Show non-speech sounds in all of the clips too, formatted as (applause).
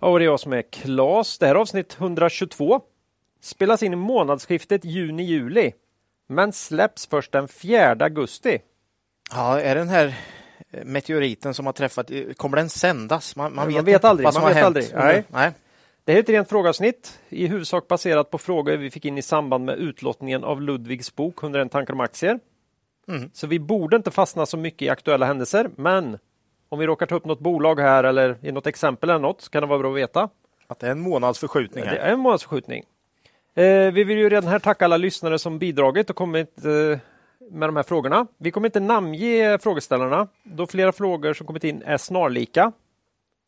Och det är jag som är Klas. Det här är avsnitt 122. Spelas in i månadsskiftet juni-juli. Men släpps först den 4 augusti. Ja, är den här meteoriten som har träffat, kommer den sändas? Man, man Man vet, vet inte aldrig, vad som man har vet hänt. aldrig. Nej. Nej. Det här är ett rent frågeavsnitt, i huvudsak baserat på frågor vi fick in i samband med utlottningen av Ludvigs bok 101 tankar om aktier. Mm. Så vi borde inte fastna så mycket i aktuella händelser, men om vi råkar ta upp något bolag här eller i något exempel eller något så kan det vara bra att veta. Att det är en månads förskjutning Det här. är en månadsförskjutning. Eh, vi vill ju redan här tacka alla lyssnare som bidragit och kommit eh, med de här frågorna. Vi kommer inte namnge frågeställarna då flera frågor som kommit in är snarlika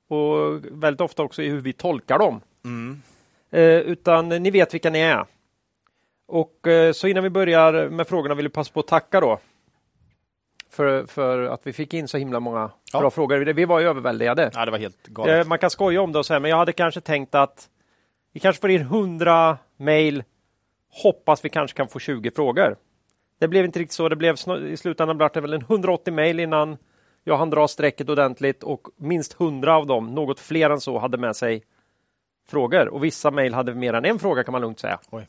och väldigt ofta också i hur vi tolkar dem. Mm. Eh, utan ni vet vilka ni är. Och eh, så innan vi börjar med frågorna vill vi passa på att tacka då. För, för att vi fick in så himla många Ja. bra frågor. Vi var ju överväldigade. Ja, det var helt galet. Eh, Man kan skoja om det och säga, men jag hade kanske tänkt att vi kanske får in 100 mejl. Hoppas vi kanske kan få 20 frågor. Det blev inte riktigt så. Det blev i slutändan blev det väl en 180 mejl innan jag hann dra strecket ordentligt och minst 100 av dem, något fler än så, hade med sig frågor. Och vissa mejl hade mer än en fråga kan man lugnt säga. Oj.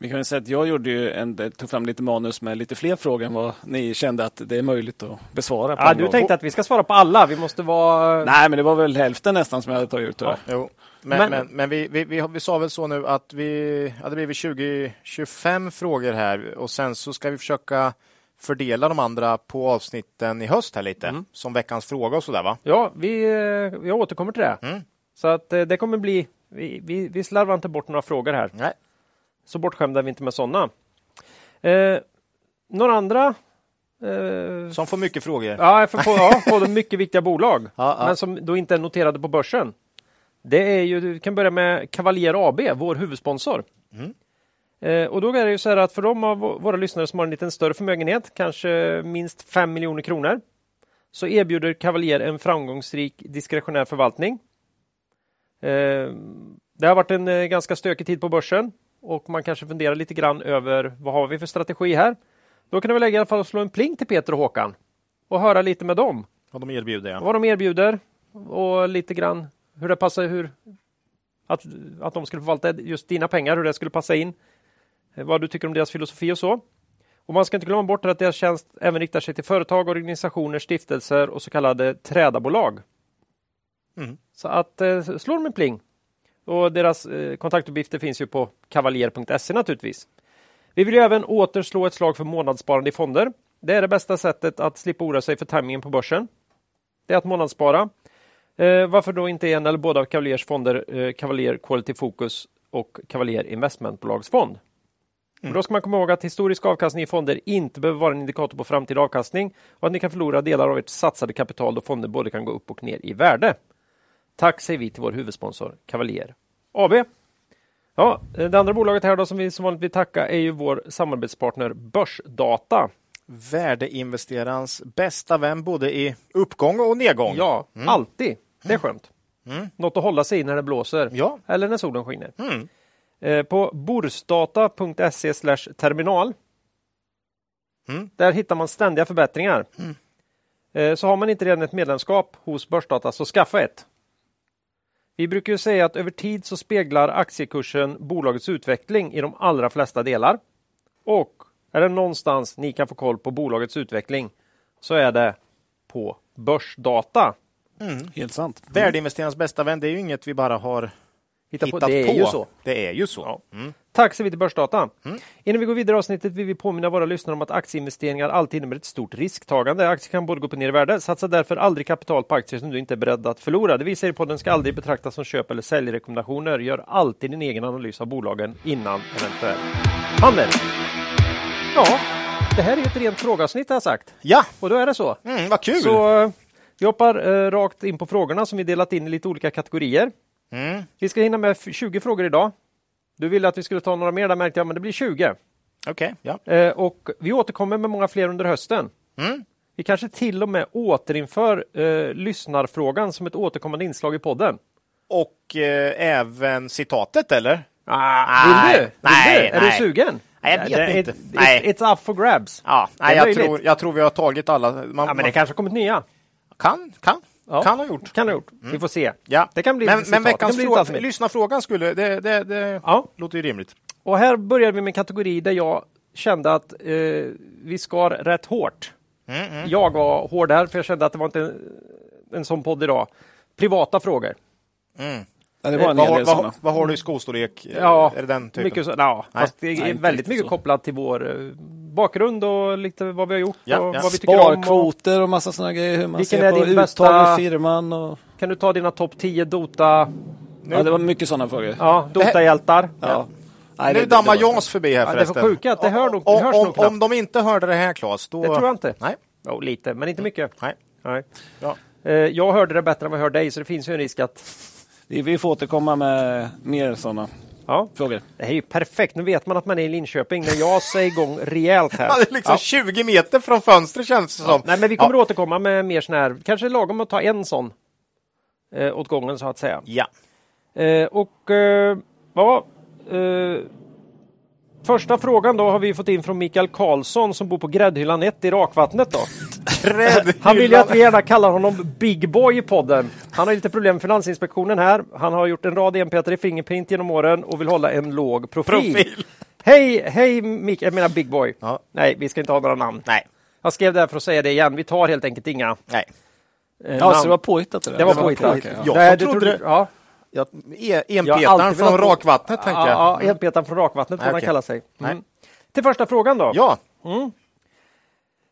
Vi kan säga att jag gjorde ju en, tog fram lite manus med lite fler frågor än vad ni kände att det är möjligt att besvara. På Ja, du gång. tänkte att vi ska svara på alla. Vi måste vara... Nej, men det var väl hälften nästan som jag hade tagit ut. jag. Jo. Men, Men- men, men, vi, vi, vi, vi sa väl så nu att vi hade blivit 20-25 frågor här och sen så ska vi försöka fördela de andra på avsnitten i höst här lite. Mm. Som veckans fråga och sådär va? Ja, vi, eh, vi återkommer till det. Mm. Så att eh, det kommer bli... Vi, vi, vi slarvar inte bort några frågor här. Nej. Så bortskämda är vi inte med sådana. Eh, några andra? Eh, Som får mycket frågor. ja, för på, ja, (laughs) både mycket viktiga bolag, Ja, ja. men som då inte är noterade på börsen. Det är ju, vi kan börja med Cavalier AB, vår huvudsponsor. Mm. Eh, och då är det ju så här att för de av vå- våra lyssnare som har en liten större förmögenhet, kanske minst 5 miljoner kronor, så erbjuder Cavalier en framgångsrik diskretionär förvaltning. Eh, det har varit en eh, ganska stökig tid på börsen och man kanske funderar lite grann över vad har vi för strategi här? Då kan väl lägga i alla fall slå en pling till Peter och Håkan och höra lite med dem Vad de erbjuder ja. vad de erbjuder och lite grann hur det passar, hur att, att de skulle förvalta just dina pengar, hur det skulle passa in. Vad du tycker om deras filosofi och så. Och man ska inte glömma bort att deras tjänst även riktar sig till företag, organisationer, stiftelser och så kallade trädarbolag. Mm. Så att eh, slå dem en pling. Och deras eh, kontaktuppgifter finns ju på kavaljer.se naturligtvis. Vi vill ju även åter slå ett slag för månadssparande i fonder. Det är det bästa sättet att slippa oroa sig för tajmingen på börsen. Det är att månadsspara. Eh, varför då inte en eller båda av Cavaliers fonder, eh, Cavalier Quality Focus och Cavalier Investmentbolagsfond? Och Då ska man komma ihåg att historisk avkastning i fonder inte behöver vara en indikator på framtida avkastning och att ni kan förlora delar av ert satsade kapital då fonder både kan gå upp och ner i värde. Tack säger vi till vår huvudsponsor Cavalier AB. Ja, det andra bolaget här då som vi som vanligt vill tacka är ju vår samarbetspartner Börsdata. Värdeinvesterarens bästa vän både i uppgång och nedgång. Ja, alltid. Det är skönt. Mm. Något att hålla sig i när det blåser Ja. eller när solen skiner. Mm. Eh, på borsdata.se terminal. Mm. Där hittar man ständiga förbättringar. Mm. Eh, så har man inte redan ett medlemskap hos Börsdata så skaffa ett. Vi brukar ju säga att över tid så speglar aktiekursen bolagets utveckling i de allra flesta delar. Och är det någonstans ni kan få koll på bolagets utveckling så är det på Börsdata. Helt sant. Värdeinvesterarens bästa vän, det är ju inget vi bara har Hitta hittat på. Det är på. ju så. Det är ju så. Ja. Mm. Tack så till Börsdata. Innan vi går vidare i avsnittet vill vi påminna våra lyssnare om att aktieinvesteringar alltid innebär ett stort risktagande. Aktier kan både gå upp och ner i värde. Satsa därför aldrig kapital på aktier som du inte är beredd att förlora. Det vi säger i podden ska aldrig betraktas som köp eller säljrekommendationer. Gör alltid din egen analys av bolagen innan eventuell handel. Ja, det här är ett rent frågeavsnitt har jag sagt. Ja, Och då är det så. mm, vad kul! Så eh, vi hoppar eh, rakt in på frågorna som vi delat in i lite olika kategorier. Mm. Vi ska hinna med f- 20 frågor idag. Du ville att vi skulle ta några mer, där märkte jag, men det blir 20. Okej, ja. Eh, och vi återkommer med många fler under hösten. Mm. Vi kanske till och med återinför eh, lyssnarfrågan som ett återkommande inslag i podden. Och eh, även citatet, eller? Ah, vill du? Vill nej, du? Är nej. du sugen? Nej, jag vet Det- inte. It, Nej. It, it's up for grabs. Ja, Det nej, jag, tror, jag tror vi har tagit alla. Man, Ja, men det man, kanske har kommit nya. kan, kan, Ja. kan ha gjort. Kan ha gjort. Vi får se. Ja. Det kan bli men men veckans kan bli fråga, allt möjligt. lyssnarfrågan skulle, det, det, det Ja. låter ju rimligt. Och här börjar vi med en kategori där jag kände att eh, vi skar rätt hårt. Mm, Jag var hård här, för jag kände att det var inte en, en sån podd idag. Privata frågor. Ja, det var en Vad, har- del vad, sådana. vad har du i skostorlek? Ja, är det den typen? Mycket så, ja, Nej. fast det är Nej, väldigt mycket så. kopplat till vår eh, bakgrund och lite vad vi har gjort Ja, och ja. vad vi tycker om. Och Sparkvoter och massa sådana grejer. Hur man Vilken ser är på din bästa- i firman. Och... kan du ta dina topp 10 Dota, Ja, det var mycket sådana frågor. ja, Dota-hjältar? Ja. Nej, nu det- dammar Jans förbi här Ja, det är förresten. för sjuka att det hör nog, om, hörs om, nog knappt. om de inte hörde det här Claes, då... Det tror jag inte. Nej. Jo, lite, men inte mycket. Nej. Nej. Ja. Eh, Jag hörde det bättre än vad jag hör dig, så det finns ju en risk att... Vi, får återkomma med mer sådana Ja, frågor. det är ju perfekt. Nu vet man att man är i Linköping när jag säger igång rejält här. (laughs) Ja, det är liksom 20 meter från fönstret känns det som. Nej, men vi kommer Ja. återkomma med mer sån här, kanske lagom att ta en sån eh, åt gången så att säga. Ja. Eh, och eh, ja, eh, första frågan då har vi fått in från Mikael Karlsson som bor på Gräddhyllan 1 i Rakvattnet då. Han vill ju att vi gärna kallar honom Big Boy i podden. Han har lite problem med Finansinspektionen här. Han har gjort en rad enpetar i Fingerprint genom åren och vill hålla en låg profil. Profil. Hej, hej Mikael, jag menar Big Boy. Ja. Nej, vi ska inte ha några namn. Nej. Jag skrev det här för att säga det igen. Vi tar helt enkelt inga Nej. eh, Ja, namn. så det var påhittat? Det, där? det var påhittat. ja. Ja. Nej, som det trodde det. Ja. Ja, e- Jag enpetaren från bo- Rakvattnet, tänker jag. Ja, ja enpetaren från Rakvattnet får okej. kalla sig. Nej. Mm. Till första frågan då. Ja.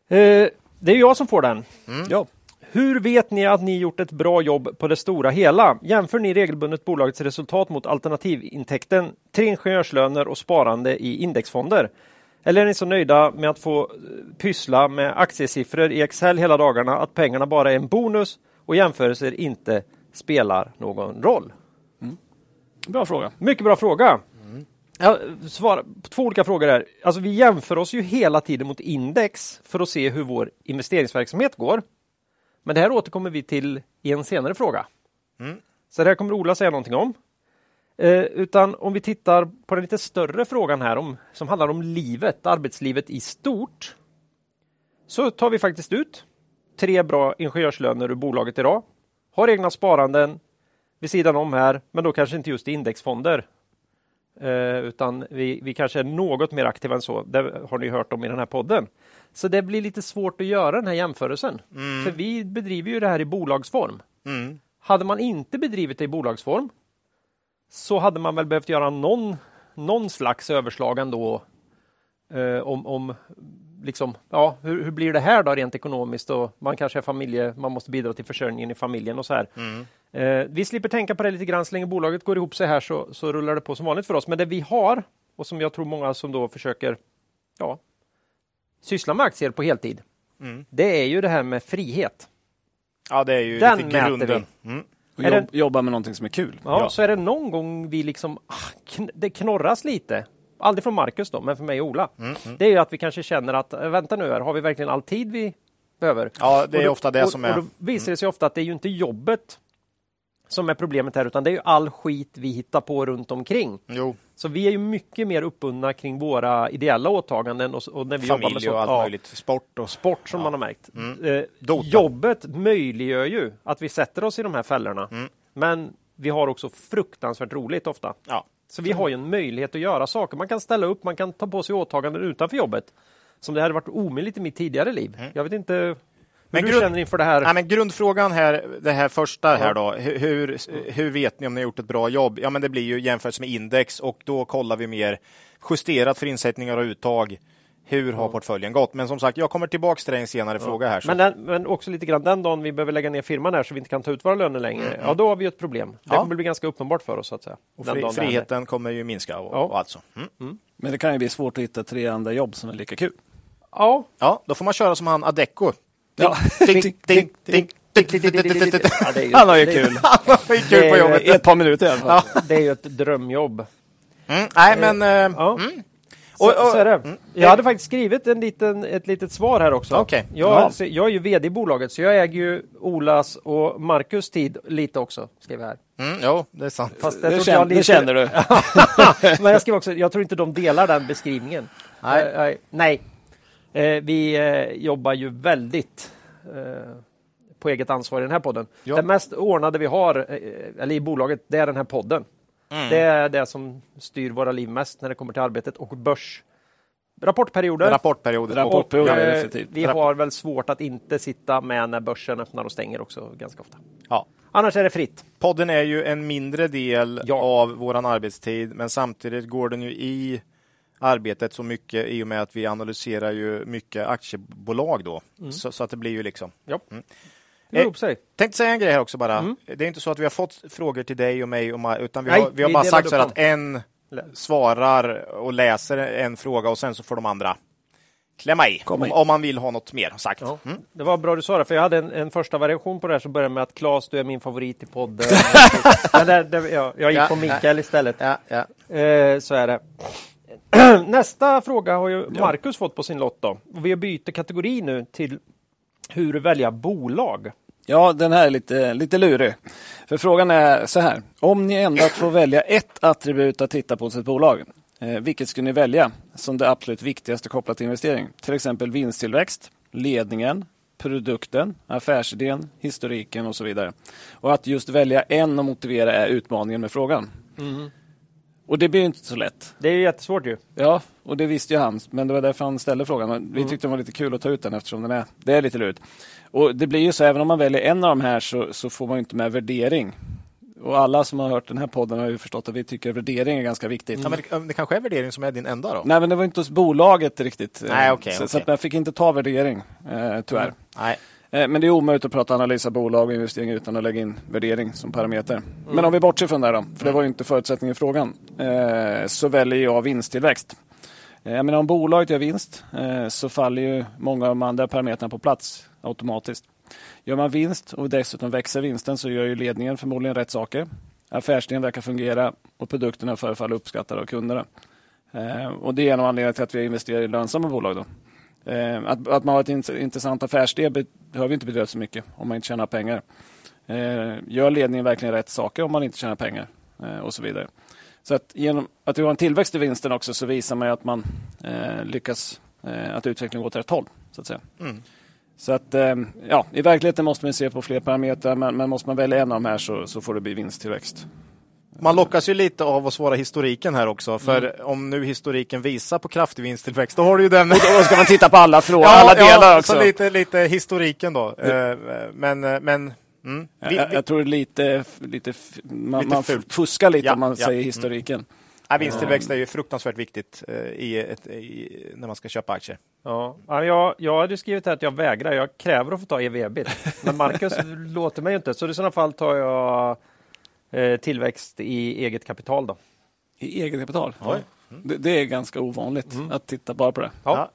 Eh, det är jag som får den. Ja. Hur vet ni att ni gjort ett bra jobb på det stora hela? Jämför ni regelbundet bolagets resultat mot alternativintäkten, tre ingenjörslöner och sparande i indexfonder? Eller är ni så nöjda med att få eh, pyssla med aktiesiffror i Excel hela dagarna att pengarna bara är en bonus och jämförelser inte spelar någon roll? Bra fråga. Mycket bra fråga. Jag svarar på två olika frågor här. Alltså vi jämför oss ju hela tiden mot index för att se hur vår investeringsverksamhet går. Men det här återkommer vi till i en senare fråga. Så det här kommer Ola säga någonting om. Eh, utan om vi tittar på den lite större frågan här om, som handlar om livet, arbetslivet i stort. Så tar vi faktiskt ut tre bra ingenjörslöner ur bolaget idag. Har egna sparanden vid sidan om här, men då kanske inte just i indexfonder. Eh, utan vi, vi kanske är något mer aktiva än så. Det har ni hört om i den här podden. Så det blir lite svårt att göra den här jämförelsen. För vi bedriver ju det här i bolagsform. Mm. Hade man inte bedrivit det i bolagsform så hade man väl behövt göra någon, någon slags överslag ändå eh, om, om liksom, ja, hur, hur blir det här då rent ekonomiskt? Och man kanske är familje, man måste bidra till försörjningen i familjen och så här. Eh, vi slipper tänka på det lite grann så länge bolaget går ihop sig här så, så rullar det på som vanligt för oss. Men det vi har och som jag tror många som då försöker ja, syssla med aktier på heltid. Det är ju det här med frihet. Ja, det är ju Den lite grunden. Mm. Och det- jobba med någonting som är kul. Ja, Ja. Så är det någon gång vi liksom, ah, kn- det knorras lite. Aldrig från Marcus då, men för mig och Ola. Det är ju att vi kanske känner att, äh, vänta nu här, har vi verkligen all tid vi behöver? Ja, det Och är då- ofta det och, som Och är... då visar det sig ofta att det är ju inte jobbet som är problemet här, utan det är ju all skit vi hittar på runt omkring. Jo, Så vi är ju mycket mer uppbundna kring våra ideella åtaganden och, och när vi jobbar med familj och sånt- allt ja, möjligt. Sport och... sport som man har märkt. Eh, Dota. jobbet möjliggör ju att vi sätter oss i de här fällorna. Mm. Men vi har också fruktansvärt roligt ofta. Ja. Så vi har ju en möjlighet att göra saker. Man kan ställa upp, man kan ta på sig åtaganden utanför jobbet. Som det hade varit omöjligt i mitt tidigare liv. Jag vet inte hur Mm. Men du grund- känner inför det här. Nej, men grundfrågan här, det här första här då, hur, hur, hur vet ni om ni har gjort ett bra jobb? Ja, men det blir ju jämfört med index och då kollar vi mer justerat för insättningar och uttag. Hur har portföljen gått? Men som sagt, jag kommer tillbaks till en senare fråga här. Så. Men, den, men också lite grann den dagen vi behöver lägga ner firman här så vi inte kan ta ut våra löner längre. Ja, då har vi ett problem. Det Ja. kommer bli ganska uppenbart för oss så att säga. och fri, det friheten kommer ju minska och, Ja. och alltså. Mm. Men det kan ju bli svårt att hitta tre andra jobb som är lika kul. Ja, Ja, då får man köra som han Adecco. Ja. Ja, det Han har ju det kul. Han har ju kul Det på är- jobbet. Ett par minuter i alla fall. Det är ju ett drömjobb. Mm, nej, men... Så, Och- och- så är det. mm. Jag hade faktiskt skrivit en liten, ett litet svar här också. Okej. Jag, Ja. så jag är ju VD i bolaget, så jag äger ju Olas och Marcus tid lite också. Jag här. Mm, jo, det är sant. Fast Det, känner, jag det lite- känner du. (laughs) Men jag skriver också, jag tror inte de delar den beskrivningen. Nej. Eh, nej. Eh, vi eh, jobbar ju väldigt på eget ansvar i den här podden. Ja. Det mest ordnade vi har, eller i bolaget, det är den här podden. Mm. Det är det som styr våra liv mest när det kommer till arbetet och börs. Rapportperioder. Rapportperioder. Rapportperioder, Och, eh, definitivt. vi har väl svårt att inte sitta med när börsen öppnar och stänger också ganska ofta. Ja. Annars är det fritt. Podden är ju en mindre del Ja. av våran arbetstid, men samtidigt går den ju i arbetet så mycket i och med att vi analyserar ju mycket aktiebolag då. Mm. Så, så att det blir ju liksom. Ja. Mm. Det ihop sig. Tänkte säga en grej här också bara. Mm. Det är inte så att vi har fått frågor till dig och mig och Maj, utan vi Nej, har, vi har bara sagt så här att en svarar och läser en fråga och sen så får de andra klämma i. Om, om man vill ha något mer sagt. Ja. Mm. Det var bra du sa det, för jag hade en, en första variation på det här som började med att Claes, du är min favorit i podden. (laughs) Det, det, ja, jag gick Ja, på Mikael istället. Eh, så är det. (clears throat) Nästa fråga har ju Marcus fått på sin lott då. Och vi byter kategori nu till hur välja bolag. Ja, den här är lite, lite lurig. För frågan är så här. Om ni endast får välja ett attribut att titta på hos ett bolag, eh, vilket skulle ni välja som det absolut viktigaste kopplat till investering? Till exempel vinsttillväxt, ledningen, produkten, affärsidén, historiken och så vidare. Och att just välja en och motivera är utmaningen med frågan. Och det blir ju inte så lätt. Det är ju jättesvårt ju. Ja, och det visste ju han, men det var därför han ställde frågan. Men Vi tyckte det var lite kul att ta ut den eftersom den är, det är lite lurigt. Och det blir ju så, även om man väljer en av de här så, så får man ju inte med värdering. Och alla som har hört den här podden har ju förstått att vi tycker värdering är ganska viktigt. Ja, men det, det kanske är värdering som är din enda då? Nej, men det var inte hos bolaget riktigt. eh, Nej, okej, så, så okej. att jag fick inte ta värdering, eh, tyvärr. Nej. Eh, Men det är omöjligt att prata analys av bolag och investeringar utan att lägga in värdering som parameter. Men om vi bortser från det då, för det var ju inte förutsättningen i frågan, eh, så väljer jag vinsttillväxt. Eh, Jag menar, om bolaget gör vinst så faller ju många av de andra parametrarna på plats automatiskt. Gör man vinst och dessutom växer vinsten så gör ju ledningen förmodligen rätt saker. Affärsidén verkar fungera och produkterna förefaller uppskattade av kunderna. Och det är en av anledningarna till att vi investerar i lönsamma bolag. Då. Eh, Att, att man har ett int- intressant affärsidé be- behöver inte betyda så mycket om man inte tjänar pengar. Eh, Gör ledningen verkligen rätt saker om man inte tjänar pengar eh, och så vidare. Så att genom att vi har en tillväxt i vinsten också så visar man att man lyckas att utvecklingen går åt rätt håll. Så att säga. Mm. Så att ja, i verkligheten måste man se på fler parametrar men, men måste man välja en av de här så, så får det bli vinsttillväxt. Man lockas ju lite av att svara historiken här också, för om nu historiken visar på kraftig vinsttillväxt, då har du ju den... Då ska man titta på alla frågor, (laughs) alla delar också. så lite, lite historiken då. Eh, Men, eh, men mm. vi, jag, vi, jag tror det lite, lite, man, Lite man fuskar lite Ja, om man ja. säger Mm. historiken. ja, vinsttillväxt är ju fruktansvärt viktigt eh, i ett, i, när man ska köpa aktier. Ja. Ja, jag, jag hade skrivit här att jag vägrar. Jag kräver att få ta EV-ebit. Men Marcus (laughs) låter mig ju inte. Så i sådana fall tar jag tillväxt i eget kapital då. I eget kapital? Oj. Det, det är ganska ovanligt att titta bara på det. Ja,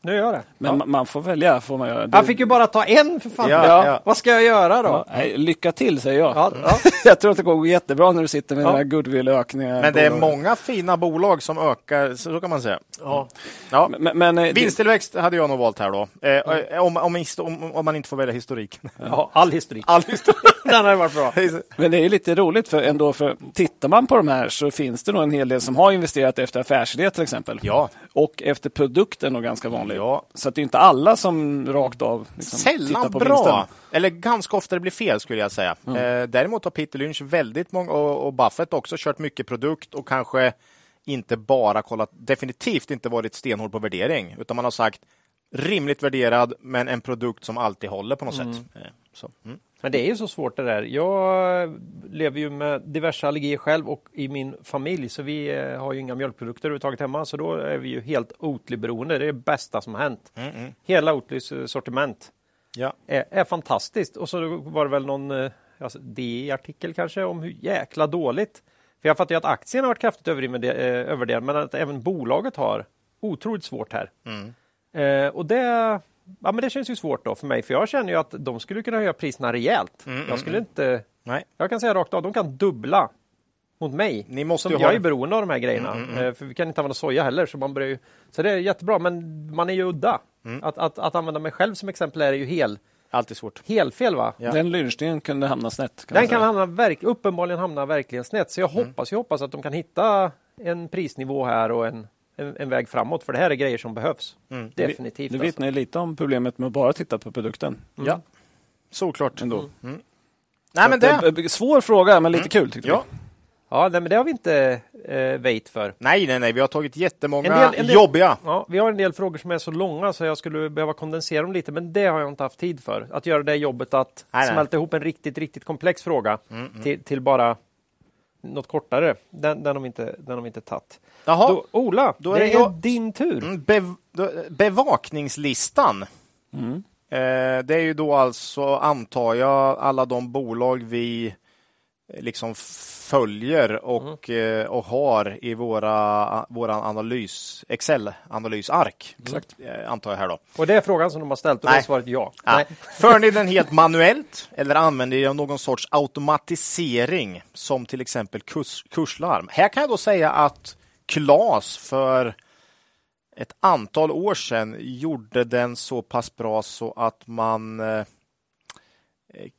nu gör jag det. Men Ja. ma- man får välja. Får man göra. Det, Jag fick ju bara ta en för fan. Ja, Ja. ja. Vad ska jag göra då? ja, nej, lycka till säger jag. Ja, ja. (laughs) jag tror att det kommer gå jättebra när du sitter med Ja. den här goodwill-ökningen. Men det är många fina bolag som ökar, så kan man säga. Ja. Ja. Men, men, eh, det- Vinsttillväxt hade jag nog valt här då. Eh, om, om, om, om man inte får välja historik. ja, all historik. All historik. (laughs) Den har varit bra. Men det är lite roligt för ändå, för tittar man på de här så finns det nog en hel del som har investerat efter affärsidé till exempel. Ja. Och efter produkten är ganska vanligt. Ja. Så att det är inte alla som rakt av liksom, Sällan tittar på bra. vinsten. Eller ganska ofta det blir fel skulle jag säga. Eh, däremot har Peter Lynch väldigt många och, och Buffett också kört mycket produkt och kanske inte bara kollat, definitivt inte varit stenhård på värdering, utan man har sagt rimligt värderad, men en produkt som alltid håller på något sätt. Eh, så, mm. Men det är ju så svårt det där. Jag lever ju med diverse allergier själv och i min familj så vi eh, har ju inga mjölkprodukter överhuvudtaget hemma så då är vi ju helt Oatly-beroende. Det är det bästa som har hänt. Hela Oatlys eh, sortiment Ja. är, är fantastiskt. Och så var det väl någon alltså, DI-artikel kanske om hur jäkla dåligt. För jag fattar ju att aktien har varit kraftigt övervärderad, eh, men att även bolaget har otroligt svårt här. Eh, och det, ja, men det känns ju svårt då för mig, för jag känner ju att de skulle kunna höja priserna rejält. jag skulle inte... Nej. Jag kan säga rakt av, de kan dubbla mot mig. Ni måste som ju jag ha- är beroende av de här grejerna. Mm, mm, Eh, För vi kan inte använda soja heller. Så, man börjar ju... så det är jättebra, men man är ju udda. Mm. Att, att, att använda mig själv som exempel är ju hel, Alltid svårt. helt fel va? Ja. Den lynchningen kunde hamna snett. Kan Den kan hamna verk, uppenbarligen hamna verkligen snett. Så jag Mm. hoppas, jag hoppas att de kan hitta en prisnivå här och en, en, en väg framåt. För det här är grejer som behövs. Mm. Definitivt. Det alltså. vittnar ju lite om problemet med att bara titta på produkten. Ja, såklart. Ändå. Nej, Så men att, det... eh, Svår fråga, men lite kul tyckte Ja. Ja, nej, men det har vi inte eh, wait för. Nej, nej, nej, vi har tagit jättemånga En del- en del- jobbiga. Ja, vi har en del frågor som är så långa så jag skulle behöva kondensera dem lite, men det har jag inte haft tid för. Att göra det jobbet att Nej, nej. smälta ihop en riktigt, riktigt komplex fråga Till, till bara något kortare. Den, den har vi inte, den har vi inte tagit. Jaha, Då, Ola, då är det det är jag- din tur. Mm, Bev bevakningslistan. Mm. Eh, det är ju då alltså, antar jag, alla de bolag vi liksom följer och, eh, och har i våra våran analys, Excel-analysark. Exakt. Eh, antar jag här då. Och det är frågan som de har ställt och Nej. är svaret ja. Ja. Nej. För ni den helt manuellt eller använder ni någon sorts automatisering som till exempel kurs, kurslarm? Här kan jag då säga att Klas för ett antal år sedan gjorde den så pass bra så att man eh,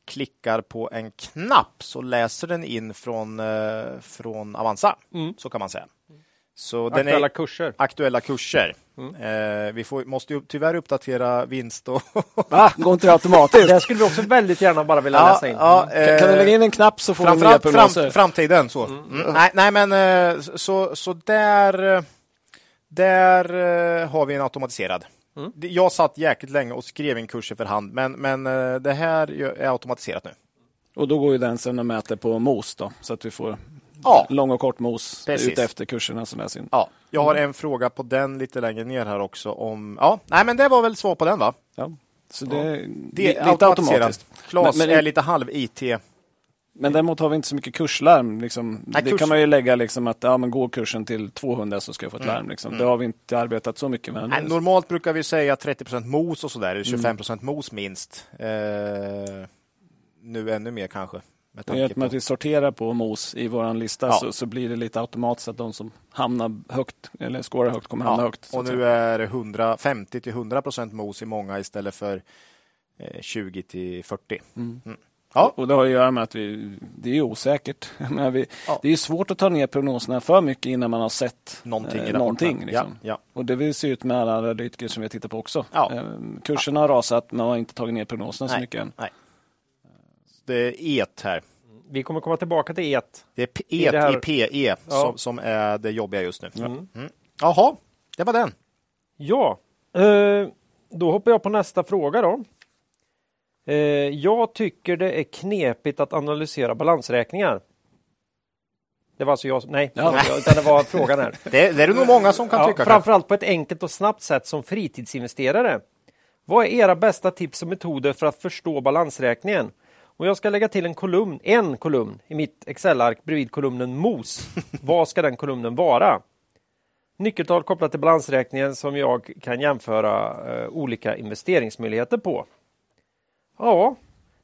klickar på en knapp så läser den in från, eh, från Avanza. Mm. Så kan man säga. Så den Aktuella är kurser. aktuella kurser. Eh, vi får, måste ju tyvärr uppdatera vinst och (laughs) Va? Går inte det automatiskt? Det skulle vi också väldigt gärna bara vilja Ja, läsa in. ja, Kan, kan du eh, lägga in en knapp så får vi nya prognoser? fram, framtiden. Så. Mm. Nej, nej, men eh, så, så där, eh, där eh, har vi en automatiserad. Det- Jag satt jäkligt länge och skrev in kurser för hand, men, men eh, det här är automatiserat nu. Och då går ju den sen och mäter på mos då, så att vi får Ja. lång och kort mos Precis. ut efter kurserna som läs in. Ja, jag har en fråga på den lite längre ner här också. Om, ja, nej, men det var väl svar på den va? Ja. Så det, är Det lite är automatiserat. automatiskt. Klas Men- men- är lite halv IT. Men däremot har vi inte så mycket kurslarm. Liksom. Nej, det kurs- kan man ju lägga liksom att ja, men går kursen till 200 så ska jag få ett larm. Liksom. Det har vi inte arbetat så mycket med. Mm. Nej, normalt brukar vi säga 30% mos och sådär, eller Mm. 25% mos minst. Eh, nu ännu mer kanske. Med I och tanke med att vi sorterar på mos i vår lista Ja. så, så blir det lite automatiskt att de som hamnar högt eller skårar högt kommer hamna Ja, högt. och nu är det 150 till 100 procent mos i många istället för eh, 20 till 40. Mm. Ja. Och det har att göra med att vi, det är ju osäkert. (laughs) Men vi, Ja. Det är svårt att ta ner prognoserna för mycket innan man har sett Någonting eh, någonting. Liksom. Ja, ja. Och det vill se ut med alla analytiker som vi tittar på också. Ja. Eh, kurserna har rasat, men man har inte tagit ner prognoserna så Nej. mycket än. Nej. Det är ET här. Vi kommer komma tillbaka till et. Det är P- I ET det här- i PE Ja. som, som är det jobbiga just nu. Mm. Mm. Jaha, det var den. Ja, eh, då hoppar jag på nästa fråga då. Eh, jag tycker det är knepigt att analysera balansräkningar. Det var alltså jag som, nej, Ja. utan det var frågan här. Det, (laughs) det är det nog många som kan Ja, tycka. framförallt på ett enkelt och snabbt sätt som fritidsinvesterare. Vad är era bästa tips och metoder för att förstå balansräkningen? Och jag ska lägga till en kolumn, en kolumn i mitt Excel-ark bredvid kolumnen MOS. (laughs) Vad ska den kolumnen vara? Nyckeltal kopplat till balansräkningen som jag kan jämföra eh, olika investeringsmöjligheter på. Ja,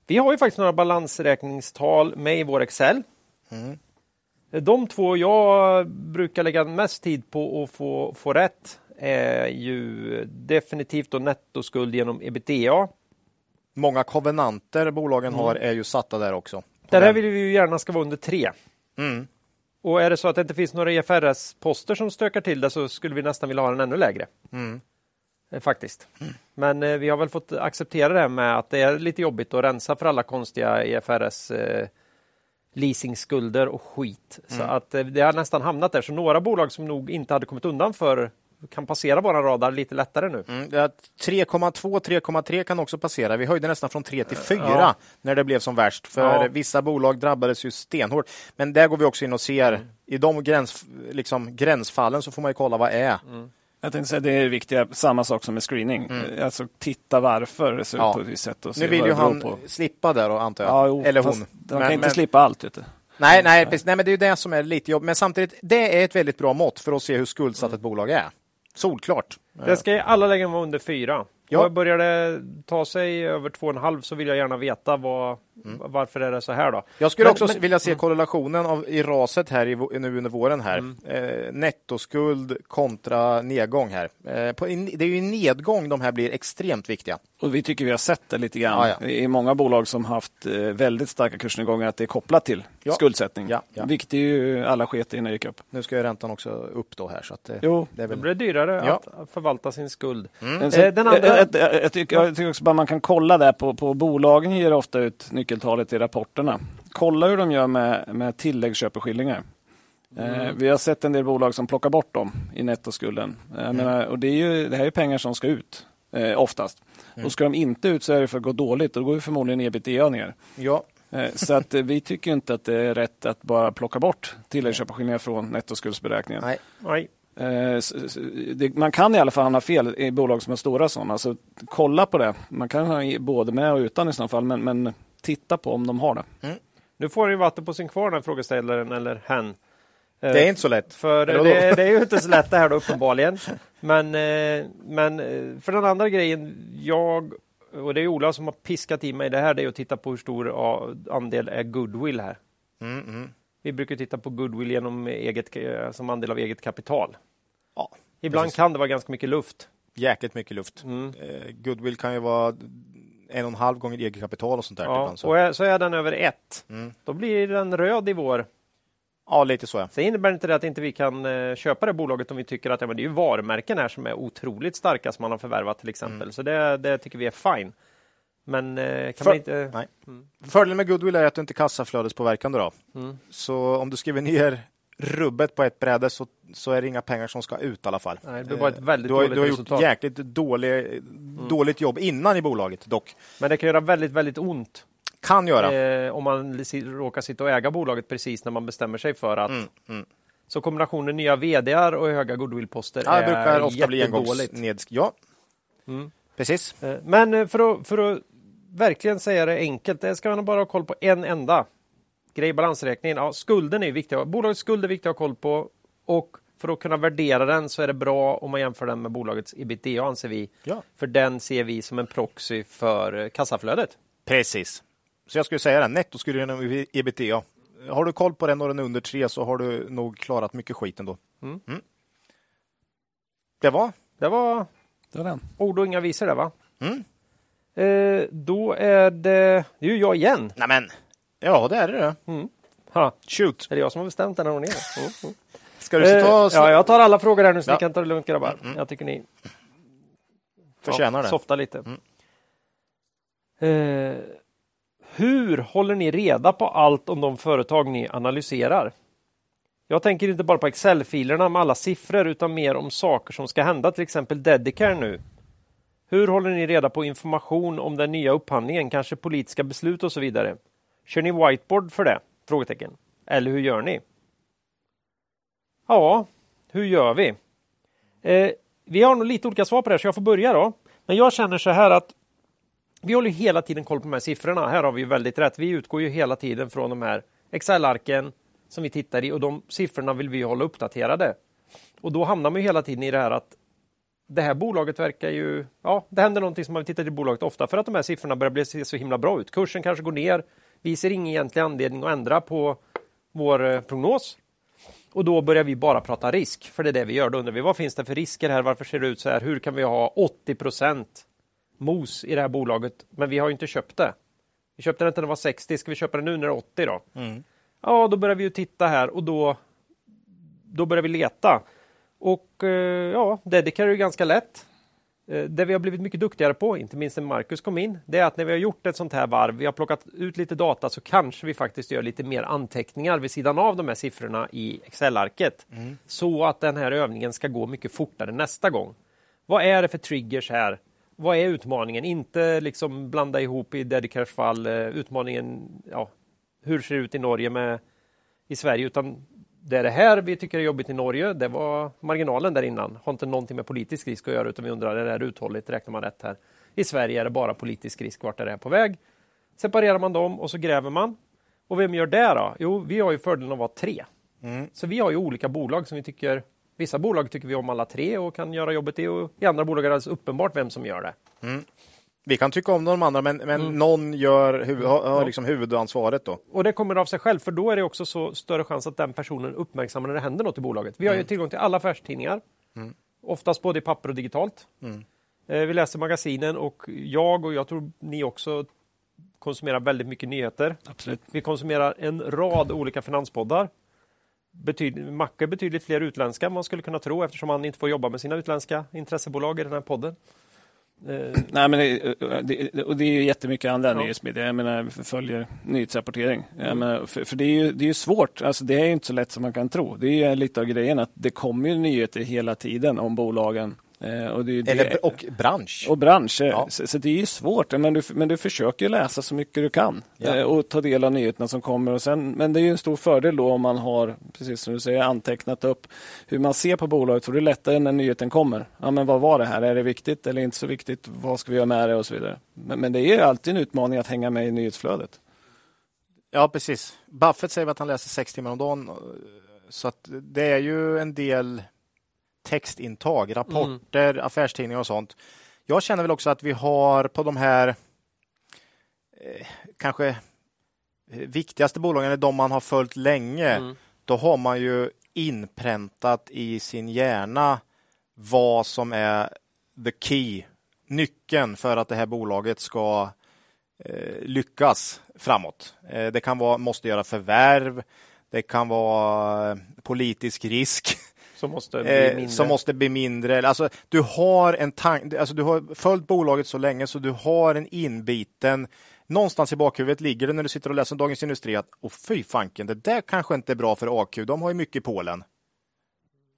vi har ju faktiskt några balansräkningstal med i vår Excel. De två jag brukar lägga mest tid på att få, få rätt är ju definitivt då nettoskuld genom ebitda. Många kovenanter bolagen har är ju satta där också. Där här vill vi ju gärna ska vara under tre. Mm. Och är det så att det inte finns några IFRS-poster som stökar till det så skulle vi nästan vilja ha den ännu lägre. Mm. Eh, Faktiskt. Men eh, vi har väl fått acceptera det här med att det är lite jobbigt att rensa för alla konstiga IFRS eh, leasingskulder och skit. Så att det har nästan hamnat där. Så några bolag som nog inte hade kommit undan för kan passera våran radar lite lättare nu. Mm, det är 3,2 3,3 kan också passera. Vi höjde nästan från 3 till 4 Ja. när det blev som värst. För Ja. vissa bolag drabbades ju stenhårt. Men där går vi också in och ser i de gräns, liksom, gränsfallen så får man ju kolla vad är. Jag tänkte säga det är viktiga, samma sak som med screening. Eh, Alltså titta varför det ser Ja. ut på ett visst sätt och se Nu vill ju han på. slippa där då, antar jag. Ja, jo, Eller hon. De Men- kan inte men- slippa allt. Vet du. Nej, nej, precis. nej, men det är ju det som är lite jobb. Men samtidigt, det är ett väldigt bra mått för att se hur skuldsatt ett bolag är. Solklart. Det ska i alla lägen vara under fyra. Ja. Och börjar det ta sig över 2,5 så vill jag gärna veta vad, varför är det så här då. Jag skulle Men- också men- vilja se korrelationen av, i raset här i, nu under våren här. Mm. Eh, nettoskuld kontra nedgång här. Eh, på, det är ju i nedgång de här blir extremt viktiga. Och vi tycker vi har sett det lite grann Ja, ja. i många bolag som haft eh, väldigt starka kursnedgångar att det är kopplat till Ja. skuldsättning. Ja, ja. Vilket är ju alla sket i när det gick upp. Nu ska ju räntan också upp då här. Så att, eh, Jo. det är Det väl... blir dyrare Ja. att förvalta sin skuld. Men Eh, sen- den andra- jag, jag, jag, tycker, jag tycker också bara man kan kolla där på, på bolagen ger ofta ut nyckeltalet i rapporterna. Kolla hur de gör med, med tilläggsköpeskillingar. Eh, vi har sett en del bolag som plockar bort dem i nettoskulden. Jag menar, och det, är ju, det här är pengar som ska ut eh, oftast. Och ska de inte ut så är det för att gå dåligt och då går ju förmodligen ebitda ner. Ja, Eh, Så att vi tycker inte att det är rätt att bara plocka bort tilläggsköpeskillingar från nettoskuldsberäkningen. nej. Nej. Man kan i alla fall hamna fel i bolag som är stora sådana. Så kolla på det. Man kan ha både med och utan i så fall, men, men titta på om de har det. Nu får ju vatten på sin kvarn, den frågeställaren eller hen. Det är inte så lätt. För det, det är ju inte så lätt det här då (laughs) uppenbarligen. Men, eh, men eh, för den andra grejen, jag och det är Ola som har piskat i mig det här, det är att titta på hur stor andel är goodwill här. Mm, mm. Vi brukar titta på goodwill genom eget, eh, som andel av eget kapital. Ja, Ibland precis. kan det vara ganska mycket luft. jäkligt mycket luft. Mm. Goodwill kan ju vara en och en halv gånger eget kapital och sånt där. Ja, ibland, så. och är, så är den över ett, Mm. då blir den röd i vår. ja, lite så ja. Sen innebär inte det att inte vi kan eh, köpa det bolaget om vi tycker att ja, men det är varumärken här som är otroligt starka som man har förvärvat till exempel. Mm. Så det, det tycker vi är fine. Men eh, kan För- man inte... Nej. Fördelen med goodwill är att du inte kassaflödespåverkande. Då. Mm. Så om du skriver ner rubbet på ett bräde så, så är det inga pengar som ska ut i alla fall. Nej, det bara ett väldigt du har, dåligt du har gjort resultat. Mm. jäkligt dålig, dåligt jobb innan i bolaget dock. Men det kan göra väldigt, väldigt ont Kan göra. eh, om man råkar sitta och äga bolaget precis när man bestämmer sig för att... Mm, mm. Så kombinationen nya vdar och höga goodwillposter Ja, är brukar ofta bli engångsnedsk... Ja, Mm. precis. Eh, Men eh, för att, för att verkligen säga det enkelt, det ska man bara ha koll på en enda grej, balansräkningen. Ja, skulden är viktig. Bolagets skuld är viktig att ha koll på och för att kunna värdera den så är det bra om man jämför den med bolagets ebitda anser vi. Ja. För den ser vi som en proxy för eh, kassaflödet. Precis. Så jag skulle säga det, nettoskulden genom ebitda. Har du koll på den och den är under tre så har du nog klarat mycket skit ändå. Mm. Det var Det var Det är den. ord och inga visor där va? Mm. Eh, då är det, det är ju jag igen. Nej men, ja det är det. Ha, Shoot. är det jag som har bestämt den här ordningen? Mm, mm. Ska du Eh, ta ja, jag tar alla frågor här nu så Ja. ni kan ta det lugnt grabbar. Jag tycker ni förtjänar ja, det? Softa lite. Eh, hur håller ni reda på allt om de företag ni analyserar? Jag tänker inte bara på Excel-filerna med alla siffror utan mer om saker som ska hända, till exempel Dedicare nu. Hur håller ni reda på information om den nya upphandlingen, kanske politiska beslut och så vidare? Kör ni whiteboard för det? Frågetecken. Eller hur gör ni? Ja, hur gör vi? Eh, vi har nog lite olika svar på det här, så jag får börja då. Men jag känner så här att vi håller hela tiden koll på de här siffrorna. Här har vi ju väldigt rätt. Vi utgår ju hela tiden från de här Excel-arken som vi tittar i och de siffrorna vill vi hålla uppdaterade. Och då hamnar man ju hela tiden i det här att det här bolaget verkar ju... Ja, det händer någonting som man tittar i bolaget ofta för att de här siffrorna börjar bli se så himla bra ut. Kursen kanske går ner. Vi ser ingen egentlig anledning att ändra på vår eh, prognos. Och då börjar vi bara prata risk, för det är det vi gör. Då undrar vi vad finns det för risker här? Varför ser det ut så här? Hur kan vi ha 80% mos i det här bolaget? Men vi har ju inte köpt det. Vi köpte det inte när det var 60, ska vi köpa det nu när det är 80 då? Mm. Ja, då börjar vi ju titta här och då, då börjar vi leta. Och eh, ja, Dedicare är ju ganska lätt. Eh, Det vi har blivit mycket duktigare på, inte minst sen Marcus kom in, det är att när vi har gjort ett sånt här varv, vi har plockat ut lite data, så kanske vi faktiskt gör lite mer anteckningar vid sidan av de här siffrorna i Excel-arket. Så att den här övningen ska gå mycket fortare nästa gång. Vad är det för triggers här? Vad är utmaningen? Inte liksom blanda ihop i Dedicares fall eh, utmaningen, ja, hur ser det ut i Norge med i Sverige, utan det är det här vi tycker är jobbigt i Norge. Det var marginalen där innan. Har inte någonting med politisk risk att göra, utan vi undrar, är det här uthålligt? Räknar man rätt här? I Sverige är det bara politisk risk. Vart är det här på väg? Separerar man dem och så gräver man. Och vem gör det då? Jo, vi har ju fördelen att vara tre. Mm. Så vi har ju olika bolag som vi tycker Vissa bolag tycker vi om alla tre och kan göra jobbet i och i andra bolag är det alldeles uppenbart vem som gör det. Vi kan tycka om de andra, men, men Mm. någon gör huvud, har, har liksom huvudansvaret då. Och det kommer av sig själv, för då är det också så större chans att den personen uppmärksammar när det händer något i bolaget. Vi har ju tillgång till alla affärstidningar, oftast både i papper och digitalt. Eh, Vi läser magasinen och jag och jag tror ni också konsumerar väldigt mycket nyheter. Absolut. Vi konsumerar en rad olika finanspoddar. Betyd, Macke är betydligt fler utländska än man skulle kunna tro eftersom han inte får jobba med sina utländska intressebolag i den här podden. Eh, Nej, men det, det, och det är ju jättemycket andra Ja. nyhetsmedier. Jag menar, följer nyhetsrapportering. Jag menar, för, för det är ju det är ju svårt. Alltså, det är ju inte så lätt som man kan tro. Det är lite av grejen att det kommer ju nyheter hela tiden om bolagen. Eh, och, det är ju det, Eller, och bransch. och branscher. Ja. Så, så det är ju svårt. Men du, men du försöker läsa så mycket du kan Ja. eh, och ta del av nyheterna som kommer. Och sen, men det är ju en stor fördel då om man har, precis som du säger, antecknat upp hur man ser på bolaget. För det är lättare när nyheten kommer. Ja, men vad var det här? Är det viktigt eller inte så viktigt? Vad ska vi göra med det och så vidare. Men, men det är ju alltid en utmaning att hänga med i nyhetsflödet. Ja, precis. Buffett säger att han läser sex timmar om dagen. Så att det är ju en del textintag, rapporter, affärstidningar och sånt. Jag känner väl också att vi har på de här eh, kanske eh, viktigaste bolagen, eller de man har följt länge, Mm. då har man ju inpräntat i sin hjärna vad som är the key, nyckeln för att det här bolaget ska eh, lyckas framåt. Eh, det kan vara, måste göra förvärv, det kan vara eh, politisk risk (laughs) som måste bli eh, mindre. som måste bli mindre. Alltså, du har en tank, alltså, du har följt bolaget så länge så du har en inbiten Någonstans i bakhuvudet ligger det när du sitter och läser Dagens Industri att oh, fy fanken, det där kanske inte är bra för AQ, de har ju mycket i Polen.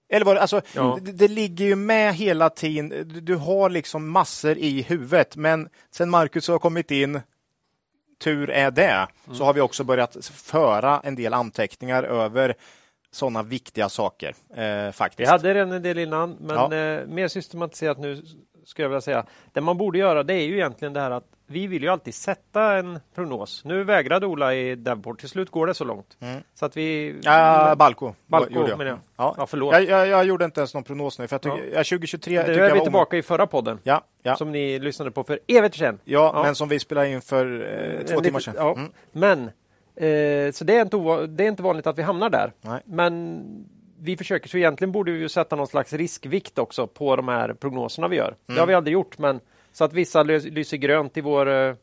Eller vad, alltså, Ja. det, det ligger ju med hela tiden. Du, du har liksom massor i huvudet, men sen Marcus har kommit in, tur är det, så har vi också börjat föra en del anteckningar över sådana viktiga saker. Eh, faktiskt. Vi hade redan en del innan, men Ja. eh, mer systematiserat nu skulle jag vilja säga. Det man borde göra det är ju egentligen det här att vi vill ju alltid sätta en prognos. Nu vägrade Ola i Devport. Till slut går det så långt. Så att vi... Mm. Ja, Balco. Balco gjorde jag. jag. Ja. Ja, förlåt. Jag, jag, jag gjorde inte ens någon prognos nu, för jag tycker, Ja. ja. 2023 Nu tycker är vi var tillbaka i förra podden. Ja, ja. Som ni lyssnade på för evigt sedan. ja, men som vi spelade in för eh, En två timmar sedan. Mm. Men, eh, så det är, inte det är inte vanligt att vi hamnar där. Nej. Men vi försöker, så egentligen borde vi ju sätta någon slags riskvikt också på de här prognoserna vi gör. Mm. Det har vi aldrig gjort, men så att vissa lys- lyser grönt i vår... eh,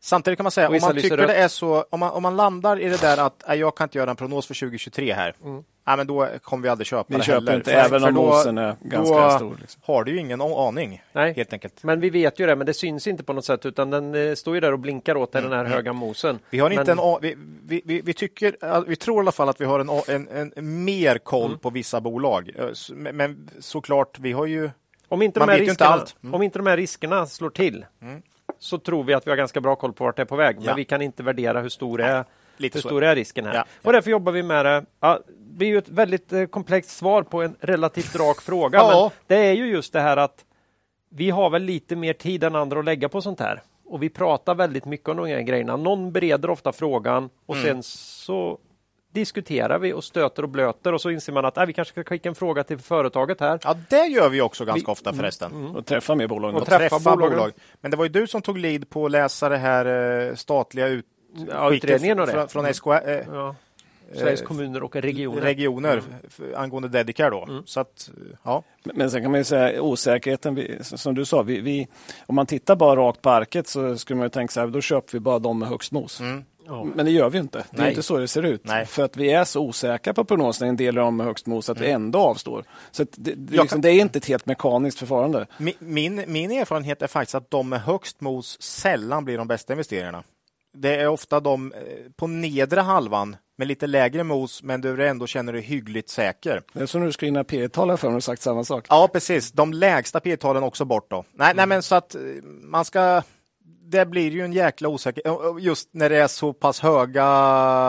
Samtidigt kan man säga, om man tycker det är så, om man, om man landar i det där att "Nej, jag kan inte göra en prognos för 2023 här, Mm. Ja, men då kommer vi aldrig köpa Vi det köper heller. inte, För- även för om mosen är ganska då stor. Liksom. har du ju ingen aning, Nej. helt enkelt. Men vi vet ju det, men det syns inte på något sätt utan den eh, står ju där och blinkar åt dig, den här höga mosen. Mm. Vi, har inte Men- en, a- vi, vi, vi, vi, tycker, vi tror i alla fall att vi har en, en, en mer koll Mm. på vissa bolag. Eh, Men, men såklart, vi har ju Om inte, Man de här vet ju inte riskerna, allt. Mm. om inte de här riskerna slår till så tror vi att vi har ganska bra koll på vart det är på väg. Men Ja. vi kan inte värdera hur stor är, lite hur stor är risken här. Ja. Och därför jobbar vi med det. Ja, det är ju ett väldigt eh, komplext svar på en relativt rak (laughs) fråga. Ja. Men det är ju just det här att vi har väl lite mer tid än andra att lägga på sånt här. Och vi pratar väldigt mycket om de här grejerna. Någon bereder ofta frågan och Mm. sen så diskuterar vi och stöter och blöter och så inser man att äh, vi kanske ska skicka en fråga till företaget här. Ja, det gör vi också ganska Vi- Mm. ofta förresten. Och träffa mer bolag. Och Och träffa träffa, bolagen. bolag. Men det var ju du som tog lead på att läsa det här eh, statliga ut, Ja, utredningen och det. från, från SKR, eh, Ja. Sveriges Eh, kommuner och regioner. regioner Mm. angående Dedicare då. Så att, ja. Men sen kan man ju säga osäkerheten, vi, som du sa, vi, vi, om man tittar bara rakt på arket så skulle man ju tänka så här, då köper vi bara de med högst nos. Ja. Men det gör vi inte. Det är Nej. inte så det ser ut. Nej. För att vi är så osäkra på prognoserna, en del av dem med högst mos, att vi ändå avstår. Så att det, det, liksom, kan- det är inte ett helt mekaniskt förfarande. Mi- Min, min erfarenhet är faktiskt att de med högst mos sällan blir de bästa investeringarna. Det är ofta de eh, på nedre halvan med lite lägre mos, men du ändå känner dig hyggligt säker. Det är som du screenar P tal för mig och sagt samma sak. Ja, precis. De lägsta P-talen också bort då. Nej, nej, men så att eh, man ska... Det blir ju en jäkla osäkerhet, just när det är så pass höga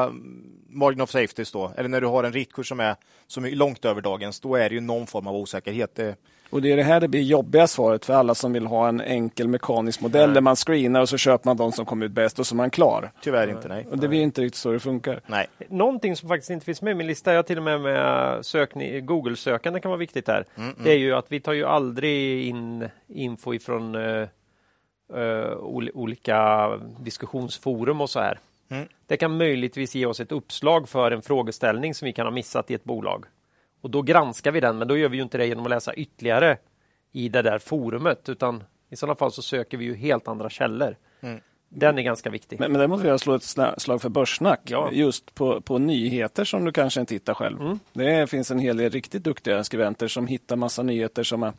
mm, margin of safety då, eller när du har en riktkurs som är, som är långt över dagens, då är det ju någon form av osäkerhet. Det, Och det är det här det blir jobbiga svaret för alla som vill ha en enkel mekanisk modell där man screenar och så köper man de som kommer ut bäst och så är man klar. tyvärr inte, nej. Och det blir inte riktigt så det funkar. Nej. Någonting som faktiskt inte finns med i min lista, jag till och med med sökning, Google-sökande kan vara viktigt här. Mm, Det är ju att vi tar ju aldrig in info ifrån eh, eh, olika diskussionsforum och så här. Mm. Det kan möjligtvis ge oss ett uppslag för en frågeställning som vi kan ha missat i ett bolag. Och då granskar vi den, men då gör vi ju inte det genom att läsa ytterligare i det där forumet, utan i sådana fall så söker vi ju helt andra källor. Mm. Den är ganska viktig. Men, men där måste jag slå ett slag för Börssnack. Ja. Just på, på nyheter som du kanske inte hittar själv. Mm. Det finns en hel del riktigt duktiga skribenter som hittar massa nyheter som är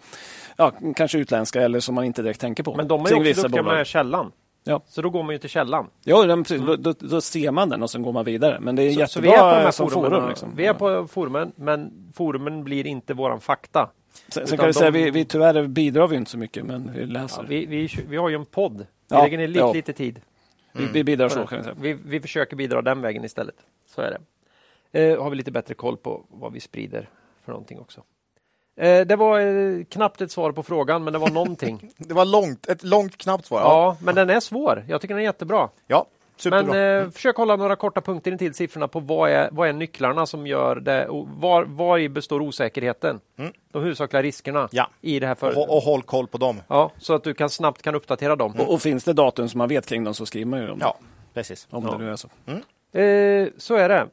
ja, kanske utländska eller som man inte direkt tänker på. Men de är också duktiga bolag. med källan. Ja. Så då går man ju till källan. Ja, den. Mm. Då, då, ser man den och sen går man vidare. Men det är så, jättebra så vi är på som forum. Liksom. Vi är på forumen, men forumen blir inte våran fakta. Sen, sen kan vi de... säga vi, vi tyvärr bidrar vi inte så mycket, men vi läser. Ja, vi, vi, vi har ju en podd. Vi ja, lägger ner lite, ja. lite tid. Mm. Vi, vi, bidrar så kan vi säga. Vi, vi försöker bidra den vägen istället. Så är det. Eh, har vi lite bättre koll på vad vi sprider för någonting också. Eh, det var eh, knappt ett svar på frågan, men det var någonting. (laughs) det var långt, ett långt knappt svar. Ja. ja, men den är svår. Jag tycker den är jättebra. Ja, Superbra. Men eh, försök hålla några korta punkter in till siffrorna på vad är, vad är nycklarna som gör det. Var, var består osäkerheten? Mm. De huvudsakliga riskerna ja. i det här för... och, och håll koll på dem. Ja, så att du kan snabbt kan uppdatera dem. Mm. Och, och, finns det datum som man vet kring dem så skriver man ju dem. Ja, precis. Om ja. det nu är så. Mm. Eh, så är det.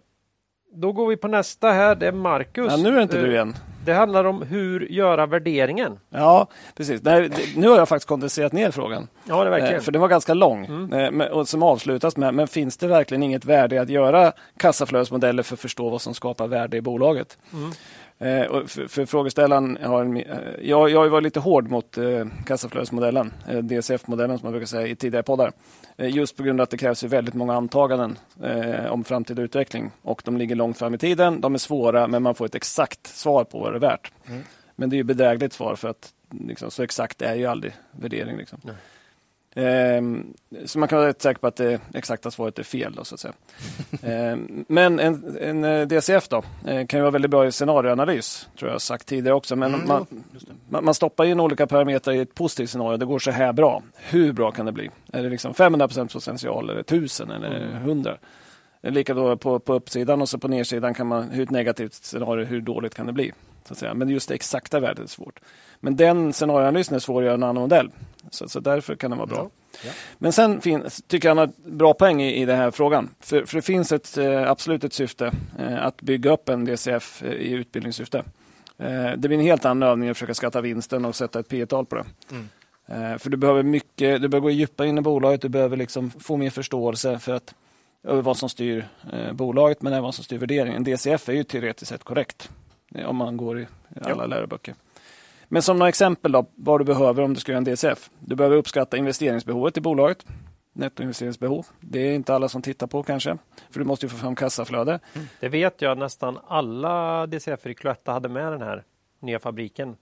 Då går vi på nästa här. Det är Marcus. Ja, nu är det inte du igen. Det handlar om hur göra värderingen. Ja, precis. Nej, nu har jag faktiskt kondenserat ner frågan. Ja, det verkligen. Eh, för den var ganska lång mm. eh, och som avslutas med, men finns det verkligen inget värde att göra kassaflödesmodeller för att förstå vad som skapar värde i bolaget? Mm. Eh, för, för frågeställaren har en, jag, jag var lite hård mot kassaflödesmodellen, DCF-modellen som man brukar säga i tidigare poddar. Eh, just på grund av att det krävs väldigt många antaganden eh, om framtida utveckling och de ligger långt fram i tiden. De är svåra, men man får ett exakt svar på vad det är värt. Mm. Men det är ju bedrägligt svar för att liksom, så exakt är ju aldrig värdering. Liksom. Ehm, så man kan vara rätt säker på att det exakta svaret är fel. Då, så att säga. (laughs) Ehm, men en, en eh, DCF då, eh, kan ju vara väldigt bra i scenarioanalys, tror jag sagt tidigare också. Men mm, man, man, man, stoppar in olika parametrar i ett positivt scenario. Det går så här bra. Hur bra kan det bli? Är det liksom 500 potential, eller 1000 eller 100? Mm. Lika då på, på uppsidan och så på nedsidan kan man, hur ett negativt scenario, hur dåligt kan det bli? Så att säga. Men just det exakta värdet är svårt. Men den scenarioanalysen är svår att göra en annan modell. Så, så därför kan den vara bra. Ja. Men sen finns, tycker jag han har bra poäng i, i den här frågan. För, för det finns ett, eh, absolut ett syfte eh, att bygga upp en DCF eh, i utbildningssyfte. Det blir en helt annan övning att försöka skatta vinsten och sätta ett P tal på det. Mm. För du behöver mycket, du behöver gå djupare in i bolaget, du behöver liksom få mer förståelse för att, över vad som styr bolaget men även vad som styr värderingen. DCF är ju teoretiskt sett korrekt om man går i alla ja. läroböcker. Men som några exempel då, vad du behöver om du ska göra en DCF. Du behöver uppskatta investeringsbehovet i bolaget. Nettoinvesteringsbehov. Det är inte alla som tittar på kanske. För du måste ju få fram kassaflöde. Mm. Det vet jag nästan alla DCF i Cloetta hade med den här nya fabriken.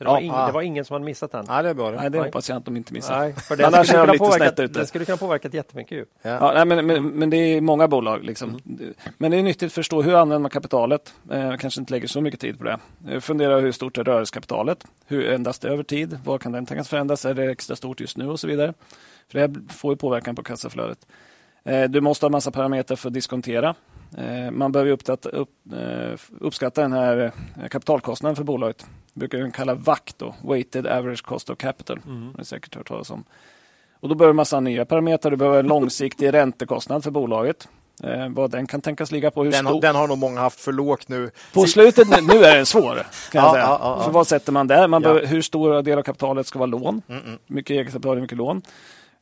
Så det, ja, var ing, ah. det var ingen som hade missat den. Nej, det, är bra. nej, det nej. hoppas jag att de inte missar. Nej, för det Annars är de lite snett ute. Det skulle kunna påverkat jättemycket. Ju. Ja. ja nej, men, men, men, det är många bolag. Liksom. Mm. Men det är nyttigt att förstå hur använder man kapitalet. Eh, kanske inte lägger så mycket tid på det. Eh, fundera hur stort är rörelsekapitalet? Hur ändras det över tid? Var kan den tänkas förändras? Är det extra stort just nu och så vidare? För det får ju påverkan på kassaflödet. Eh, du måste ha massa parametrar för att diskontera. Eh, man behöver uppskatta, upp, eh, uppskatta den här kapitalkostnaden för bolaget. Det brukar den kalla WAC, då, Weighted Average Cost of Capital. Mm. Det har säkert hört talas om. Och då behöver massa nya parametrar. Du behöver en långsiktig (laughs) räntekostnad för bolaget. Eh, vad den kan tänkas ligga på. Hur den, stor... den har nog många haft för lågt nu. På slutet, nu är den svår. Kan (laughs) jag säga. Ja, ja, för vad sätter man där? Man behöver, hur stor del av kapitalet ska vara lån? Mm, mm. Mycket eget kapital, mycket lån.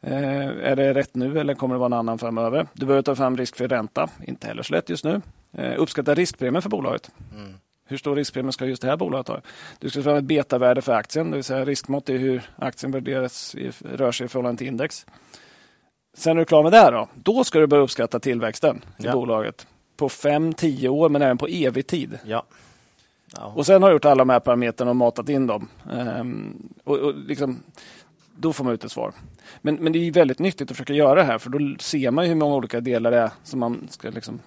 Eh, är det rätt nu eller kommer det vara en annan framöver? Du behöver ta fram risk för ränta. Inte heller så lätt just nu. Eh, uppskatta riskpremien för bolaget. Mm. Hur stor riskpremie ska just det här bolaget ha? Du ska ta fram ett betavärde för aktien, det vill säga riskmått är hur aktien värderas, rör sig i förhållande till index. Sen är du klar med det, då, då ska du börja uppskatta tillväxten i bolaget på 5-10 år, men även på evig tid. Ja. Ja. Och sen har du gjort alla de här parametrarna och matat in dem. Um, och, och liksom, då får man ut ett svar. Men, men det är väldigt nyttigt att försöka göra det här, för då ser man hur många olika delar det är som man ska liksom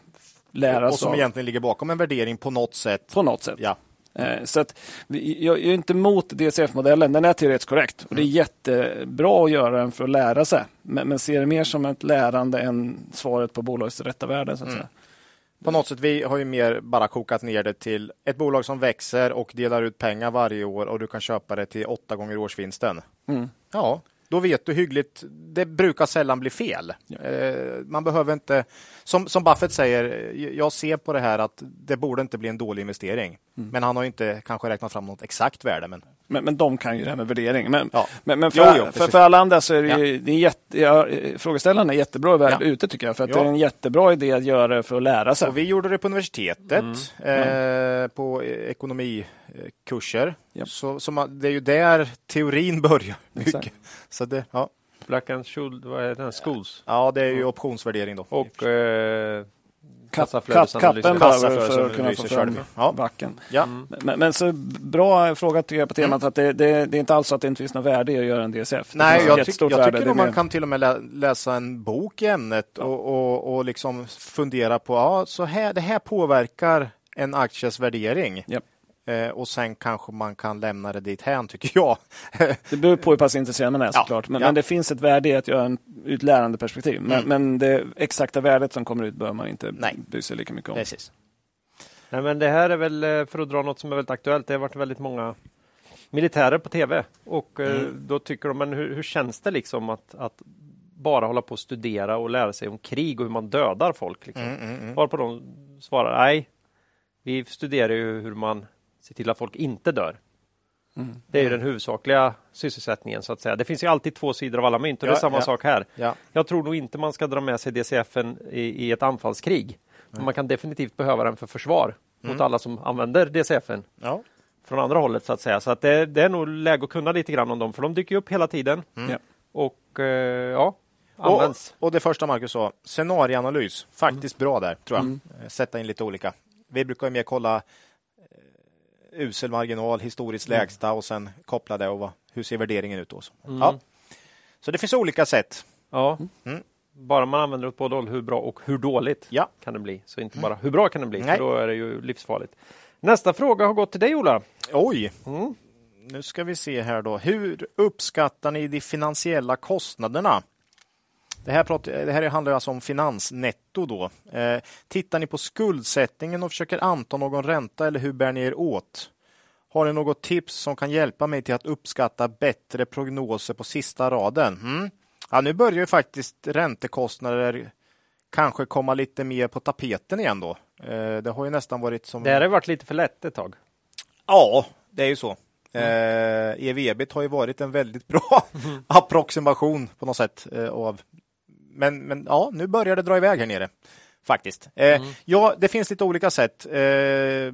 lära sig Och som av. egentligen ligger bakom en värdering på något sätt. På något sätt. Ja. Eh, så att, jag är inte emot DCF-modellen, den är teoretiskt korrekt och det är jättebra att göra den för att lära sig. Men, men ser det mer som ett lärande än svaret på bolagets rätta värde. Så att mm. säga. På något sätt, vi har ju mer bara kokat ner det till ett bolag som växer och delar ut pengar varje år och du kan köpa det till åtta gånger årsvinsten. Mm. Ja, då vet du hyggligt. Det brukar sällan bli fel. Ja. Eh, man behöver inte, som, som Buffett säger, jag ser på det här att det borde inte bli en dålig investering. Mm. Men han har inte kanske räknat fram något exakt värde. Men Men, men de kan ju det här med värdering. Men, Ja. men, men för, Jo, jo, för, för alla andra så är det ju, det är jätte, ja, frågeställaren är jättebra värld Ja. ute tycker jag. För att Ja. det är en jättebra idé att göra det för att lära sig. Och vi gjorde det på universitetet, Mm. eh, på eh, ekonomikurser. Ja. Så, så man, det är ju där teorin börjar. (laughs) Så det, ja. Black and Schuld, vad är det? Schools. ja, det är ju optionsvärdering då. Och eh. Kappen behöver för att kunna få fram. Ja. backen. Ja. Men, men så bra fråga tycker jag på temat att det, det, det är inte alls så att det inte finns något värde i att göra en DCF. Det Nej, jag, tyck, jag tycker nog man kan till och med lä läsa en bok i ämnet och, och, och liksom fundera på ja, så här, det här påverkar en akties värdering. Japp. Eh, och sen kanske man kan lämna det dit hän tycker jag. (laughs) Det beror på hur pass intresserad man är Ja, såklart. Men, ja. men det finns ett värde i att göra en, ur ett lärande perspektiv. Men, Mm. men det exakta värdet som kommer ut bör man inte Nej. bry sig lika mycket om. Precis. Nej, men det här är väl, eh, för att dra något som är väldigt aktuellt, det har varit väldigt många militärer på tv. Och eh, Mm. då tycker de, men hur, hur känns det liksom att, att bara hålla på och studera och lära sig om krig och hur man dödar folk? Liksom? Mm, mm, mm. Varpå de svarar, nej, vi studerar ju hur man ser till att folk inte dör. Mm. Det är ju den huvudsakliga sysselsättningen så att säga. Det finns ju alltid två sidor av alla mynt och det Ja, är samma ja. sak här. Ja. Jag tror nog inte man ska dra med sig DCFen i, i ett anfallskrig. Men man kan definitivt behöva den för försvar mot Mm. alla som använder DCFen Ja. från andra hållet så att säga. Så att det, det är nog läge att kunna lite grann om dem för de dyker upp hela tiden. Mm. Och eh, ja, Och, används. och det första Marcus sa, scenarieanalys. Faktiskt bra där, tror jag. Mm. Eh, Sätta in lite olika. Vi brukar ju mer kolla usel marginal, historiskt Mm. lägsta och sen koppla det och vad, hur ser värderingen ut då. Så. Mm. Ja. så det finns olika sätt. Ja. Mm. Bara man använder åt båda håll, hur bra och hur dåligt Ja. kan det bli. Så inte bara hur bra kan det bli, Nej. för då är det ju livsfarligt. Nästa fråga har gått till dig Ola. Oj, Mm. nu ska vi se här då. Hur uppskattar ni de finansiella kostnaderna? Det här, prat, det här handlar alltså om finansnetto då. Eh, tittar ni på skuldsättningen och försöker anta någon ränta eller hur bär ni er åt? Har ni något tips som kan hjälpa mig till att uppskatta bättre prognoser på sista raden? Mm. Ja, nu börjar ju faktiskt räntekostnader kanske komma lite mer på tapeten igen då. Eh, det har ju nästan varit som... Det har varit lite för lätt ett tag. Ja, det är ju så. Eh, EV-EBIT har ju varit en väldigt bra (laughs) approximation på något sätt. Eh, av. Men, men ja, nu börjar det dra iväg här nere. Faktiskt. Eh, Ja, det finns lite olika sätt. Eh,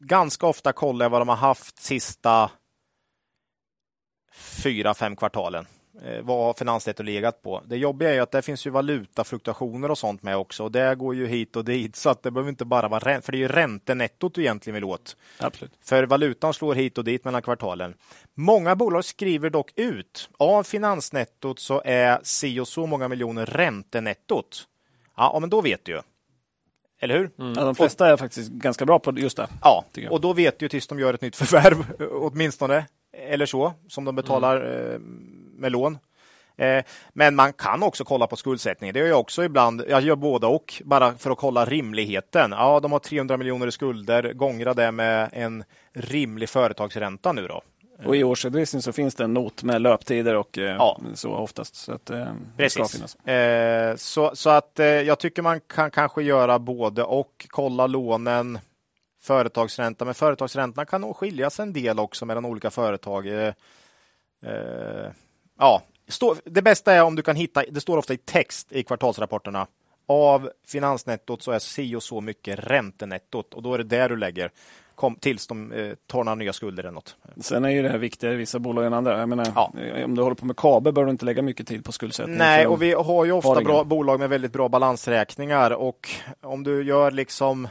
ganska ofta kollar jag vad de har haft sista fyra, fem kvartalen. Eh, vad har finansnetto legat på? Det jobbiga är ju att det finns ju valutafluktuationer och sånt med också. Och det går ju hit och dit. Så att det behöver inte bara vara ränta, för det är ju räntenettot du egentligen vill åt. Absolut. För valutan slår hit och dit mellan kvartalen. Många bolag skriver dock ut av finansnettot så är si och så många miljoner räntenettot. Ja, men då vet du ju. Eller hur? Ja, de flesta är faktiskt ganska bra på just det. Ja, och då vet du tills de gör ett nytt förvärv (laughs) åtminstone. Eller så, som de betalar eh, med lån. Eh, men man kan också kolla på skuldsättning. Det gör jag också ibland. Jag gör båda och, bara för att kolla rimligheten. Ja, de har 300 miljoner i skulder. Gångra det med en rimlig företagsränta nu då. Och i årsredovisningen så finns det en not med löptider och eh, Ja. så oftast. Så att, eh, Precis. finnas. Eh, så, så att eh, jag tycker man kan kanske göra både och. Kolla lånen, företagsränta. Men företagsräntan kan nog skiljas en del också mellan olika företag. Ja, stå, det bästa är om du kan hitta, det står ofta i text i kvartalsrapporterna. Av finansnettot så är si och så mycket räntenettot och då är det där du lägger kom, tills de eh, tar några nya skulder eller något. Sen är ju det här viktigare i vissa bolag än andra. Jag menar, Ja. eh, Om du håller på med kabel bör du inte lägga mycket tid på skuldsättning. Nej, och vi har ju ofta bra bolag med väldigt bra balansräkningar och om du gör liksom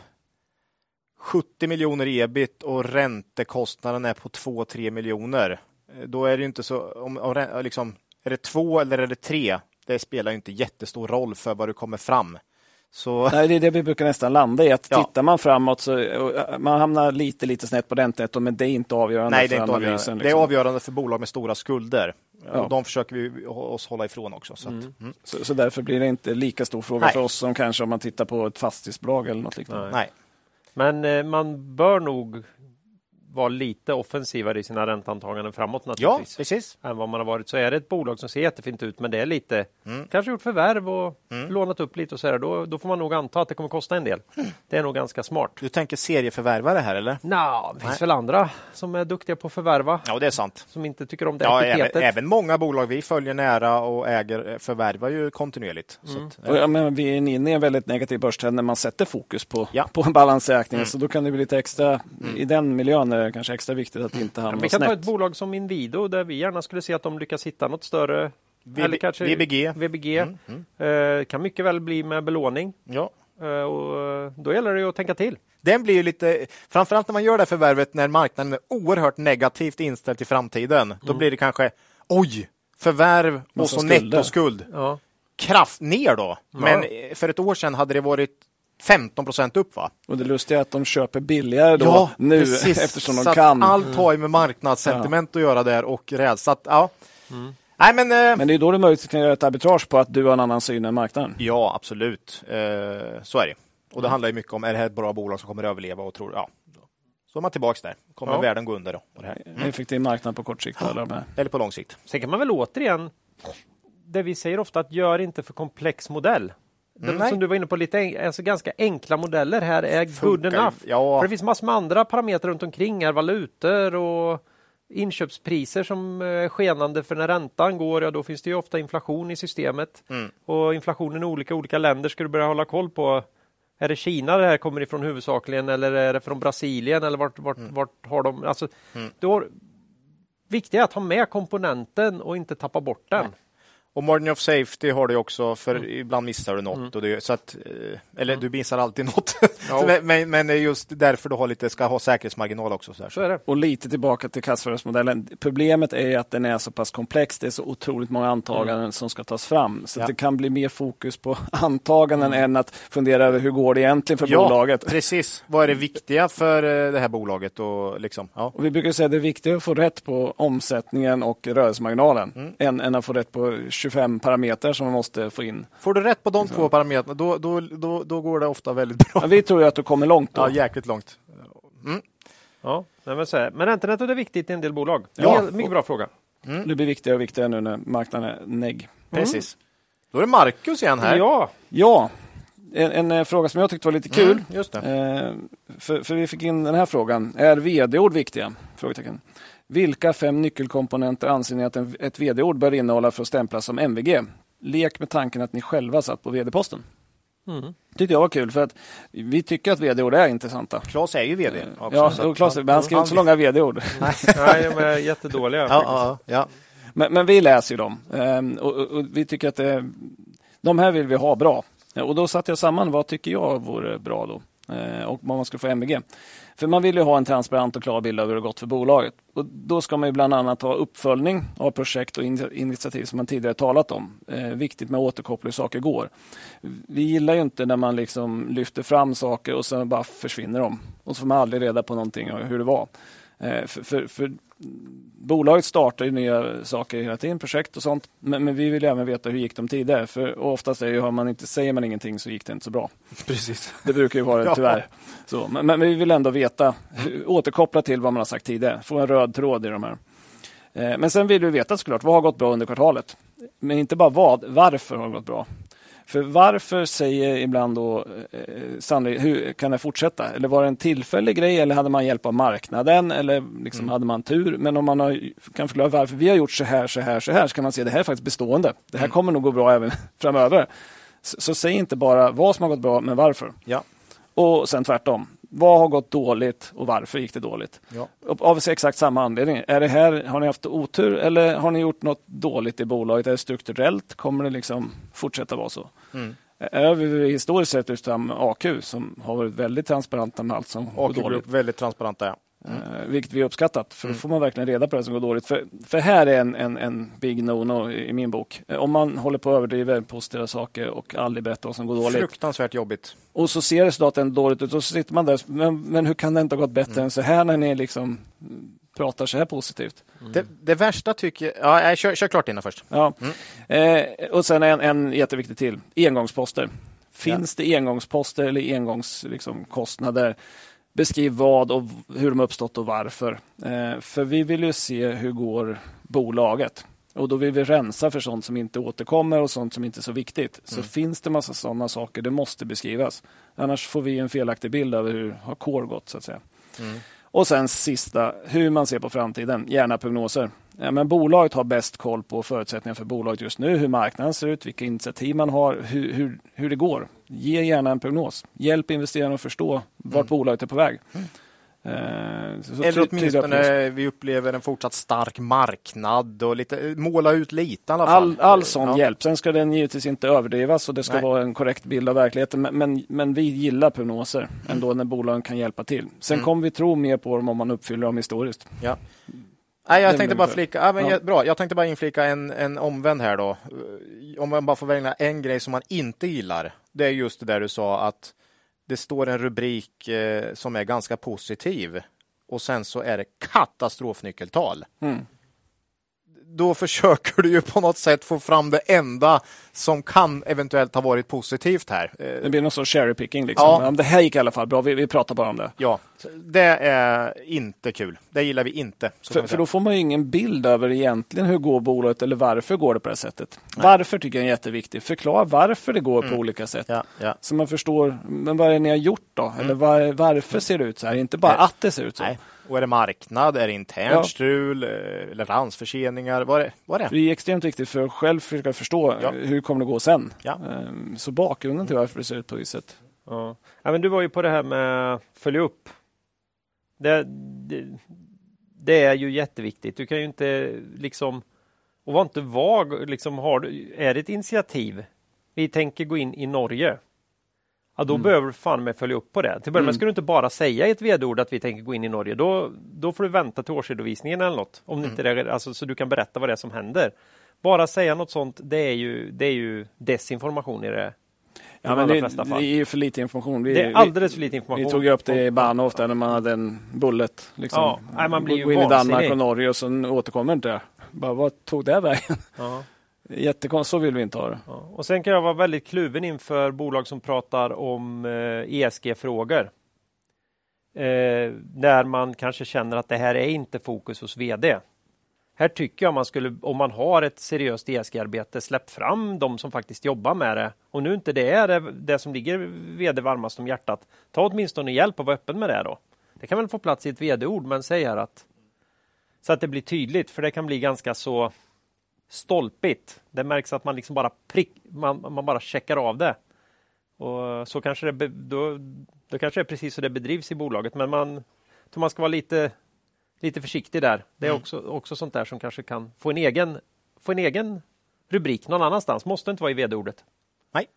70 miljoner ebit och räntekostnaden är på 2-3 miljoner, då är det ju inte så, om, om, liksom, är det två eller är det tre? Det spelar ju inte jättestor roll för vad du kommer fram. Så Nej, det är det vi brukar nästan landa i. Att Ja. Tittar man framåt så eh, man hamnar lite, lite snett på räntenettot, men det är inte avgörande nej, det är för inte analysen. avgörande. liksom. Det är avgörande för bolag med stora skulder. Ja. Och de försöker vi oss hålla ifrån också. Så att, mm. Så, så därför blir det inte lika stor fråga Nej. för oss som kanske om man tittar på ett fastighetsbolag eller något liknande. Nej. Men eh, man bör nog vara lite offensivare i sina ränteantaganden framåt Ja, naturligtvis. precis. än vad man har varit. Så är det ett bolag som ser jättefint ut, men det är lite, kanske gjort förvärv och lånat upp lite och så där, då, då får man nog anta att det kommer kosta en del. Det är nog ganska smart. Du tänker serieförvärvare här eller? Nå, det finns väl andra som är duktiga på att förvärva, Ja, det är sant. som inte tycker om det Ja, även, även många bolag vi följer nära och äger eh, förvärvar ju kontinuerligt. Så att, Och, ja, men vi är inne i en väldigt negativ börstrend när man sätter fokus på, Ja. på en balansräkning. Så då kan det bli lite extra, i den miljön är kanske extra viktigt att inte hamna Vi kan ta snett. ett bolag som Inwido där vi gärna skulle se att de lyckas hitta något större. VB eller kanske VBG. VBG. Eh, kan mycket väl bli med belåning. ja. Eh, och eh, då gäller det ju att tänka till. Den blir ju lite, framförallt när man gör det här förvärvet när marknaden är oerhört negativt inställd till framtiden. Då blir det kanske, oj, förvärv och så skulder. nettoskuld. Ja. Kraft ner då. Men eh, för ett år sedan hade det varit 15 procent upp va? Och det lustiga är att de köper billigare då nu precis. (laughs) eftersom de så kan. Allt har ju med marknadssentiment att göra där och rädsla. Ja. Nej, men, eh, Men det är då du möjligtvis kan göra ett arbitrage på att du har en annan syn än marknaden. Ja, absolut. Eh, så är det. Och det handlar ju mycket om, är det här ett bra bolag som kommer att överleva och tror, ja. Så är man tillbaks där. Kommer Ja. världen gå under då? Och det här. Effektiv marknad på kort sikt. Eller de här. Eller på lång sikt. Sen kan man väl återigen, det vi säger ofta, att gör inte för komplex modell. De, Nej. som du var inne på, lite alltså ganska enkla modeller här är good Funkar ju. enough. Ja. För det finns massor med andra parametrar runt omkring här, valutor och inköpspriser som är skenande för när räntan går, ja då finns det ju ofta inflation i systemet. Mm. Och inflationen i olika, olika länder ska du börja hålla koll på. Är det Kina det här kommer ifrån huvudsakligen eller är det från Brasilien eller vart, vart, Mm. vart har de? Alltså, då, viktigt är att ha med komponenten och inte tappa bort den. Och margin of safety har du också, för Mm. ibland missar du något. Och det, så att, eh, eller du missar alltid något. (laughs) Ja. men, men, är just därför du har lite, ska ha säkerhetsmarginal också. Så. Så är det. Och lite tillbaka till kassaflödesmodellen. Problemet är att den är så pass komplex. Det är så otroligt många antaganden som ska tas fram. Så Ja. det kan bli mer fokus på (laughs) antaganden än att fundera över hur går det egentligen för bolaget. precis. Vad är det viktiga för eh, det här bolaget? Och liksom, ja. Och vi brukar säga att det är viktigare att få rätt på omsättningen och rörelsemarginalen Mm. än, än att få rätt på 25 parametrar som man måste få in. Får du rätt på de två parametrarna, då, då, då, då går det ofta väldigt bra. Men vi tror ju att du kommer långt då. Ja, jäkligt långt. Ja, nej, men, så här. men räntenettot är viktigt i en del bolag. Ja. Mycket- Mycket bra fråga. Det blir viktigare och viktigare nu när marknaden är negg. Precis. Då är det Marcus igen här. Ja, Ja, en, en eh, fråga som jag tyckte var lite kul. Mm, just det. Eh, för, för vi fick in den här frågan. Är vd-ord viktiga? Frågetecken. Vilka fem nyckelkomponenter anser ni att en, ett vd-ord bör innehålla för att stämplas som MVG? Lek med tanken att ni själva satt på vd-posten. Mm. tyckte jag var kul för att vi tycker att vd-ord är intressanta. Claes är ju vd. också, Ja, så Claes, men han skriver inte så långa vd-ord. nej, (laughs) de är jättedåliga. Ja, ja, ja. Men, men vi läser ju dem Ehm, och, och, och vi tycker att det, de här vill vi ha bra. Och då satte jag samman vad tycker jag vore bra då eh, Eh, och vad man skulle få MVG. För man vill ju ha en transparent och klar bild av hur det gått för bolaget. Och då ska man ju bland annat ha uppföljning av projekt och initiativ som man tidigare talat om. Eh, viktigt med återkoppling hur saker går. Vi gillar ju inte när man liksom lyfter fram saker och sen bara försvinner de. Och så får man aldrig reda på någonting och hur det var. Eh, för, för, för bolaget startar ju nya saker hela tiden, projekt och sånt. Men, men vi vill även veta hur gick de tidigare. För oftast är ju, har man inte, säger man ingenting så gick det inte så bra. Precis. Det brukar ju vara (laughs) Ja. tyvärr. Så, men, men vi vill ändå veta, återkoppla till vad man har sagt tidigare. Få en röd tråd i de här. Eh, Men sen vill vi veta såklart, vad har gått bra under kvartalet? Men inte bara vad, varför har det gått bra? För varför säger ibland då eh, Sandri, hur kan det fortsätta? Eller var det en tillfällig grej eller hade man hjälp av marknaden eller liksom hade man tur? Men om man har, kan förklara varför vi har gjort så här, så här, så här så kan man se det här är faktiskt bestående. Det här kommer nog gå bra även (laughs) framöver. Så, så säg inte bara vad som har gått bra, men varför. Ja. Och sen tvärtom. Vad har gått dåligt och varför gick det dåligt? Ja. Av exakt samma anledning. Är det här, har ni haft otur eller har ni gjort något dåligt i bolaget? Är det strukturellt? Kommer det liksom fortsätta vara så? Mm. Vi historiskt sett just fram AQ som har varit väldigt transparenta med allt som går Och dåligt. Väldigt transparenta. Ja. Eh, vilket vi uppskattat. För då Mm. får man verkligen reda på det som går dåligt. För, för här är en, en, en big no-no i min bok. Eh, Om man håller på att överdriva positiva saker och aldrig berättar vad som går dåligt. Fruktansvärt jobbigt. Och så ser resultaten dåligt ut och så sitter man där. Men, men hur kan det inte ha gått bättre Mm. än så här när ni liksom mm, pratar så här positivt? Det, det värsta tycker jag... Ja, kör, kör klart innan först. Ja. Mm. Eh, och sen en, en jätteviktig till. Engångsposter. Finns det engångsposter eller engångskostnader? Liksom? Beskriv vad och hur de uppstått och varför. Eh, för vi vill ju se hur går bolaget. Och då vill vi rensa för sånt som inte återkommer och sånt som inte är så viktigt. Så mm. finns det massa sådana saker, det måste beskrivas. Annars får vi en felaktig bild över hur har Core gått så att säga. Mm. Och sen sista, hur man ser på framtiden, gärna prognoser. Ja, men bolaget har bäst koll på förutsättningarna för bolaget just nu, hur marknaden ser ut, vilka initiativ man har, hur, hur, hur det går. Ge gärna en prognos. Hjälp investerarna att förstå vart mm. bolaget är på väg. Mm. Eh, så Eller åtminstone vi upplever en fortsatt stark marknad och lite, måla ut lite i alla fall. All, all sån ja. hjälp. Sen ska den givetvis inte överdrivas och det ska Nej. vara en korrekt bild av verkligheten. Men, men, men vi gillar prognoser mm. ändå när bolagen kan hjälpa till. Sen mm. kommer vi tro mer på dem om man uppfyller dem historiskt. Ja. Nej, jag tänkte bara flika, ja, men ja. bra. Jag tänkte bara inflika en, en omvänd här då. Om man bara får välja en grej som man inte gillar. Det är just det där du sa att det står en rubrik eh, som är ganska positiv och sen så är det katastrofnyckeltal. Mm då försöker du ju på något sätt få fram det enda som kan eventuellt ha varit positivt här. Det blir någon sorts cherry picking. Liksom. Ja. Det här gick i alla fall bra, vi, vi pratar bara om det. Ja, det är inte kul. Det gillar vi inte. För, för, då får man ingen bild över egentligen hur går bolaget eller varför går det på det här sättet. Nej. Varför tycker jag är jätteviktigt. Förklara varför det går mm. på olika sätt. Ja, ja. Så man förstår, men vad är det ni har gjort då? Mm. Eller var, varför ser det ut så här? Inte bara Nej. att det ser ut så. Nej. Och är det marknad? Är det internt ja. strul? Eh, leveransförseningar? Vad är, vad är det? Det är extremt viktigt för att själv försöka förstå ja. hur kommer det gå sen. Ja. Ehm, så bakgrunden till varför det ser ut på viset. Ja. ja, men du var ju på det här med följa upp. Det, det, det, är ju jätteviktigt. Du kan ju inte liksom och var inte vag. Liksom, har du, är det ett initiativ? Vi tänker gå in i Norge. Ja, då mm. behöver du fan med följa upp på det. Till början mm. ska du inte bara säga i ett vd-ord att vi tänker gå in i Norge. Då, då får du vänta till årsredovisningen eller något. Om mm. inte det, alltså, så du kan berätta vad det är som händer. Bara säga något sånt, det är ju, det är ju desinformation i det Ja, men det, det, är ju för lite information. Vi, det är alldeles för lite information. Vi tog upp det i Bahnhof där när man hade en bullet. Liksom. Ja, nej, man blir ju Gå in i Danmark och Norge och sen återkommer inte. Bara, vad tog det vägen? Ja. Jättekonstigt, så vill vi inte ha det. Ja. Och sen kan jag vara väldigt kluven inför bolag som pratar om eh, ESG-frågor. Eh, när man kanske känner att det här är inte fokus hos VD. Här tycker jag man skulle, om man har ett seriöst ESG-arbete, släpp fram de som faktiskt jobbar med det. Och nu inte det är det, det som ligger VD varmast om hjärtat, ta åtminstone hjälp och var öppen med det då. Det kan väl få plats i ett VD-ord, men säg här att så att det blir tydligt, för det kan bli ganska så stolpigt. Det märks att man liksom bara prick, man, man bara checkar av det. Och så kanske det, då, då kanske det är precis så det bedrivs i bolaget, men man, man ska vara lite, lite försiktig där. Det är mm. också, också sånt där som kanske kan få en egen, få en egen rubrik någon annanstans. Måste inte vara i vd-ordet. Nej.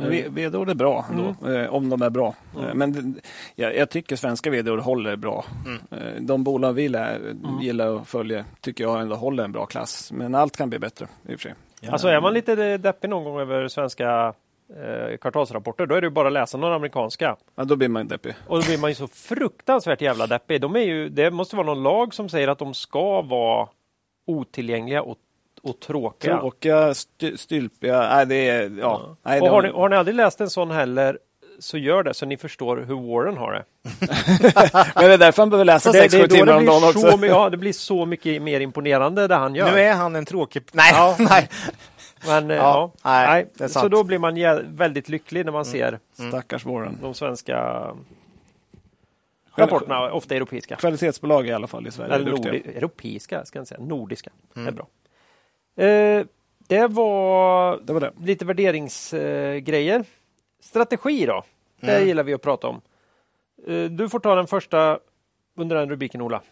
Men vd-ord är bra ändå, mm. Eh, om de är bra. Mm. Eh, men jag, jag, tycker svenska vd-ord håller bra. Mm. Eh, de bolag vi lär, mm. gillar att följa tycker jag ändå håller en bra klass. Men allt kan bli bättre i och för sig. Ja. Alltså är man lite deppig någon gång över svenska eh, kvartalsrapporter, då är det bara att läsa några amerikanska. Ja, då blir man deppig. Och då blir man ju så fruktansvärt jävla deppig. De är ju, det måste vara någon lag som säger att de ska vara otillgängliga och och tråkiga. Tråkiga, st stylpiga. Nej, det är, ja. ja. Nej, och har, ni, har ni aldrig läst en sån heller så gör det så ni förstår hur Warren har det. (laughs) Men det är därför han behöver läsa 6-7 timmar om dagen också. Så, ja, det blir så mycket mer imponerande det han gör. Nu är han en tråkig... Nej, ja. (laughs) nej. Men, ja, ja, nej, nej. Så då blir man väldigt lycklig när man mm. ser mm. Stackars Warren. de svenska rapporterna, ofta europeiska. Kvalitetsbolag i alla fall i Sverige. Eller nordi- europeiska, ska jag säga. Nordiska. Mm. Det är bra. Eh, det, var det var det. lite värderingsgrejer. Strategi då? Det mm. gillar vi att prata om. Eh, du får ta den första under den rubriken, Ola.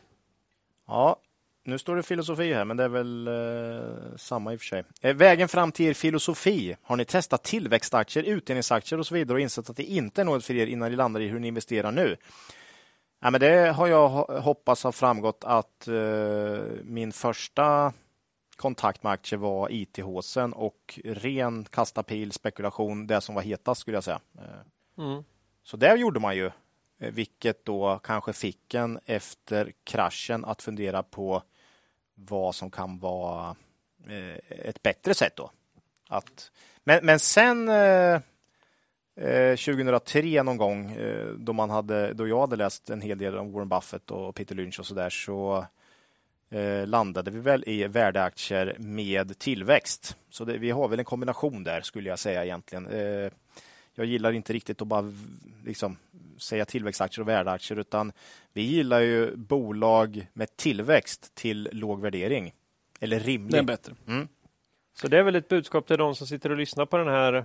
Ja, nu står det filosofi här, men det är väl eh, samma i och för sig. Eh, vägen fram till er filosofi. Har ni testat tillväxtaktier, utdelningsaktier och så vidare och insett att det inte är något för er innan ni landar i hur ni investerar nu? Ja, men det har jag hoppas har framgått att eh, min första kontakt med aktier var IT-håsen och ren kasta pil spekulation, det som var hetast skulle jag säga. Eh, mm. Så det gjorde man ju, eh, vilket då kanske fick en efter kraschen att fundera på vad som kan vara eh, ett bättre sätt då. Att, men, men sen eh, 2003 någon gång då, man hade, då jag hade läst en hel del om Warren Buffett och Peter Lynch och så där så eh, landade vi väl i värdeaktier med tillväxt. Så det, vi har väl en kombination där skulle jag säga egentligen. Eh, jag gillar inte riktigt att bara liksom, säga tillväxtaktier och värdeaktier utan vi gillar ju bolag med tillväxt till låg värdering. Eller rimlig. Det är bättre. Mm. Så det är väl ett budskap till de som sitter och lyssnar på den här eh,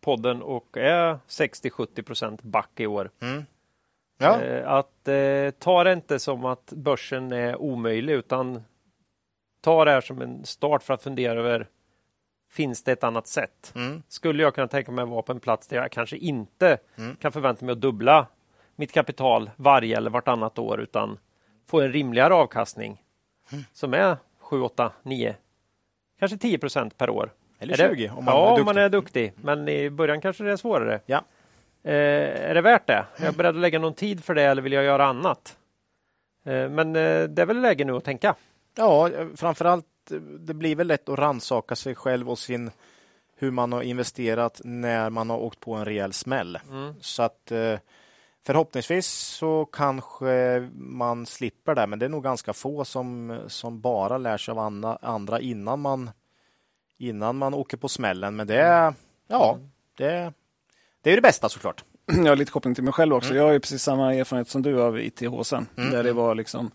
podden och är 60-70 procent back i år. Mm. Ja. Eh, att eh, ta det inte som att börsen är omöjlig utan ta det här som en start för att fundera över Finns det ett annat sätt? Mm. Skulle jag kunna tänka mig att vara på en plats där jag kanske inte Mm. kan förvänta mig att dubbla mitt kapital varje eller vartannat år utan få en rimligare avkastning Mm. som är 7, 8, 9, kanske 10 procent per år. Eller Är det- 20 om man ja, är om duktig. man är duktig. Men i början kanske det är svårare. Ja. Eh, är det värt det? Är jag beredd att lägga någon tid för det eller vill jag göra annat? Eh, men eh, det är väl läge nu att tänka. Ja, framförallt det blir väl lätt att rannsaka sig själv och sin hur man har investerat när man har åkt på en rejäl smäll. Mm. Så att förhoppningsvis så kanske man slipper det, men det är nog ganska få som, som bara lär sig av andra, andra innan man innan man åker på smällen. Men det är, ja, det, det är det bästa såklart. (clears throat) Jag har lite koppling till mig själv också. Mm. Jag har ju precis samma erfarenhet som du av ITH sen. Mm. Där det var liksom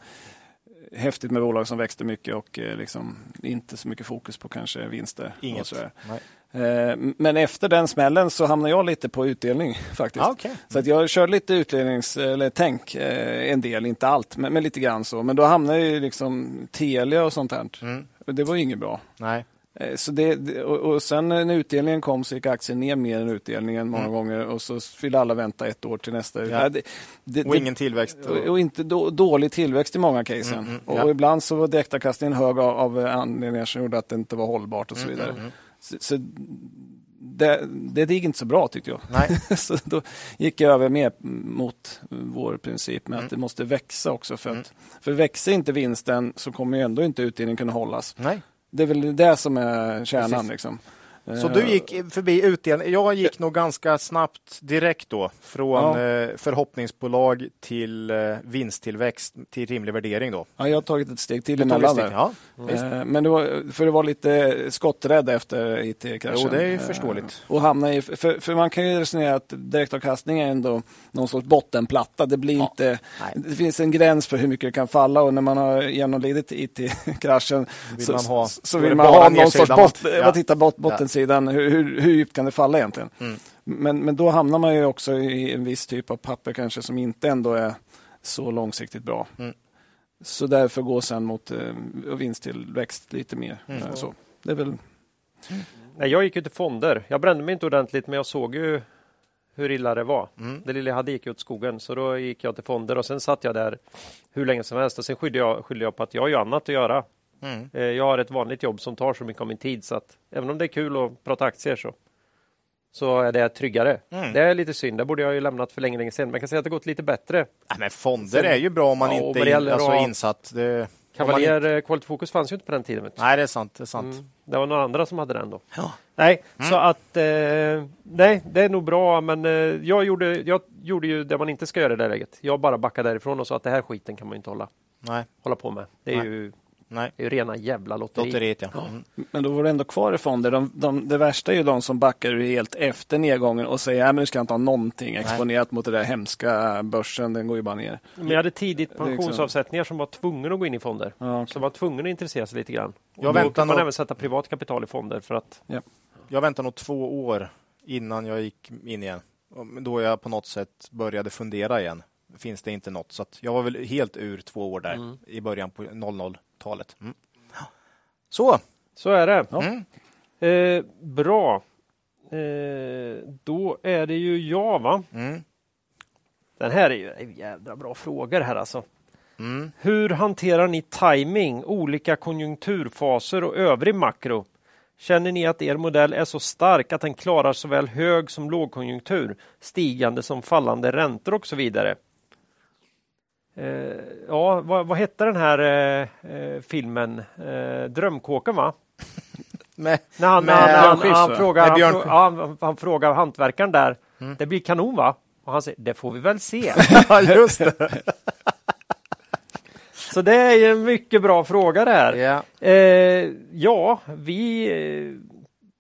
häftigt med bolag som växte mycket och eh, liksom inte så mycket fokus på kanske vinster. Inget. Nej. Eh, Men efter den smällen så hamnade jag lite på utdelning (laughs) faktiskt. Ja, okej. Så att jag körde lite utdelnings eller tänk eh, en del, inte allt, men, men lite grann så. Men då hamnade ju liksom Telia och sånt här. Mm. Det var ju inget bra. Nej. Eh, Så det, och, sen när utdelningen kom så gick aktien ner mer än utdelningen många Mm. gånger och så ville alla vänta ett år till nästa. Ja. det, det, Och ingen tillväxt. och, och inte då, dålig tillväxt i många casen. Mm, mm, och, ja. och ibland så var direktavkastningen hög av, av anledningar som gjorde att det inte var hållbart och så Mm, vidare. mm, mm. Så, så det, det gick inte så bra tyckte jag. Nej. (laughs) så då gick jag över mer mot vår princip med att det måste växa också. För, att, för växer inte vinsten så kommer ändå inte utdelningen kunna hållas. Nej. Det är väl det som är kärnan. Precis. Liksom. Så du gick förbi utdelning. Jag gick nog ganska snabbt direkt då från Ja. eh, förhoppningsbolag till eh, vinsttillväxt till rimlig värdering då. Ja, jag har tagit ett steg till emellan steg-. Ja. Eh, Men det var, för det var lite skotträdd efter IT-kraschen. Jo, det är ju förståeligt. Och hamna i, för, för man kan ju resonera att direktavkastning är ändå någon sorts bottenplatta. Det blir Ja. inte, Nej. det finns en gräns för hur mycket det kan falla och när man har genomlidit IT-kraschen Vill så, man ha- så, vill man ha någon sorts bot, ja. Bottensidan, hur, hur, hur djupt kan det falla egentligen? Mm. Men, men då hamnar man ju också i en viss typ av papper kanske som inte ändå är så långsiktigt bra. Mm. Så därför gå sen mot eh, vinsttillväxt lite mer. Mm. Eh, Så. Det är väl Nej, jag gick ju till fonder. Jag brände mig inte ordentligt men jag såg ju hur illa det var. Mm. Det lilla jag hade gick åt skogen så då gick jag till fonder och sen satt jag där hur länge som helst och sen skyllde jag, skyllde jag på att jag har ju annat att göra. Mm. Eh, Jag har ett vanligt jobb som tar så mycket av min tid så att även om det är kul att prata aktier så, så är det tryggare. Mm. Det är lite synd, det borde jag ju lämnat för länge, länge sedan. Jag kan säga att det gått lite bättre. Nej, men fonder Sen- är ju bra om man Ja, inte är alltså, insatt. Det, man Cavalier inte- eh, Quality Focus fanns ju inte på den tiden. Nej, det är sant. Det är sant. Mm. Det var några andra som hade den då. Ja. Nej, Mm. så att eh, nej, det är nog bra, men eh, jag, gjorde, jag gjorde ju det man inte ska göra i det läget. Jag bara backade därifrån och sa att det här skiten kan man inte hålla, Nej, hålla på med. Det är, Nej. ju, nej. det är ju rena jävla lotteri. Lotteriet, ja. Mm. Men då var det ändå kvar i fonder. De, de, det värsta är ju de som backar helt efter nedgången och säger att nu ska jag inte ha någonting exponerat mot den där hemska börsen. Den går ju bara ner. Men jag hade tidigt liksom- pensionsavsättningar som var tvungna att gå in i fonder. Ja, okej. Som var tvungna att intressera sig lite grann. Och Jag då väntar kan man nog- även sätta privat kapital i fonder för att Jag väntade nog två år innan jag gick in igen. Då jag på något sätt började fundera igen. Finns det inte något? Så att jag var väl helt ur två år där Mm. i början på 00-talet. Mm. Så. så är det. Mm. Eh, bra. Eh, då är det ju jag va? Mm. Den här är ju en jävla bra frågor här alltså. Mm. Hur hanterar ni timing, olika konjunkturfaser och övrig makro? Känner ni att er modell är så stark att den klarar såväl hög som lågkonjunktur, stigande som fallande räntor och så vidare? Eh, ja, vad, vad hette den här eh, eh, filmen? Eh, Drömkåken va? (laughs) Med, När han, med, han, frågar, han, Björn frågar hantverkaren där. Det blir kanon va? Och han säger, det får vi väl se. (laughs) just det. Så det är ju en mycket bra fråga det här. Ja. Eh, ja, vi...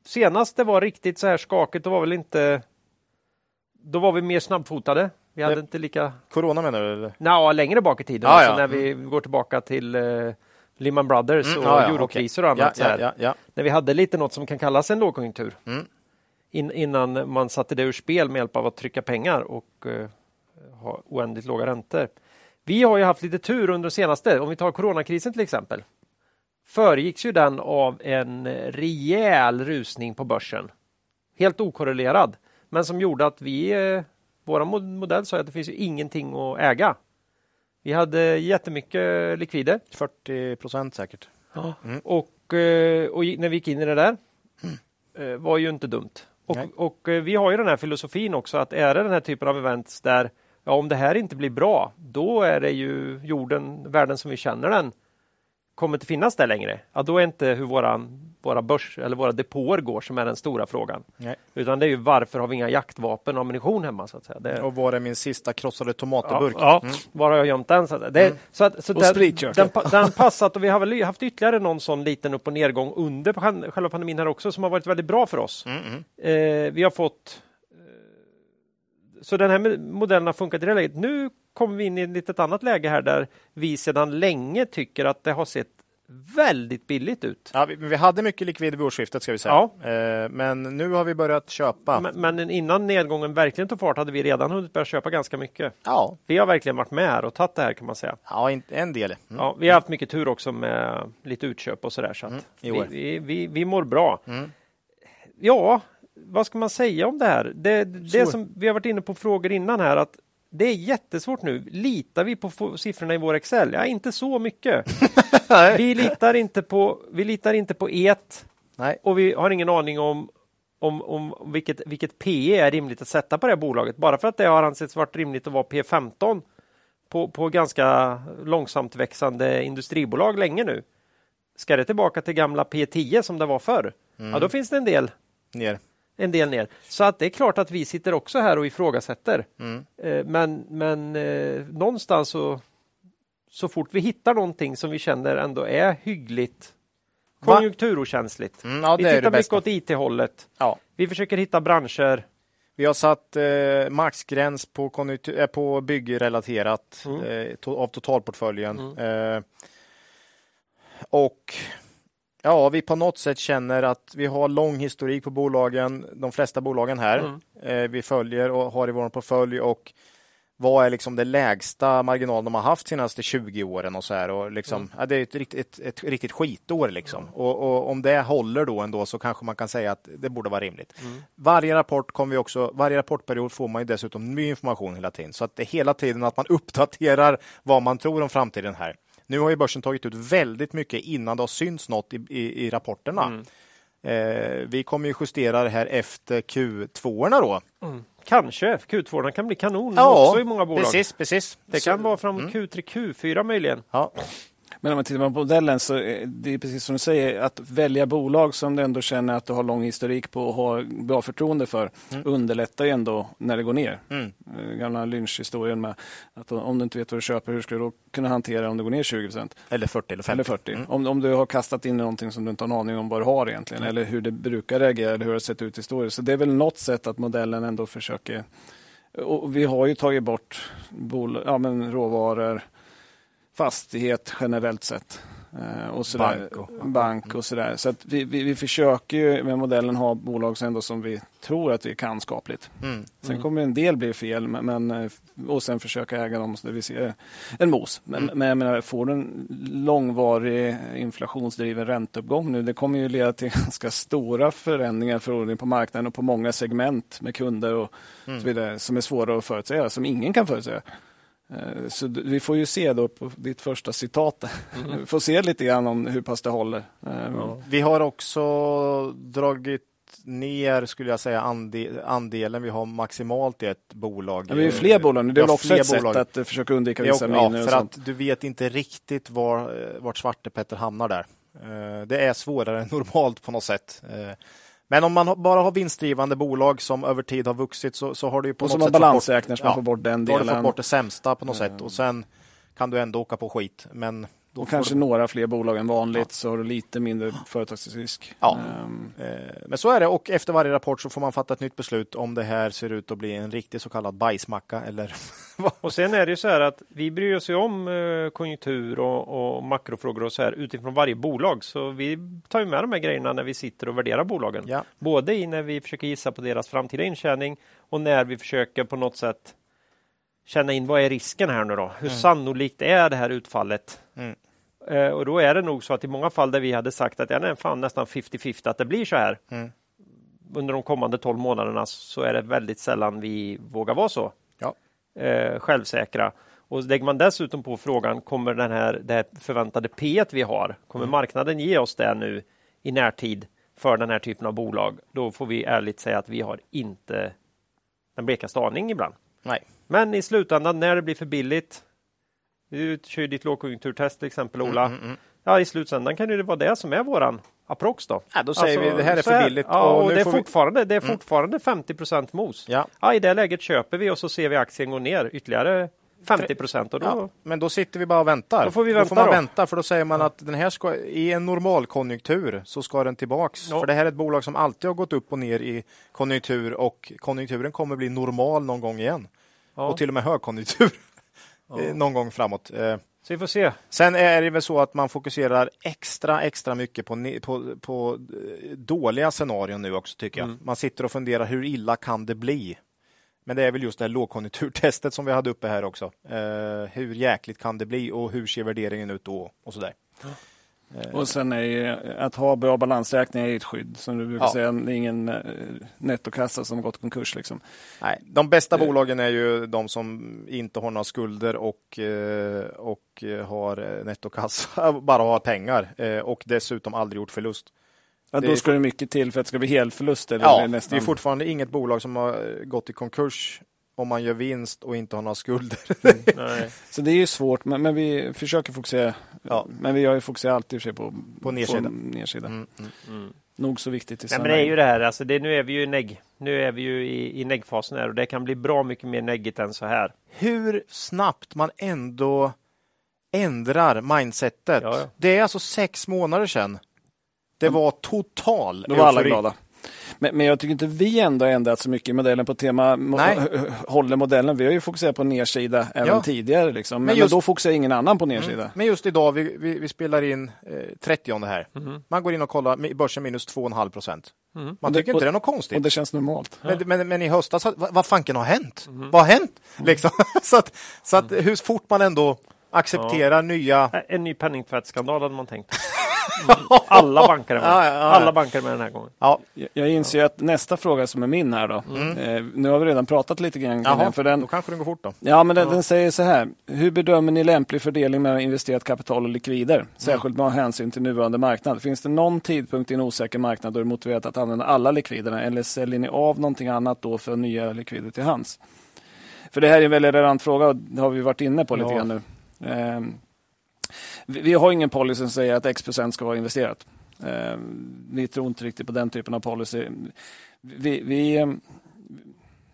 Senast det var riktigt så här skakigt, då var väl inte... Då var vi mer snabbfotade. Vi hade Det- inte lika... Corona menar du? Eller? Nja, längre bak i tiden. Ja, alltså ja. när vi går tillbaka till eh, Lehman Brothers Mm, och ja, ja, eurokriser och annat. ja, ja, ja. När vi hade lite något som kan kallas en lågkonjunktur. Mm. In, innan man satte det ur spel med hjälp av att trycka pengar och eh, ha oändligt låga räntor. Vi har ju haft lite tur under det senaste. Om vi tar coronakrisen till exempel. Föregicks ju den av en rejäl rusning på börsen. Helt okorrelerad. Men som gjorde att vi, eh, mod- modell sa att det finns ju ingenting att äga. Vi hade jättemycket likvider 40 procent säkert. Mm. och, eh, och när vi gick in i det där (clears throat) eh, var ju inte dumt. Och, och eh, vi har ju den här filosofin också att är det den här typen av events där ja, om det här inte blir bra, då är det ju jorden, världen som vi känner den kommer inte finnas där längre. Ja, då är inte hur våran, våra börs eller våra depåer går som är den stora frågan. Nej. Utan det är ju varför har vi inga jaktvapen och ammunition hemma så att säga. Det, Och var är min sista krossade Ja, tomatburk? ja. Mm. var har jag gömt den? Så att, det, så att, så Och den, den, den passat och vi har väl haft ytterligare någon sån liten upp och nedgång under själva pandemin här också som har varit väldigt bra för oss. Mm, mm. Eh, vi har fått eh, så den här modellen har funkat i det läget. Nu kommer vi in i ett litet annat läge här där vi sedan länge tycker att det har sett väldigt billigt ut. Ja, vi, vi hade mycket likvid vid årsskiftet ska vi säga. Eh, men nu har vi börjat köpa. Men, men innan nedgången verkligen tog fart hade vi redan hunnit börja köpa ganska mycket. Ja, Vi har verkligen varit med här och tagit det här kan man säga. ja en del. Mm. Ja, vi har haft mycket tur också med lite utköp och sådär. Så att Mm, i vi, vi, vi, vi mår bra. Mm. Ja, vad ska man säga om det här? Det, det som vi har varit inne på frågor innan här att det är jättesvårt nu. Litar vi på siffrorna i vår Excel? Ja, inte så mycket. (laughs) vi, litar inte på, vi litar inte på et Nej. och vi har ingen aning om om, om vilket, vilket PE är rimligt att sätta på det här bolaget. Bara för att det har ansetts varit rimligt att vara P15 på, på ganska långsamt växande industribolag länge nu. Ska det tillbaka till gamla P10 som det var förr? Ja, då finns det en del, Ner. En del ner. Så att det är klart att vi sitter också här och ifrågasätter. Mm. Eh, Men, men eh, någonstans så, så fort vi hittar någonting som vi känner ändå är hyggligt konjunkturokänsligt. Mm, ja, vi tittar mycket bästa. åt IT-hållet. Ja. Vi försöker hitta branscher. Vi har satt eh, maxgräns på, konjunktur, eh, på byggrelaterat Mm. eh, to, av totalportföljen. Eh, och ja, vi på något sätt känner att vi har lång historik på bolagen, de flesta bolagen här. Mm. Eh, vi följer och har i vår portfölj och vad är liksom det lägsta marginal de har haft senaste 20 åren och så här och liksom, Mm. ja, det är ett, rikt- ett, ett riktigt skitår liksom. Och, och om det håller då ändå så kanske man kan säga att det borde vara rimligt. Mm. Varje rapport kommer vi också, varje rapportperiod får man ju dessutom ny information hela tiden så att det är hela tiden att man (laughs) uppdaterar vad man tror om framtiden här. Nu har ju börsen tagit ut väldigt mycket innan det har synts något i, i, i rapporterna. Mm. Eh, vi kommer ju justera det här efter Q2 då. Kanske. Q2 kan bli kanon Ja, också i många bolag. Precis, precis. Det Så- kan vara fram Mm. Q3, Q4 möjligen. Ja. Men om man tittar på modellen så är det är precis som du säger, att välja bolag som du ändå känner att du har lång historik på och har bra förtroende för underlättar ju ändå när det går ner. Mm. Eh, Gamla lynchhistorien med att om du inte vet vad du köper, hur ska du då kunna hantera om det går ner 20 procent? Eller 40 eller 50. Eller 40. Mm. Om, om du har kastat in någonting som du inte har en aning om vad du har egentligen, eller hur det brukar reagera, eller hur det har sett ut historiskt. Så det är väl något sätt att modellen ändå försöker... Och vi har ju tagit bort bol, ja, men råvaror, fastighet generellt sett. Eh, och sådär. Bank och- Bank och sådär. Så vi, vi, vi försöker ju med modellen ha bolag som, ändå som vi tror att vi kan skapligt. Mm. Sen kommer en del bli fel men, eh, och sen försöka äga dem så vi ser en mos. Men, Mm. men jag menar, får du en långvarig inflationsdriven ränteuppgång nu, det kommer ju leda till (laughs) ganska stora förändringar förmodligen på marknaden och på många segment med kunder och Mm. så vidare som är svåra att förutsäga, som ingen kan förutsäga. Eh, Så vi får ju se då på ditt första citat. Vi får se lite grann om hur pass det håller. Eh, Vi har också dragit ner, skulle jag säga, ande, andelen vi har maximalt i ett bolag. Men vi är fler bolag nu. Det är Ja, väl också fler ett sätt bolag. att eh, försöka undvika Det vissa ja, miner för att du vet inte riktigt var, eh, vart Svartepetter hamnar där. Det är svårare än normalt på något sätt. Men om man bara har vinstdrivande bolag som över tid har vuxit så, så har du ju på och något som sätt balansräknar så man får bort den Då har du delen. fått bort det sämsta på något sätt och sen kan du ändå åka på skit. Men Och får kanske du, några fler bolag än vanligt så har du lite mindre företagsrisk. Ja. Eh, men så är det och efter varje rapport så får man fatta ett nytt beslut om det här ser ut att bli en riktig så kallad bajsmacka eller (laughs) Och sen är det ju så här att vi bryr oss ju om eh, konjunktur och, och makrofrågor och så här utifrån varje bolag. Så vi tar ju med de här grejerna när vi sitter och värderar bolagen. Ja. Både i när vi försöker gissa på deras framtida intjäning och när vi försöker på något sätt känna in vad är risken här nu då? Hur sannolikt är det här utfallet? Mm. Eh, och då är det nog så att i många fall där vi hade sagt att ja, det är fan nästan 50-50 att det blir så här Mm. under de kommande 12 månaderna så är det väldigt sällan vi vågar vara så Ja. eh, självsäkra. Och lägger man dessutom på frågan, kommer den här, det här förväntade P vi har, kommer marknaden ge oss det nu i närtid för den här typen av bolag? Då får vi ärligt säga att vi har inte den blekaste aning ibland. nej. Men i slutändan när det blir för billigt, du kör ju ditt lågkonjunkturtest till exempel Ola. Mm, mm. Ja, i slutändan kan det vara det som är våran approx då. Ja, då säger Alltså, vi det här är för billigt. Ja, och, nu det är får fortfarande, det är fortfarande 50 mos. Ja. Ja, I det läget köper vi och så ser vi aktien gå ner ytterligare 50 och då, Ja, men då sitter vi bara och väntar. Då får vi vänta man då. vänta för då säger man att den här ska, i en normalkonjunktur så ska den tillbaks. För det här är ett bolag som alltid har gått upp och ner i konjunktur och konjunkturen kommer bli normal någon gång igen. Och till och med högkonjunktur eh, någon gång framåt. Eh, Så vi får se. Sen är det väl så att man fokuserar extra, extra mycket på, på, på eh, dåliga scenarion nu också tycker jag. Mm. Man sitter och funderar hur illa kan det bli? Men det är väl just det här lågkonjunkturtestet som vi hade uppe här också. Eh, hur jäkligt kan det bli och hur ser värderingen ut då? Och sådär. Och sen är ju, att ha bra balansräkning är ett skydd. Som du brukar Ja. säga, det är ingen eh, nettokassa som gått konkurs. Liksom. Nej, de bästa Eh. bolagen är ju de som inte har några skulder och, eh, och eh, har eh, nettokassa, (laughs) bara har pengar eh, och dessutom aldrig gjort förlust. Ja, Det då ska det mycket till för att det ska bli helförlust. Eller Ja, nästan. det är fortfarande inget bolag som har gått i konkurs om man gör vinst och inte har några skulder. (laughs) Nej. Så det är ju svårt, men, men vi försöker fokusera. Ja. Men vi har ju fokuserat alltid på, På nedsidan. nedsidan. Mm, mm. Mm. Nog så viktigt i Nej, men det är ju det här, alltså det, nu är vi ju i negg. Nu är vi ju i, i neggfasen här och det kan bli bra mycket mer neggigt än så här. Hur snabbt man ändå ändrar mindsetet. Ja, ja. Det är alltså sex månader sedan. Det var total Då var alla glada. Men, men jag tycker inte vi ändå har ändrat så mycket i modellen på tema Nej. håller modellen. Vi har ju fokuserat på nedsida även Ja. tidigare. Liksom. Men, Men men, just- då fokuserar ingen annan på nedsida. Mm. Men just idag, vi, vi, vi spelar in eh, 30 här. Mhm. Man går in och kollar, börsen minus 2,5 procent. Mm. Man Och det- tycker inte det är något konstigt. Och det känns normalt. Men, men, men i höstas, vad, vad fanken har hänt? Mhm. Vad har hänt? Liksom. (laughs) så att, så att hur fort man ändå accepterar nya... Äh, En ny penningtvättsskandal hade man tänkt. Mm. (laughs) Alla banker med. Ja, ja, ja. Alla banker är med den här gången. Ja, Jag- Jag inser ju att nästa fråga som är min här då. Eh, nu har vi redan pratat lite grann Mm. jaha, den. För den, då kanske det går fort då. Ja, men den, den säger så här. Hur bedömer ni lämplig fördelning mellan investerat kapital och likvider? Särskilt med hänsyn till nuvarande marknad. Finns det någon tidpunkt i en osäker marknad då det är motiverat att använda alla likviderna? Eller säljer ni av någonting annat då för nya likvider till hands? För det här är en väldigt relevant fråga och det har vi varit inne på lite grann nu. Ehm, vi, har ingen policy som säger att X procent ska vara investerat. Ehm, vi tror inte riktigt på den typen av policy. Vi, vi, ehm,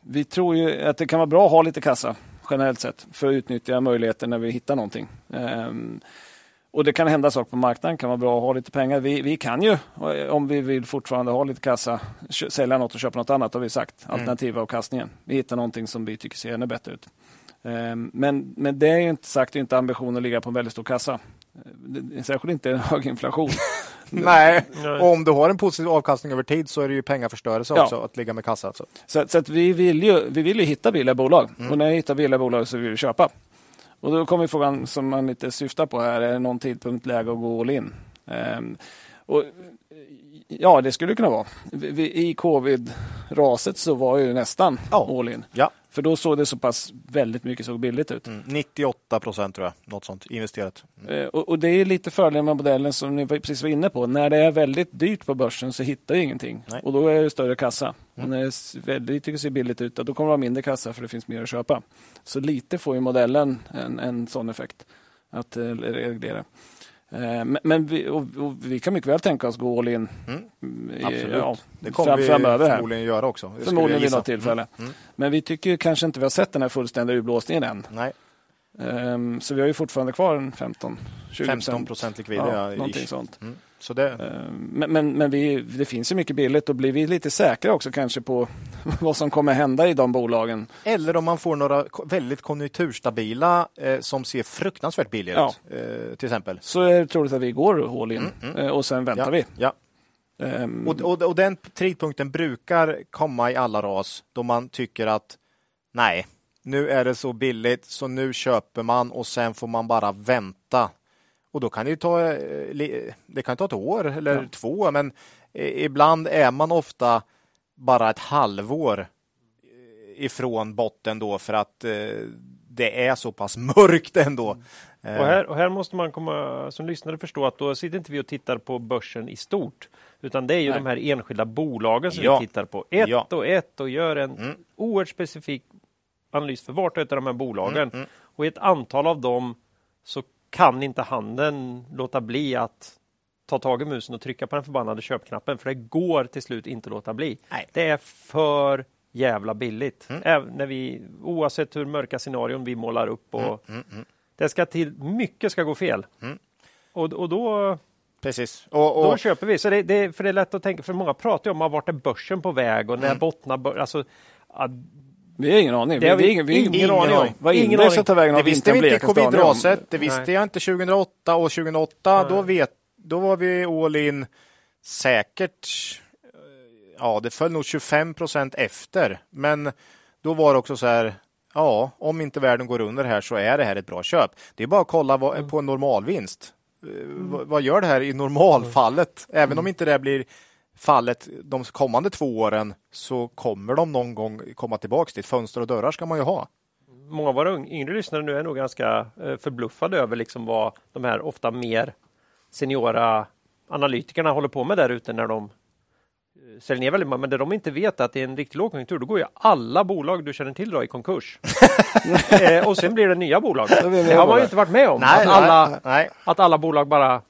vi tror ju att det kan vara bra att ha lite kassa generellt sett för att utnyttja möjligheter när vi hittar någonting. Ehm, och det kan hända saker på marknaden, kan vara bra att ha lite pengar. Vi, vi kan ju, om vi vill fortfarande ha lite kassa, sälja något och köpa något annat har vi sagt. Alternativa avkastningen. Vi hittar någonting som vi tycker ser ännu bättre ut. Ehm, Men, men det är ju inte sagt, det är inte ambitionen att ligga på en väldigt stor kassa. Det- Särskilt inte en hög inflation. (laughs) Nej, och om du har en positiv avkastning över tid så är det ju pengaförstörelse Ja. också att ligga med kassa. Alltså. Så, så att vi, vill ju, vi vill ju hitta billiga bolag. Och när vi hittar billiga bolag så vill vi köpa. Och då kommer frågan som man lite syftar på här. Är det någon tidpunkt läge att gå all in? Ehm, och, ja, det skulle det kunna vara. I covid-raset så var ju nästan Ja. all in. Ja, För då såg det så pass väldigt mycket så billigt ut. mm. 98 procent tror jag, något sånt investerat. Mm. Eh, Och, och det är lite fördelen med modellen som ni precis var inne på. När det är väldigt dyrt på börsen så hittar vi ingenting. Nej. Och då är det större kassa. Mm. När det väldigt tycker ser billigt ut, då kommer det vara mindre kassa för det finns mer att köpa. Så lite får ju modellen en, en sån effekt att eh, reglera. Eh, Men, vi, och, och vi kan mycket väl tänka oss gå all in Mm. i- Absolut. ja, Det kommer fram, vi framöver. Här. förmodligen göra också. Det Förmodligen vid något tillfälle. Mm. Men vi tycker kanske inte vi har sett den här fullständiga urblåsningen än. Nej, Ehm, Så vi har ju fortfarande kvar en 15-20 15 procent likvid. Ja, någonting ish. sånt. Mm. Så det, Ehm, Men, men, men vi, det finns ju mycket billigt och blir vi lite säkra också kanske på (laughs) vad som kommer hända i de bolagen. Eller om man får några väldigt konjunkturstabila eh, som ser fruktansvärt billiga Ja. ut. Eh, till exempel. Så är det troligt att vi går all in Mm, eh, och sen väntar ja, vi. Ja. Ehm, Och, och, och den tidpunkten brukar komma i alla ras då man tycker att nej, nu är det så billigt så nu köper man och sen får man bara vänta. Och då kan det ju ta, eh, det kan ta ett år eller Ja. två, men eh, ibland är man ofta bara ett halvår eh, ifrån botten då för att det är så pass (laughs) mörkt ändå. Eh, Och här, och här måste man komma, som lyssnare förstå att då sitter inte vi och tittar på börsen i stort. Utan det är ju Nej. de här enskilda bolagen som Ja. vi tittar på. Ett Ja. och ett och gör en Mm. oerhört specifik analys för vart och ett av de här bolagen. Mm, mm. Och i ett antal av dem så kan inte handeln låta bli att ta tag i musen och trycka på den förbannade köpknappen. För det går till slut inte låta bli. Nej. Det är för jävla billigt. Mm. Även när vi, oavsett hur mörka scenarion vi målar upp. Och Mm, mm. Det ska till, mycket ska gå fel. Mm. Och, och då, Precis. Och, då och, köper vi. Så det, det, för det är lätt att tänka, för många pratar ju om vart är börsen på väg och när Mm. bottnar börsen. Alltså, att Vi har ingen aning. Det har vi vi, ingen, vi, ingen ingen aning om. Vad Ingen indexet aning. tar vägen det visste vi inte i blekast aning om. covid-raset. Det visste jag inte 2008 och 2008. Då, vet, då var vi all in säkert. eh, Ja, det föll nog 25 procent efter. Men då var det också så här. Ja, om inte världen går under här så är det här ett bra köp. Det är bara att kolla vad, Mm. på en normalvinst. Eh, Vad, vad gör det här i normalfallet? Även Mm. om inte det blir fallet de kommande två åren så kommer de någon gång komma tillbaks dit. Fönster och dörrar ska man ju ha. många av våra yngre lyssnare nu är nog ganska eh, förbluffade över liksom vad de här ofta mer seniora analytikerna håller på med där ute när de eh, säljer ner väldigt mycket. Men det de inte vet är att i en riktig lågkonjunktur då går ju alla bolag du känner till då i konkurs. (laughs) eh, och sen blir det nya bolag. Det har man ju inte varit med om. Nej, att, alla, nej. att alla bolag bara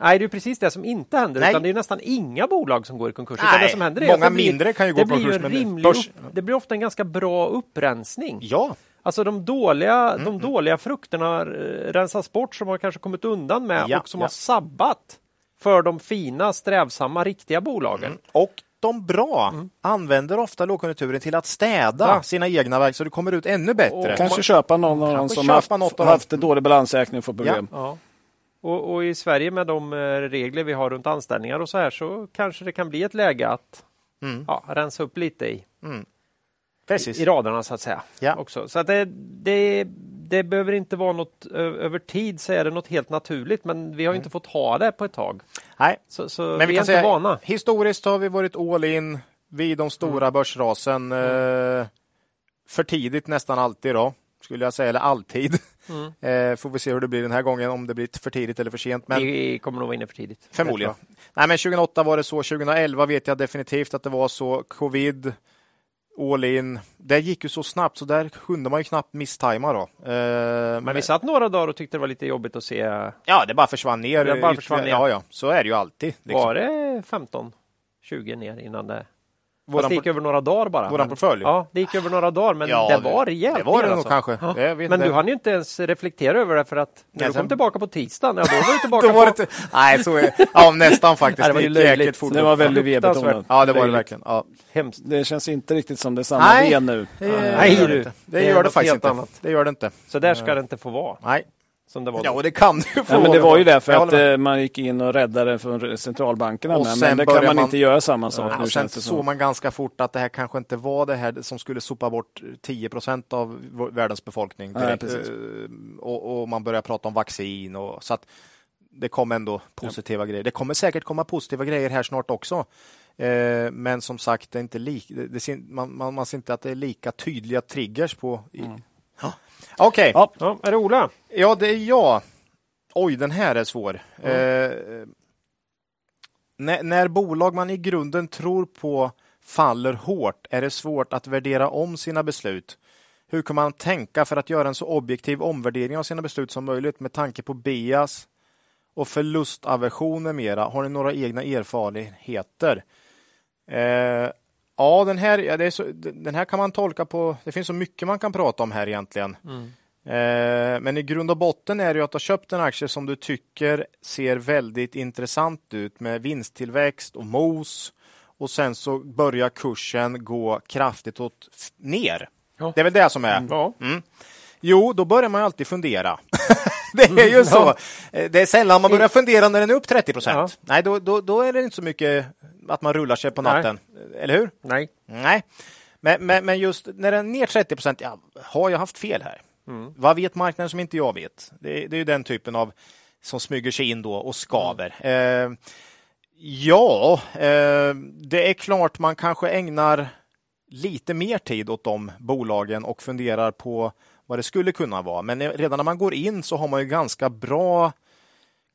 Nej, det är precis det som inte händer. Nej. Utan det är nästan inga bolag som går i konkurs. Utan Nej, det som händer är många att det blir, mindre kan ju gå i konkurs, en men rimlig börs- upp, Det blir ofta en ganska bra upprensning. Ja, Alltså de dåliga, Mm, de dåliga frukterna eh, rensas bort som har kanske kommit undan med Ja, och som ja. har sabbat för de fina, strävsamma, riktiga bolagen. och de bra använder ofta lågkonjunkturen till att städa Ja. sina egna verk så det kommer ut ännu bättre. Och Kanske köpa någon av dem Kanske som köpa haft, något av haft en dålig balansräkning och får problem. Ja. Och, och i Sverige med de eh, regler vi har runt anställningar och så här så kanske det kan bli ett läge att Mm. ja, rensa upp lite i, Precis. i raderna så att säga. Ja. Också. Så att det, det, det behöver inte vara något över tid så är det något helt naturligt men vi har ju inte fått ha det på ett tag. Nej, Så, så men vi, vi är kan inte säga vana. historiskt har vi varit all in vid de stora börsrasen. Eh, för tidigt nästan alltid då, skulle jag säga, eller alltid. Mm. (laughs) Eh, får vi se hur det blir den här gången, om det blir för tidigt eller för sent. Men Vi kommer nog vara inne för tidigt. Förmodligen. Nej, men 2008 var det så. 2011 vet jag definitivt att det var så. Covid, all in. Det gick ju så snabbt så där kunde man ju knappt misstajma då. Eh, men Men vi satt några dagar och tyckte det var lite jobbigt att se. ja, det bara försvann ner. Det bara försvann ner. Ja, ja, så är det ju alltid. liksom. Var det 15, 20 ner innan det? Fast det gick över några dagar bara. våran portfölj? Ja, det gick över några dagar men Ja, det var rejält Det var ner det nog alltså. kanske. Ja. Jag vet Men inte. du hann ju inte ens reflektera över det för att när Nej, du kom sen- tillbaka på tisdagen, ja då var du (laughs) tillbaka var på... inte... Nej, så är Ja, nästan faktiskt. (laughs) Nej, det var ju löjligt. Det var väldigt. V-betonat. Ja, det var det verkligen. Ja. Hemskt. Det känns inte riktigt som det är samma Nej. V nu. Det, Nej, gör du. det inte. Det, Det gör det faktiskt inte. annat. Det gör det inte. Så där ska det inte få vara. Nej. Som det var Ja, då. och det kan ju få. Ja, men det var ju därför att med. eh, man gick in och räddade från centralbankerna. Och med, men det kan man, man- inte göra samma sak Ja, nu sen känns det såg man ganska fort att det här kanske inte var det här som skulle sopa bort 10 procent av världens befolkning. Nej. Eh, och, och man börjar prata om vaccin och så att det kom ändå positiva grejer. Det kommer säkert komma positiva grejer här snart också. Eh, men som sagt, det är inte lik, det, det, man, man, man ser inte att det är lika tydliga triggers på. I... Ja. Okej, Ja. Ja, är det Ola? Ja, det är jag. Oj, den här är svår. Eh, när, när bolag man i grunden tror på faller hårt är det svårt att värdera om sina beslut. Hur kan man tänka för att göra en så objektiv omvärdering av sina beslut som möjligt med tanke på bias och förlustaversion med mera. Har ni några egna erfarenheter? Eh, ja, den här, ja, så, den här kan man tolka på. Det finns så mycket man kan prata om här egentligen. Mm. Eh, men i grund och botten är det att du har köpt en aktie som du tycker ser väldigt intressant ut med vinsttillväxt och mos och sen så börjar kursen gå kraftigt åt ner. Ja. Det är väl det som är. Ja. Mm. Jo, då börjar man alltid fundera. (laughs) (laughs) det är ju så. Eh, det är sällan man börjar fundera när den är upp 30 procent. Nej, då, då, då, är det inte så mycket att man rullar sig på natten. Nej. Eller hur? Nej. Nej. Men, men, men just när den är ner 30 procent, ja, har jag haft fel här? Mm. Vad vet marknaden som inte jag vet? Det, det är ju den typen av som smyger sig in då och skaver. Mm. Eh, ja, eh, det är klart man kanske ägnar lite mer tid åt de bolagen och funderar på vad det skulle kunna vara. Men redan när man går in så har man ju ganska bra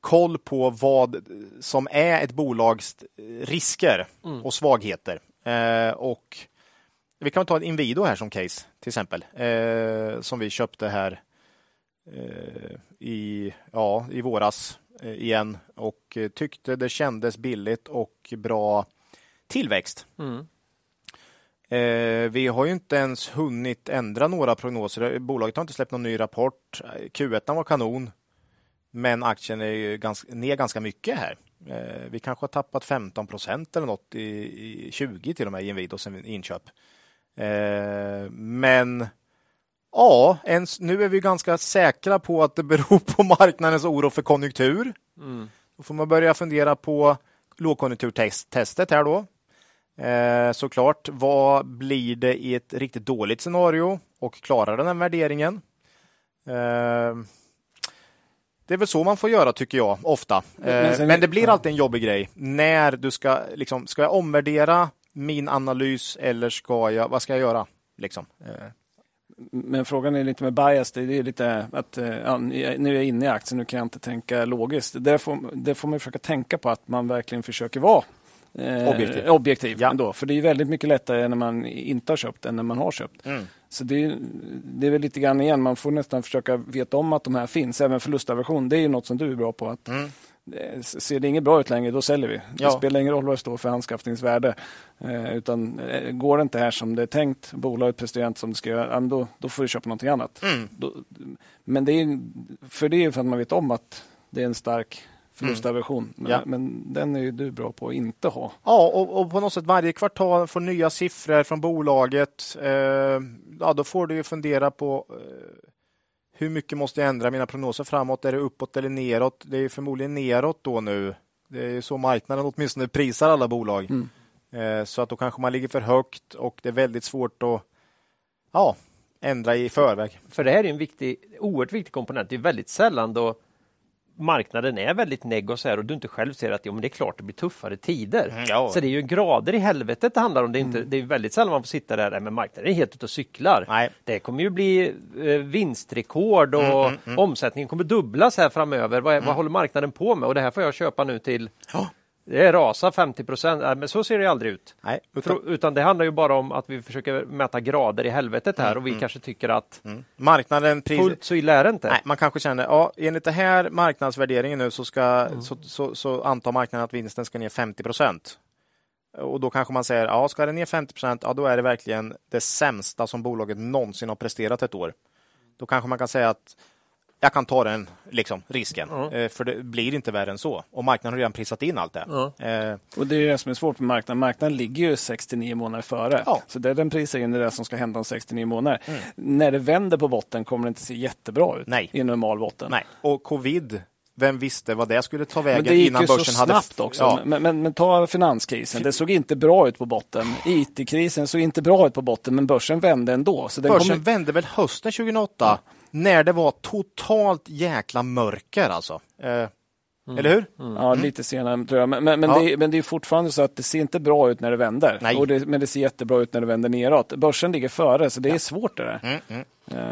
koll på vad som är ett bolags risker mm. och svagheter. Eh, och vi kan ta en Inwido här som case till exempel, eh, som vi köpte här eh, i, ja, i våras eh, igen och tyckte det kändes billigt och bra tillväxt. Mm. Eh, vi har ju inte ens hunnit ändra några prognoser. Bolaget har inte släppt någon ny rapport. Q1 var kanon, men aktien är ganska, ner ganska mycket här. Eh, vi kanske har tappat 15 procent eller något, i, i 20 till och med i Inwido sen inköp. Eh, men ja, ens, nu är vi ganska säkra på att det beror (laughs) på marknadens oro för konjunktur. Mm. Då får man börja fundera på lågkonjunkturtestet här då. Eh, såklart, vad blir det i ett riktigt dåligt scenario och klarar den den värderingen? Eh, det är väl så man får göra tycker jag ofta. Eh, men, det blir alltid en jobbig grej när du ska liksom, ska jag omvärdera min analys eller ska jag, vad ska jag göra? Liksom. Eh. Men frågan är lite med bias, det är lite att ja, nu är jag inne i aktien, nu kan jag inte tänka logiskt. Det får, det får man försöka tänka på att man verkligen försöker vara eh, objektiv, objektiv ja. ändå. För det är väldigt mycket lättare när man inte har köpt än när man har köpt. Mm. Så det, det är väl lite grann igen, man får nästan försöka veta om att de här finns. Även förlustaversion, det är ju något som du är bra på. att mm. Eh, ser det inget bra ut längre, då säljer vi. Ja. Det spelar ingen roll vad det står för anskaffningsvärde. Eh, utan eh, går det inte här som det är tänkt, bolaget presterar inte som det ska göra, då, då får du köpa någonting annat. Mm. Då, men det är, för det är för att man vet om att det är en stark förlustaversion. Mm. Men, ja. men, den är ju du bra på att inte ha. Ja, och, och, på något sätt varje kvartal får nya siffror från bolaget. Eh, ja, då får du ju fundera på eh, hur mycket måste jag ändra mina prognoser framåt? Är det uppåt eller neråt? Det är förmodligen neråt då nu. Det är så marknaden åtminstone prisar alla bolag. Mm. Eh, så att då kanske man ligger för högt och det är väldigt svårt att ja, ändra i förväg. För det här är en viktig, oerhört viktig komponent. Det är väldigt sällan då marknaden är väldigt negg och, så här, och du inte själv ser att ja, men det är klart det blir tuffare tider. Mm, ja. Så det är ju grader i helvetet det handlar om. Det är, inte, mm. det är väldigt sällan man får sitta där med marknaden är helt ute och cyklar. Nej. Det kommer ju bli eh, vinstrekord och mm, mm, mm. omsättningen kommer dubblas här framöver. Vad, vad mm. håller marknaden på med? Och det här får jag köpa nu till oh. Det rasar 50 procent, men så ser det aldrig ut. Nej, utan... utan... det handlar ju bara om att vi försöker mäta grader i helvetet här mm, och vi mm. kanske tycker att mm. marknaden pris... fullt så illa är det inte. Nej, man kanske känner, ja, enligt det här marknadsvärderingen nu så, ska, mm. så, så, så antar marknaden att vinsten ska ner 50 procent. Och då kanske man säger, ja, ska den ner 50 procent, ja, då är det verkligen det sämsta som bolaget någonsin har presterat ett år. Då kanske man kan säga att jag kan ta den liksom, risken, mm. för det blir inte värre än så. Och marknaden har redan prisat in allt det. Mm. Eh. Och Det är det som är svårt med marknaden. Marknaden ligger ju 69 månader före. Ja. Så det den prisar in är det som ska hända om 69 månader. Mm. När det vänder på botten kommer det inte se jättebra ut Nej. i en normal botten. Nej. Och covid vem visste vad det skulle ta vägen innan börsen hade... Det gick ju så snabbt också. Ja. Men, men, men, ta finanskrisen. Det såg inte bra ut på botten. IT-krisen såg inte bra ut på botten, men börsen vände ändå. Så börsen kommer... vände väl hösten 2008? Ja när det var totalt jäkla mörker alltså. Eh, Mm. Eller hur? Mm. Ja, lite senare tror jag. Men, men, men, ja. det, men, det, är fortfarande så att det ser inte bra ut när det vänder. Och det, men det ser jättebra ut när det vänder neråt. Börsen ligger före, så det är svårt det där. Mm.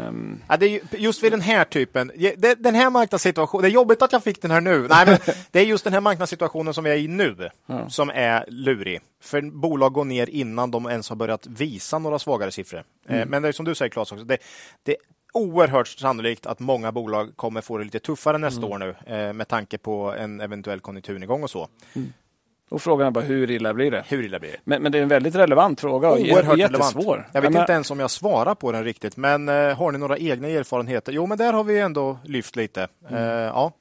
Um... Ja, det är just vid den här typen, den här marknadssituationen, det är jobbigt att jag fick den här nu. Nej, men (laughs) det är just den här marknadssituationen som vi är i nu ja. som är lurig. För bolag går ner innan de ens har börjat visa några svagare siffror. Eh, mm. Men det är som du säger Claes, också, det, det oerhört sannolikt att många bolag kommer få det lite tuffare nästa Mm. år nu eh, med tanke på en eventuell konjunkturnedgång och så. Och frågan är bara hur illa blir det? Hur illa blir det? Men, men det är en väldigt relevant fråga och Oerhört jättesvår. relevant. Jag vet men, inte ens om jag svarar på den riktigt, men eh, har ni några egna erfarenheter? Jo, men där har vi ändå lyft lite. Mm. Eh, ja.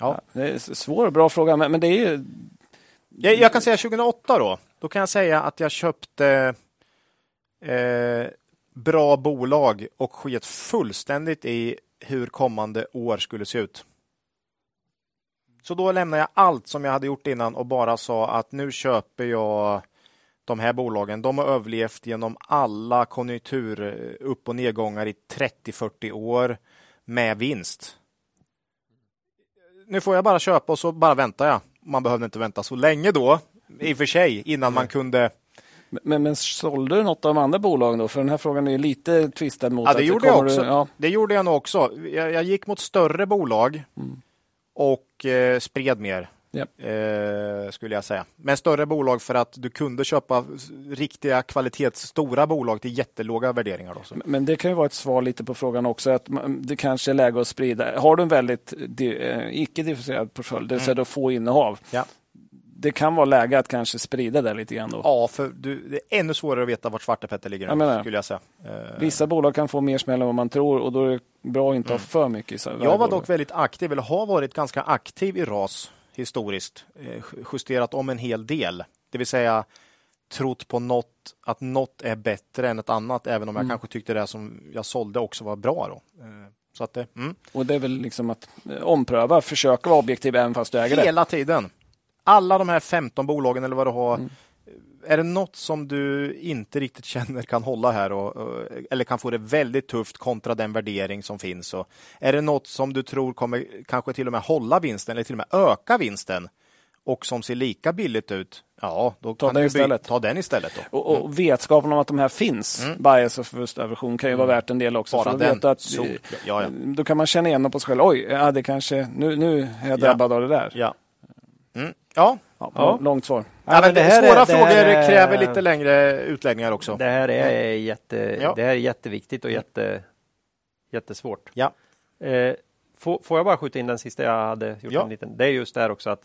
Ja, det är svår och bra fråga, men, men det är ju... Jag, jag kan säga 2008 då. Då kan jag säga att jag köpte eh, bra bolag och sket fullständigt i hur kommande år skulle se ut. Så då lämnade jag allt som jag hade gjort innan och bara sa att nu köper jag de här bolagen. De har överlevt genom alla konjunktur upp och nedgångar i 30-40 år med vinst. Nu får jag bara köpa och så bara väntar jag. Man behövde inte vänta så länge då, i och för sig, innan man kunde Men, men sålde du något av de andra bolagen då? För den här frågan är lite twistad mot Ja, det gjorde jag kommer också. Du, ja, Det gjorde jag nog också. Jag, jag gick mot större bolag och eh, spred mer. Japp. Eh, skulle jag säga. Men större bolag för att du kunde köpa riktiga kvalitetsstora bolag till jättelåga värderingar. Då. Men det kan ju vara ett svar lite på frågan också. att Det kanske är läge att sprida. Har du en väldigt di- eh, icke-differentierad portfölj, det vill säga har få innehav. Mm. Ja. Det kan vara läge att kanske sprida det lite grann då. Ja, för du, det är ännu svårare att veta vart Svartepetter ligger. Jag menar det. skulle jag säga. Eh, Vissa bolag kan få mer smäll än vad man tror och då är det bra att inte ha för mycket i. Mm. Jag var dock väldigt aktiv, eller har varit ganska aktiv i RAS historiskt. Eh, Justerat om en hel del. Det vill säga trott på något, att något är bättre än ett annat, även om jag kanske tyckte det som jag sålde också var bra. Då. Eh, Så att det, mm. Och det är väl liksom att ompröva, försöka vara objektiv även fast du äger det. Hela tiden. Alla de här 15 bolagen eller vad du har. Är det något som du inte riktigt känner kan hålla här och, och, eller kan få det väldigt tufft kontra den värdering som finns? Och är det något som du tror kommer kanske till och med hålla vinsten eller till och med öka vinsten och som ser lika billigt ut? Ja, då Ta kan den du istället. ta den istället. Då. Och, och vetskapen om att de här finns, bias och förlustaversion, kan ju vara värt en del också. Mm. Bara för att den. att. Ja, ja. Då kan man känna igen dem på sig själv. Oj, ja, det kanske, nu, nu är jag Ja. drabbad av det där. Ja. Mm. Ja. Ja, Ja. Långt svar. Ja, men det här svåra är- det här frågor är- kräver lite längre utläggningar också. Det här är, jätte, Ja. det här är jätteviktigt och jätte, jättesvårt. Ja. Eh, får, får jag bara skjuta in den sista jag hade gjort Ja. en liten? Det är just det här också att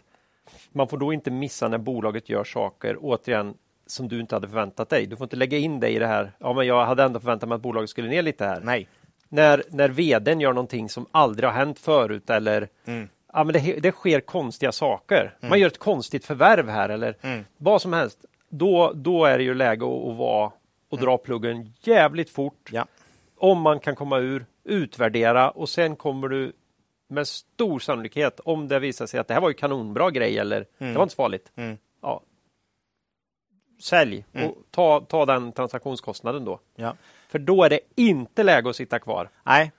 man får då inte missa när bolaget gör saker, återigen, som du inte hade förväntat dig. Du får inte lägga in dig i det här. Ja, men jag hade ändå förväntat mig att bolaget skulle ner lite här. Nej. När, när vdn gör någonting som aldrig har hänt förut eller Mm. Ja, men det, det sker konstiga saker. Man gör ett konstigt förvärv här eller Mm. vad som helst. Då, då är det ju läge att, att vara och dra pluggen jävligt fort. Ja. Om man kan komma ur, utvärdera och sen kommer du med stor sannolikhet, om det visar sig att det här var ju kanonbra grej eller det var inte så farligt. Mm. Ja. Sälj Mm. och ta, ta den transaktionskostnaden då. Ja. För då är det inte läge att sitta kvar. Nej,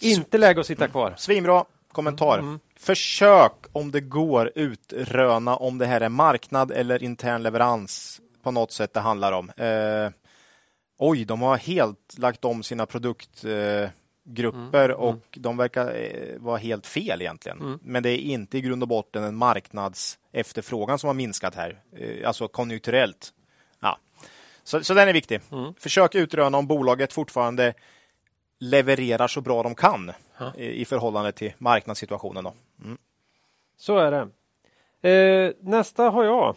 Inte läge att sitta kvar. Svinbra kommentar. Mm. Försök om det går utröna om det här är marknad eller intern leverans på något sätt det handlar om. Eh, oj, de har helt lagt om sina produktgrupper eh, Mm. och de verkar eh, vara helt fel egentligen. Mm. Men det är inte i grund och botten en marknadsefterfrågan som har minskat här, eh, alltså konjunkturellt. Ja. Så, så den är viktig. Mm. Försök utröna om bolaget fortfarande levererar så bra de kan Ja. i, i förhållande till marknadssituationen. Då. Så är det. Eh, nästa har jag.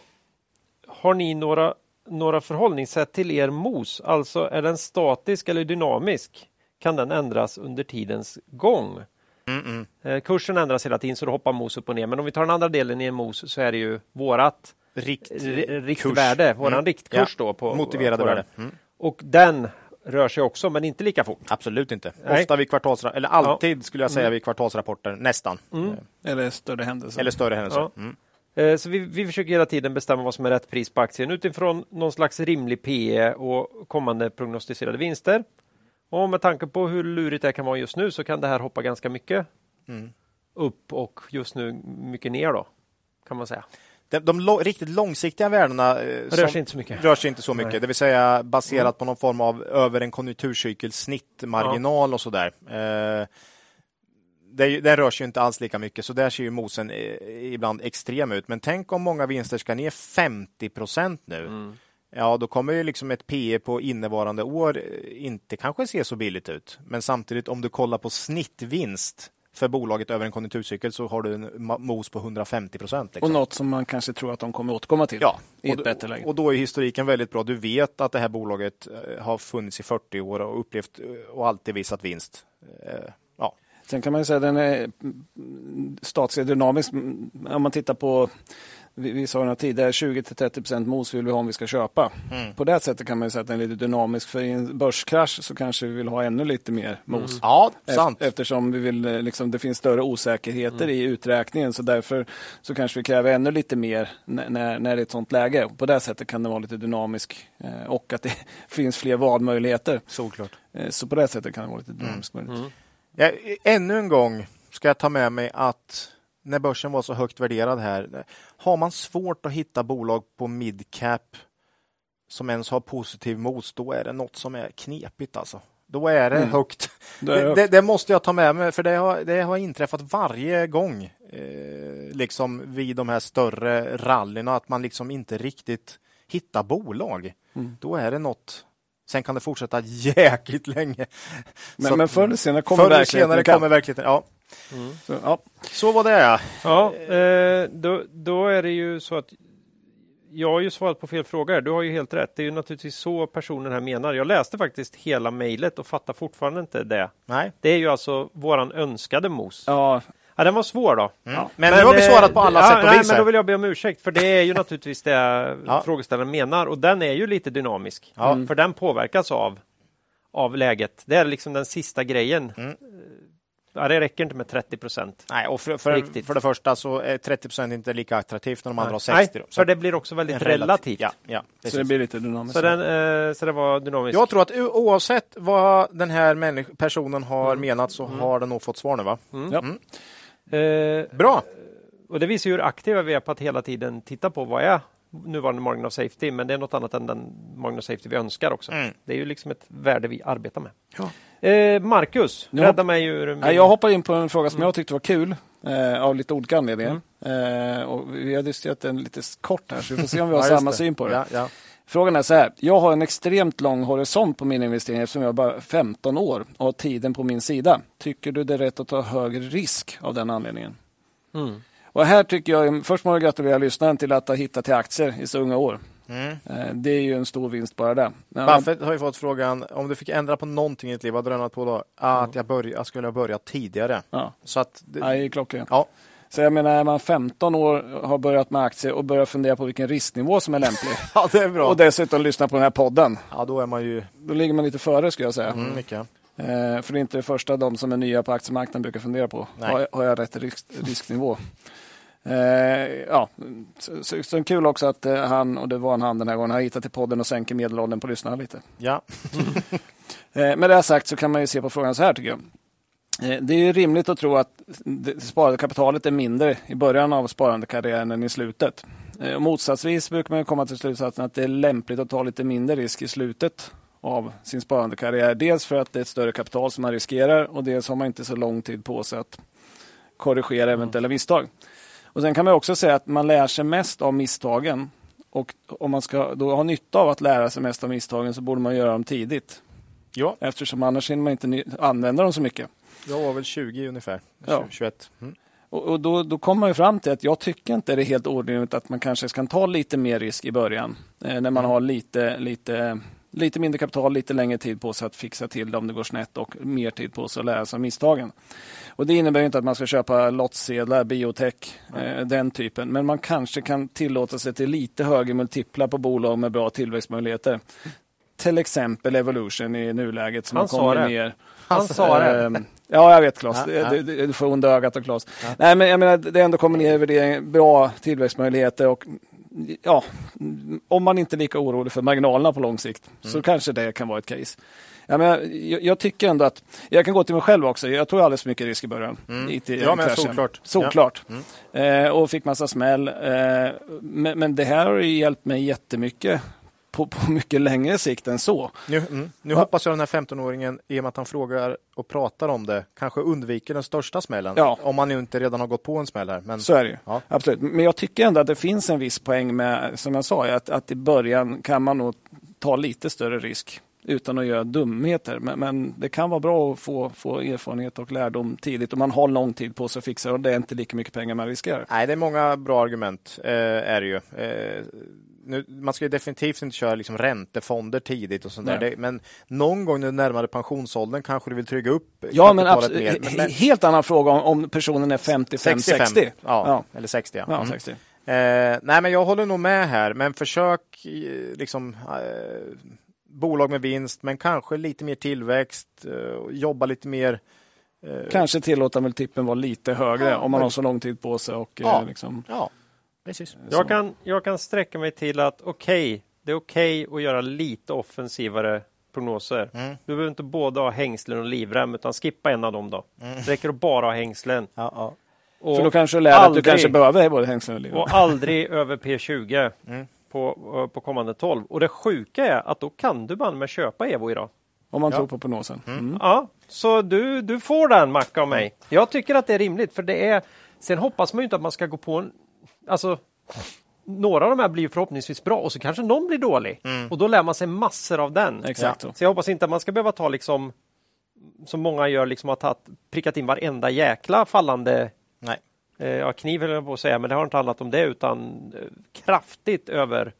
Har ni några, några förhållningssätt till er mos? Alltså är den statisk eller dynamisk? Kan den ändras under tidens gång? Mm-mm. Eh, kursen ändras hela tiden så då hoppar mos upp och ner. Men om vi tar den andra delen i en mos så är det ju vårat Rikt, r- riktvärde, våran Mm. riktkurs Ja. då. På, Motiverade på värde. Mm. Och den rör sig också, men inte lika fort. Absolut inte. Nej. Ofta vid kvartalsrapporter, eller alltid skulle jag säga vid kvartalsrapporter, nästan. Mm. Eh, Eller större händelser. Eller större händelser. Ja. Mm. Eh, Så vi, vi försöker hela tiden bestämma vad som är rätt pris på aktien utifrån någon slags rimlig PE och kommande prognostiserade vinster. Och med tanke på hur lurigt det kan vara just nu så kan det här hoppa ganska mycket Mm. upp och just nu mycket ner då, kan man säga. De, de lo- riktigt långsiktiga värdena eh, rör sig inte så mycket. rör sig inte så mycket. Nej. Det vill säga baserat på någon form av över en konjunkturcykel snittmarginal och sådär. Eh, det, den rör sig inte alls lika mycket, så där ser ju mosen eh, ibland extrem ut. Men tänk om många vinster ska ner 50 procent nu. Mm. Ja, då kommer ju liksom ett PE på innevarande år eh, inte kanske se så billigt ut. Men samtidigt om du kollar på snittvinst för bolaget över en konjunkturcykel så har du en mos på 150 procent. Liksom. Och något som man kanske tror att de kommer återkomma till ja, i ett bättre läge. Och då är historiken väldigt bra. Du vet att det här bolaget eh, har funnits i 40 år och upplevt eh, och alltid visat vinst. Ja. Sen kan man ju säga att den är statlig dynamisk. Om man tittar på vi, vi sa det tidigare, 20-30% mos vill vi ha om vi ska köpa. Mm. På det sättet kan man säga att den är lite dynamisk. För i en börskrasch så kanske vi vill ha ännu lite mer mos. Mm. Ja, sant. Eftersom vi vill, eh, liksom, det finns större osäkerheter mm. i uträkningen. Så därför så kanske vi kräver ännu lite mer när, när det är ett sånt läge. På det sättet kan den vara lite dynamisk. Eh, och att det (laughs) finns fler valmöjligheter. Såklart. Eh, så på det sättet kan det vara lite dynamisk. Mm. Mm. Ja, ännu en gång ska jag ta med mig att när börsen var så högt värderad här. Har man svårt att hitta bolag på midcap som ens har positiv mos, då är det något som är knepigt alltså. Då är det mm. högt. Det, är högt. Det, det, måste jag ta med mig, för det har, det har inträffat varje gång eh, liksom vid de här större rallyna, att man liksom inte riktigt hittar bolag. Mm. Då är det något Sen kan det fortsätta (laughs) jäkligt länge. Men, men förr eller senare kommer verkligheten. Senare kommer verkligheten ja. Mm. Så, ja. så var det. Ja, eh, då, då är det ju så att jag har ju svarat på fel fråga. Du har ju helt rätt. Det är ju naturligtvis så personen här menar. Jag läste faktiskt hela mejlet och fattar fortfarande inte det. Nej. Det är ju alltså våran önskade mos. Ja. Ja, den var svår då. Mm. Men, men, nu har vi svarat på alla ja, sätt och vis. Men då vill jag be om ursäkt, för det är ju naturligtvis det (laughs) ja. frågeställaren menar. Och den är ju lite dynamisk. Ja. För den påverkas av, av läget. Det är liksom den sista grejen. Mm. Ja, det räcker inte med 30 procent. Nej, och för, för, för, det första så är 30 procent inte lika attraktivt när de andra har 60. Nej, för det blir också väldigt relativt. Ja, ja, så det blir lite dynamiskt. Så, den, eh, så det var dynamiskt. Jag tror att oavsett vad den här personen har mm. menat så mm. har den nog fått svar nu va? Mm. Ja. Mm. Eh, Bra! Och det visar hur aktiva vi är på att hela tiden titta på vad är nuvarande margin of safety, men det är något annat än den margin of safety vi önskar också. Mm. Det är ju liksom ett värde vi arbetar med. Ja. Eh, Marcus, jag rädda mig ur... Min... Jag hoppar in på en fråga som jag tyckte var kul eh, av lite olika anledningar. Mm. Eh, och vi har diskuterat den lite kort här, så vi får se om vi (laughs) har ja, samma det. syn på det. Ja, ja. Frågan är så här. Jag har en extremt lång horisont på mina investeringar eftersom jag är bara 15 år och har tiden på min sida. Tycker du det är rätt att ta högre risk av den anledningen? Mm. Och här tycker jag, först måste jag gratulera lyssnaren till att ha hittat till aktier i så unga år. Mm. Eh, det är ju en stor vinst bara det. Buffett har ju fått frågan, om du fick ändra på någonting i ditt liv, vad hade du på då? Att jag, börj jag skulle ha börjat tidigare. Ja. Så att det... Är klockrent. Ja. Så jag menar, är man 15 år har börjat med aktier och börjar fundera på vilken risknivå som är lämplig. (laughs) ja, det är bra. Och dessutom lyssna på den här podden. Ja, då är man ju... Då ligger man lite före skulle jag säga. Mm, mycket. Eh, för det är inte det första de som är nya på aktiemarknaden brukar fundera på. Har, har jag rätt risk, risknivå? Eh, ja, så, så, så kul också att eh, han, och det var en han den här gången, har hittat till podden och sänker medelåldern på lyssnarna lite. Ja. (laughs) eh, med det sagt så kan man ju se på frågan så här tycker jag. Eh, det är rimligt att tro att det sparade kapitalet är mindre i början av sparandekarriären än i slutet. Eh, motsatsvis brukar man komma till slutsatsen att det är lämpligt att ta lite mindre risk i slutet av sin sparandekarriär. Dels för att det är ett större kapital som man riskerar och dels har man inte så lång tid på sig att korrigera eventuella misstag. Och Sen kan man också säga att man lär sig mest av misstagen. Och om man ska då ha nytta av att lära sig mest av misstagen så borde man göra dem tidigt. Ja. Eftersom annars hinner man inte använda dem så mycket. Jag var väl 20 ungefär, ja. 21. Mm. Och, och då, då kommer man fram till att jag tycker inte det är helt orimligt att man kanske ska ta lite mer risk i början. Eh, när man mm. har lite, lite, lite mindre kapital, lite längre tid på sig att fixa till det om det går snett och mer tid på sig att lära sig av misstagen. Och Det innebär inte att man ska köpa lottsedlar, biotech, eh, den typen. Men man kanske kan tillåta sig till lite högre multiplar på bolag med bra tillväxtmöjligheter. Till exempel Evolution i nuläget som Han har kommit ner. Han sa det. Ehm, ja, jag vet Claes. Ja, ja. Du, får onda ögat av Claes. Ja. Nej, men jag menar, det ändå kommer ner värdering, bra tillväxtmöjligheter och ja, om man inte är lika orolig för marginalerna på lång sikt mm. så kanske det kan vara ett case. Ja, men jag, jag, tycker ändå att, jag kan gå till mig själv också, jag tog alldeles för mycket risk i början. Mm. I, i, ja, men såklart. Såklart. Ja. Mm. Eh, och fick massa smäll. Eh, men, men, det här har hjälpt mig jättemycket på, på mycket längre sikt än så. Nu, mm, nu hoppas jag den här 15-åringen, i och med att han frågar och pratar om det, kanske undviker den största smällen. Ja. Om man inte redan har gått på en smäll här. Men, Så är det ju. Ja. Absolut. Men jag tycker ändå att det finns en viss poäng med, som jag sa, att, att i början kan man nog ta lite större risk utan att göra dumheter. Men, men det kan vara bra att få, få erfarenhet och lärdom tidigt och man har lång tid på sig att fixa det och det är inte lika mycket pengar man riskerar. Nej, det är många bra argument, eh, är det ju. Eh, nu, man ska ju definitivt inte köra liksom räntefonder tidigt och sånt där. Nej. Det, men någon gång när du närmar dig pensionsåldern kanske du vill trygga upp Ja, men absolut. Men- men- helt annan fråga om, om personen är 55, 60. Ja, Ja. eller 60. Ja. Ja, Mm. 60. Eh, nej, men jag håller nog med här, men försök eh, liksom eh, bolag med vinst, men kanske lite mer tillväxt, eh, jobba lite mer. Eh, Kanske tillåta multipeln vara lite högre Ja, om man men- har så lång tid på sig. Och, Ja. eh, liksom, Ja, precis. Jag kan, jag kan sträcka mig till att okej, det är okej att göra lite offensivare prognoser. Mm. Du behöver inte både ha hängslen och livrem utan skippa en av dem då. Det räcker att bara ha hängslen. Ja, ja. Och, För då kanske du lär dig att du aldrig- kanske behöver både hängslen och livrem. och aldrig över P20 Mm. på, eh, på kommande 12. Och det sjuka är att då kan du bara med köpa Evo idag. Om man Ja. tror på prognosen. Mm. Ja, så du, du får den Macka av mig. Jag tycker att det är rimligt för det är Sen hoppas man ju inte att man ska gå på en Alltså Några av de här blir förhoppningsvis bra och så kanske någon blir dålig och då lär man sig massor av den. Exakt så. Så jag hoppas inte att man ska behöva ta liksom som många gör, liksom har tagit, prickat in varenda jäkla fallande Nej. eh, ja, kniv höll jag på att säga, men det har inte handlat om det utan eh, kraftigt över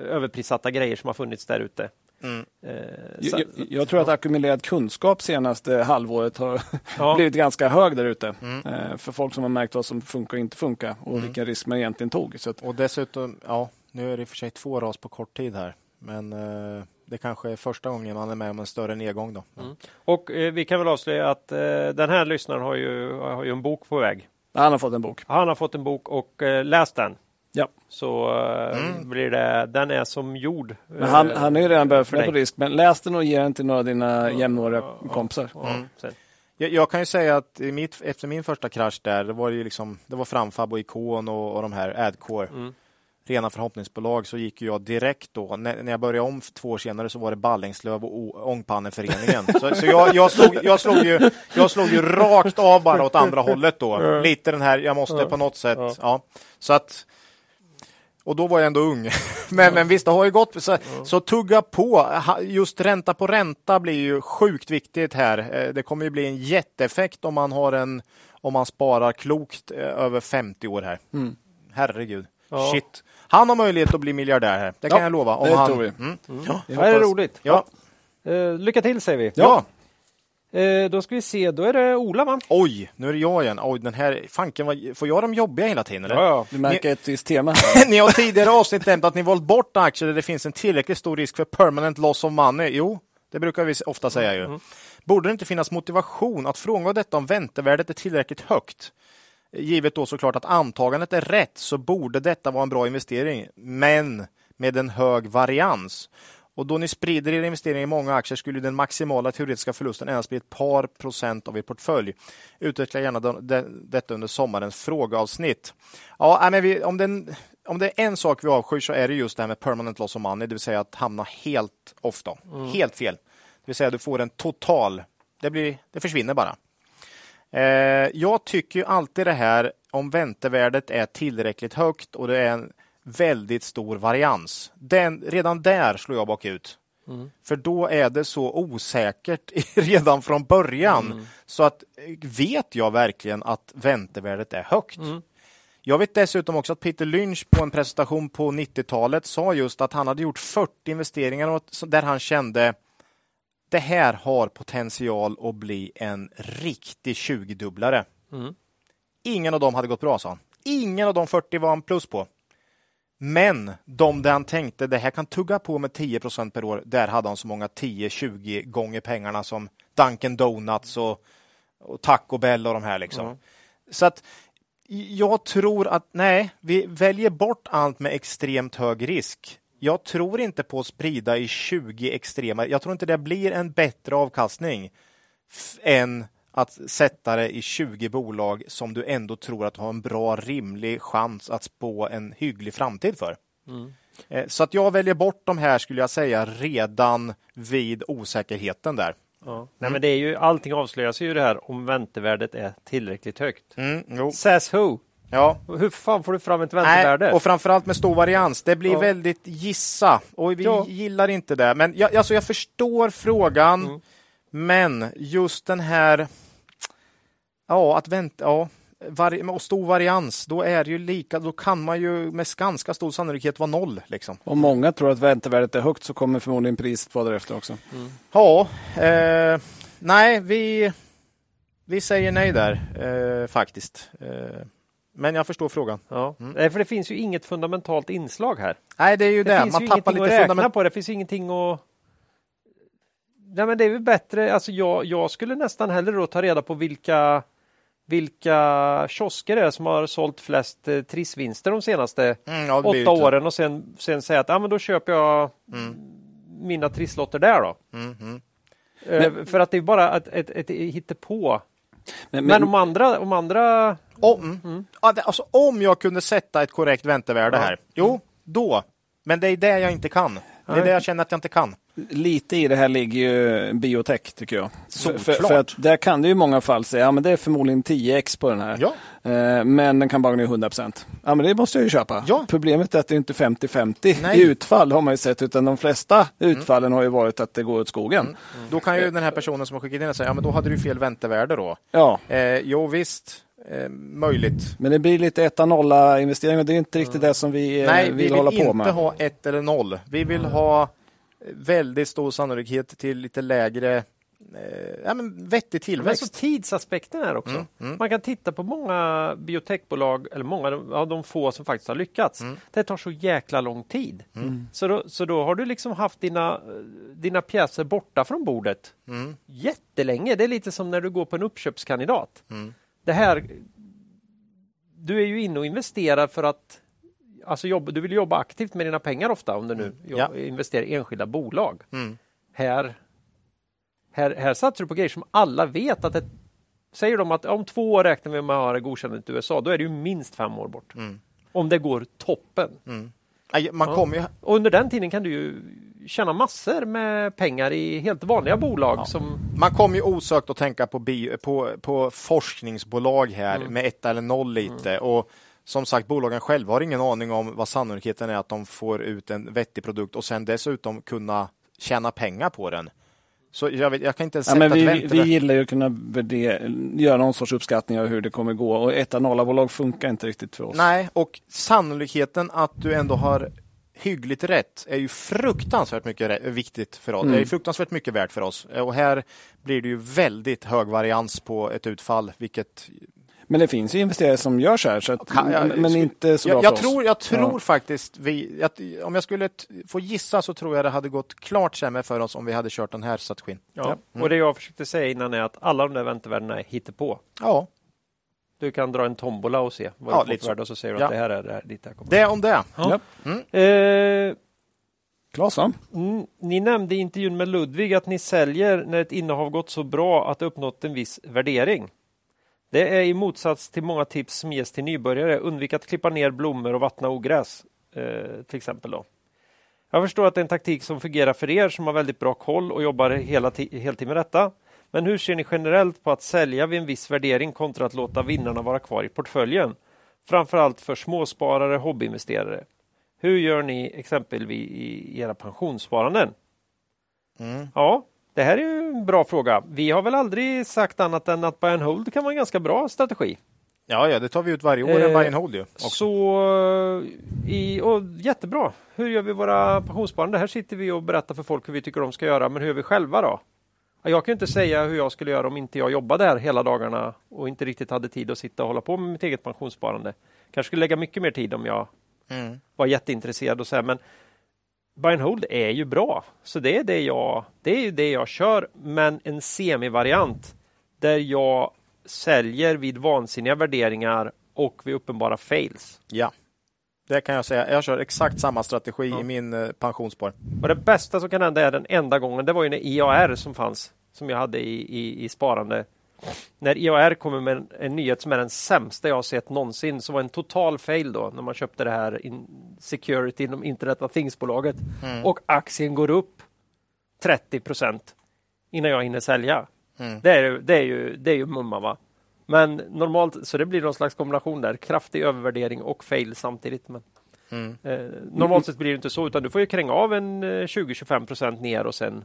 överprissatta grejer som har funnits där ute. Mm. Eh, så- Jag, jag, tror att ackumulerad kunskap senaste halvåret har Ja. (laughs) blivit ganska hög där ute. Mm. Eh, för folk som har märkt vad som funkar och inte funkar och vilka risker man egentligen tog. Så att, Och dessutom, ja, nu är det i och för sig två ras på kort tid här, men eh, det kanske är första gången man är med om en större nedgång då. Mm. Och eh, vi kan väl avslöja att eh, den här lyssnaren har ju, har ju en bok på väg. han har fått en bok. Han har fått en bok och eh, läst den. Ja. Så eh, Mm. blir det, den är som gjord. Men han, eh, han har ju redan börjat för fundera på risk. Men läs den och ge den till några av dina jämnåriga kompisar. Ja, Mm. Jag, jag kan ju säga att i mitt, efter min första krasch där, det var ju liksom, det var Framfab och Ikon och, och de här Adcore. Mm. Rena förhoppningsbolag så gick jag direkt då. När, när jag började om två år senare så var det Ballingslöv och O- Ångpanneföreningen. så så jag, jag, slog, jag, slog ju, jag slog ju rakt av bara åt andra hållet då. Lite den här, jag måste på något sätt. Ja. Så att och då var jag ändå ung. (laughs) Men, men visst, det har ju gått. Så, så tugga på. Just ränta på ränta blir ju sjukt viktigt här. Eh, Det kommer ju bli en jätteeffekt om man har en om man sparar klokt eh, över 50 år här. Mm. Herregud. Ja. Shit. Han har möjlighet att bli miljardär här. Det kan Ja, jag lova. Om det han... tror vi. Mm. Jag Det här är roligt. Ja. Eh, lycka till säger vi. ja. Eh, då ska vi se, då är det Ola va? Oj, nu är det jag igen. Oj, den här fanken, vad- får jag de jobbiga hela tiden? Eller? ja. Du märker ett visst tema. (laughs) Ni har tidigare avsnitt nämnt att ni valt bort aktier där det finns en tillräckligt stor risk för permanent loss of money. Jo, det brukar vi ofta säga ju. Borde det inte finnas motivation att frångå detta om väntevärdet är tillräckligt högt? Givet då såklart att antagandet är rätt så borde detta vara en bra investering, men med en hög varians. Och då ni sprider er investering i många aktier skulle den maximala teoretiska förlusten endast bli ett par procent av er portfölj. Utveckla gärna de- de- detta under sommarens frågeavsnitt. Ja, men vi, om, den, om det är en sak vi avskyr så är det just det här med permanent loss of money, det vill säga att hamna helt off då. Helt fel. Det vill säga du får en total, det, blir, det försvinner bara. Eh, jag tycker ju alltid det här om väntevärdet är tillräckligt högt och det är en väldigt stor varians. Den, redan där slår jag bakut. För då är det så osäkert (laughs) redan från början. Så att eh, vet jag verkligen att väntevärdet är högt? Jag vet dessutom också att Peter Lynch på en presentation på 90-talet sa just att han hade gjort 40 investeringar där han kände det här har potential att bli en riktig 20-dubblare. Mm. Ingen av dem hade gått bra, sa han. Ingen av de 40 var han plus på. Men de där han tänkte det här kan tugga på med 10% per år, där hade han så många 10-20 gånger pengarna som Dunkin Donuts och, och Taco Bell och de här. liksom. Ja. Så att jag tror att nej, vi väljer bort allt med extremt hög risk. Jag tror inte på att sprida i 20 extrema. Jag tror inte det blir en bättre avkastning än att sätta det i 20 bolag som du ändå tror att har en bra, rimlig chans att spå en hygglig framtid för. Eh, Så att jag väljer bort de här skulle jag säga redan vid osäkerheten där. Ja. Nej, men det är ju, allting avslöjas ju det här om väntevärdet är tillräckligt högt. Mm, jo. Says who? Ja. Hur fan får du fram ett väntevärde? Nej, och framförallt med stor varians. Det blir Ja. väldigt gissa och vi Ja. gillar inte det. Men jag, alltså jag förstår frågan, Mm. men just den här... Ja, att vänta... Ja. Vari, och stor varians, då är det ju lika, då kan man ju med ganska stor sannolikhet vara noll. Liksom. Om många tror att väntevärdet är högt så kommer förmodligen priset vara därefter också. Ja, eh, nej, vi, vi säger nej där eh, faktiskt. Eh, men jag förstår frågan. Ja. Mm. För det finns ju inget fundamentalt inslag här. Nej, det är ju Det, det. finns Man ju tappar lite fundament. på. Det finns ingenting att... Nej, men det är väl bättre. Alltså, jag, jag skulle nästan hellre då ta reda på vilka vilka kiosker det är som har sålt flest eh, trissvinster de senaste Mm, ja, åtta inte- åren och sen, sen säga att ah, men då köper jag mina trisslotter där då. Mm, mm. Eh, för att det är bara ett, ett, ett hittepå. Men, Men, om andra, om andra Om, ja, det- alltså, om jag kunde sätta ett korrekt väntevärde Ja. här, jo, då. Men det är det jag inte kan. Det är det jag känner att jag inte kan. Lite i det här ligger ju biotech tycker jag. För, för, att där kan det i många fall säga, ja men det är förmodligen 10x på den här. Ja. Eh, men den kan bara gå ner 100 Ja men det måste jag ju köpa. Ja. Problemet är att det inte är 50-50 Nej. i utfall har man ju sett, utan de flesta utfallen har ju varit att det går åt skogen. Då kan ju den här personen som har skickat in det säga, ja men då hade du fel väntevärde då. Ja, Eh, jo visst, eh, möjligt. men det blir lite etta nolla investeringar det är inte riktigt det som vi eh, Nej, vill, vi vill hålla på inte med. ha ett eller noll. Vi vill ha väldigt stor sannolikhet till lite lägre, eh, ja, men vettig Men så tillväxt. tidsaspekten här också. Mm, mm. Man kan titta på många biotechbolag, eller många av de få som faktiskt har lyckats. Mm. Det tar så jäkla lång tid. Så, då, så då har du liksom haft dina, dina pjäser borta från bordet Mm. jättelänge. Det är lite som när du går på en uppköpskandidat. Mm. Det här, du är ju inne och investerar för att Alltså jobba, du vill jobba aktivt med dina pengar ofta om du nu jobb, Ja. investerar i enskilda bolag. Mm. Här, här, här satsar du på grejer som alla vet att det, Säger de att om två år räknar vi med att ha det godkänt i USA, då är det ju minst fem år bort. Mm. Om det går toppen. Nej, Man Ja. kommer ju Och under den tiden kan du ju tjäna massor med pengar i helt vanliga bolag som Man kommer ju osökt att tänka på, bio, på, på forskningsbolag här Mm. med ett eller noll lite. Och som sagt, bolagen själva har ingen aning om vad sannolikheten är att de får ut en vettig produkt och sen dessutom kunna tjäna pengar på den. Så jag, vet, jag kan inte ens Ja, sätta men vi, ett vi gillar ju att kunna göra någon sorts uppskattning av hur det kommer gå och nolla bolag funkar inte riktigt för oss. Nej, och sannolikheten att du ändå har hyggligt rätt är ju fruktansvärt mycket viktigt för oss. Mm. Det är fruktansvärt mycket värt för oss. Och här blir det ju väldigt hög varians på ett utfall, vilket Men det finns ju investerare som gör så här, så att, Kan- jag- men inte så bra jag, jag för oss. tror, jag tror Ja. faktiskt vi, att, om jag skulle få gissa så tror jag det hade gått klart sämre för oss om vi hade kört den här strategin. Ja. Och det jag försökte säga innan är att alla de där väntevärdena är hittepå. Ja, Du kan dra en tombola och se vad Ja, du får för värde och så säger du Ja. att det här är det här, dit det här kommer. det om det. Ja. Ja. Eh, Klas mm, ni nämnde i intervjun med Ludvig att ni säljer när ett innehav gått så bra att det uppnått en viss värdering. Det är i motsats till många tips som ges till nybörjare. Undvik att klippa ner blommor och vattna ogräs. Eh, till exempel. Då. Jag förstår att det är en taktik som fungerar för er som har väldigt bra koll och jobbar hela ti- heltid med detta. Men hur ser ni generellt på att sälja vid en viss värdering kontra att låta vinnarna vara kvar i portföljen? Framförallt för småsparare hobbyinvesterare. Hur gör ni exempelvis i era pensionssparanden? Mm. Ja, det här är ju en bra fråga. Vi har väl aldrig sagt annat än att buy and hold kan vara en ganska bra strategi. Ja, ja, det tar vi ut varje år, en Eh, buy and hold ju. också. Så, i, och jättebra. Hur gör vi våra pensionssparande? Här sitter vi och berättar för folk hur vi tycker de ska göra, men hur gör vi själva då? Ja, Jag kan inte säga hur jag skulle göra om inte jag jobbade här hela dagarna och inte riktigt hade tid att sitta och hålla på med mitt eget pensionssparande. Kanske skulle lägga mycket mer tid om jag Mm. var jätteintresserad och så här, men buy and hold är ju bra. Så det är det jag, det är ju det jag kör, men en semivariant där jag säljer vid vansinniga värderingar och vid uppenbara fails. Ja, det kan jag säga. Jag kör exakt samma strategi Ja. i min eh, pensionsspar. Och det bästa som kan hända är den enda gången, det var ju när IAR som fanns, som jag hade i, i, i sparande när IAR kommer med en, en, nyhet som är den sämsta jag sett någonsin, så var en total fail då när man köpte det här in security inom Internet of Things-bolaget mm. och aktien går upp 30 procent innan jag hinner sälja. Mm. Det, är, det, är ju, det är ju mumma va. Men normalt, så det blir någon slags kombination där, kraftig övervärdering och fail samtidigt. Men, mm. eh, normalt sett blir det inte så, utan du får ju kränga av en 20-25 eh, procent ner och sen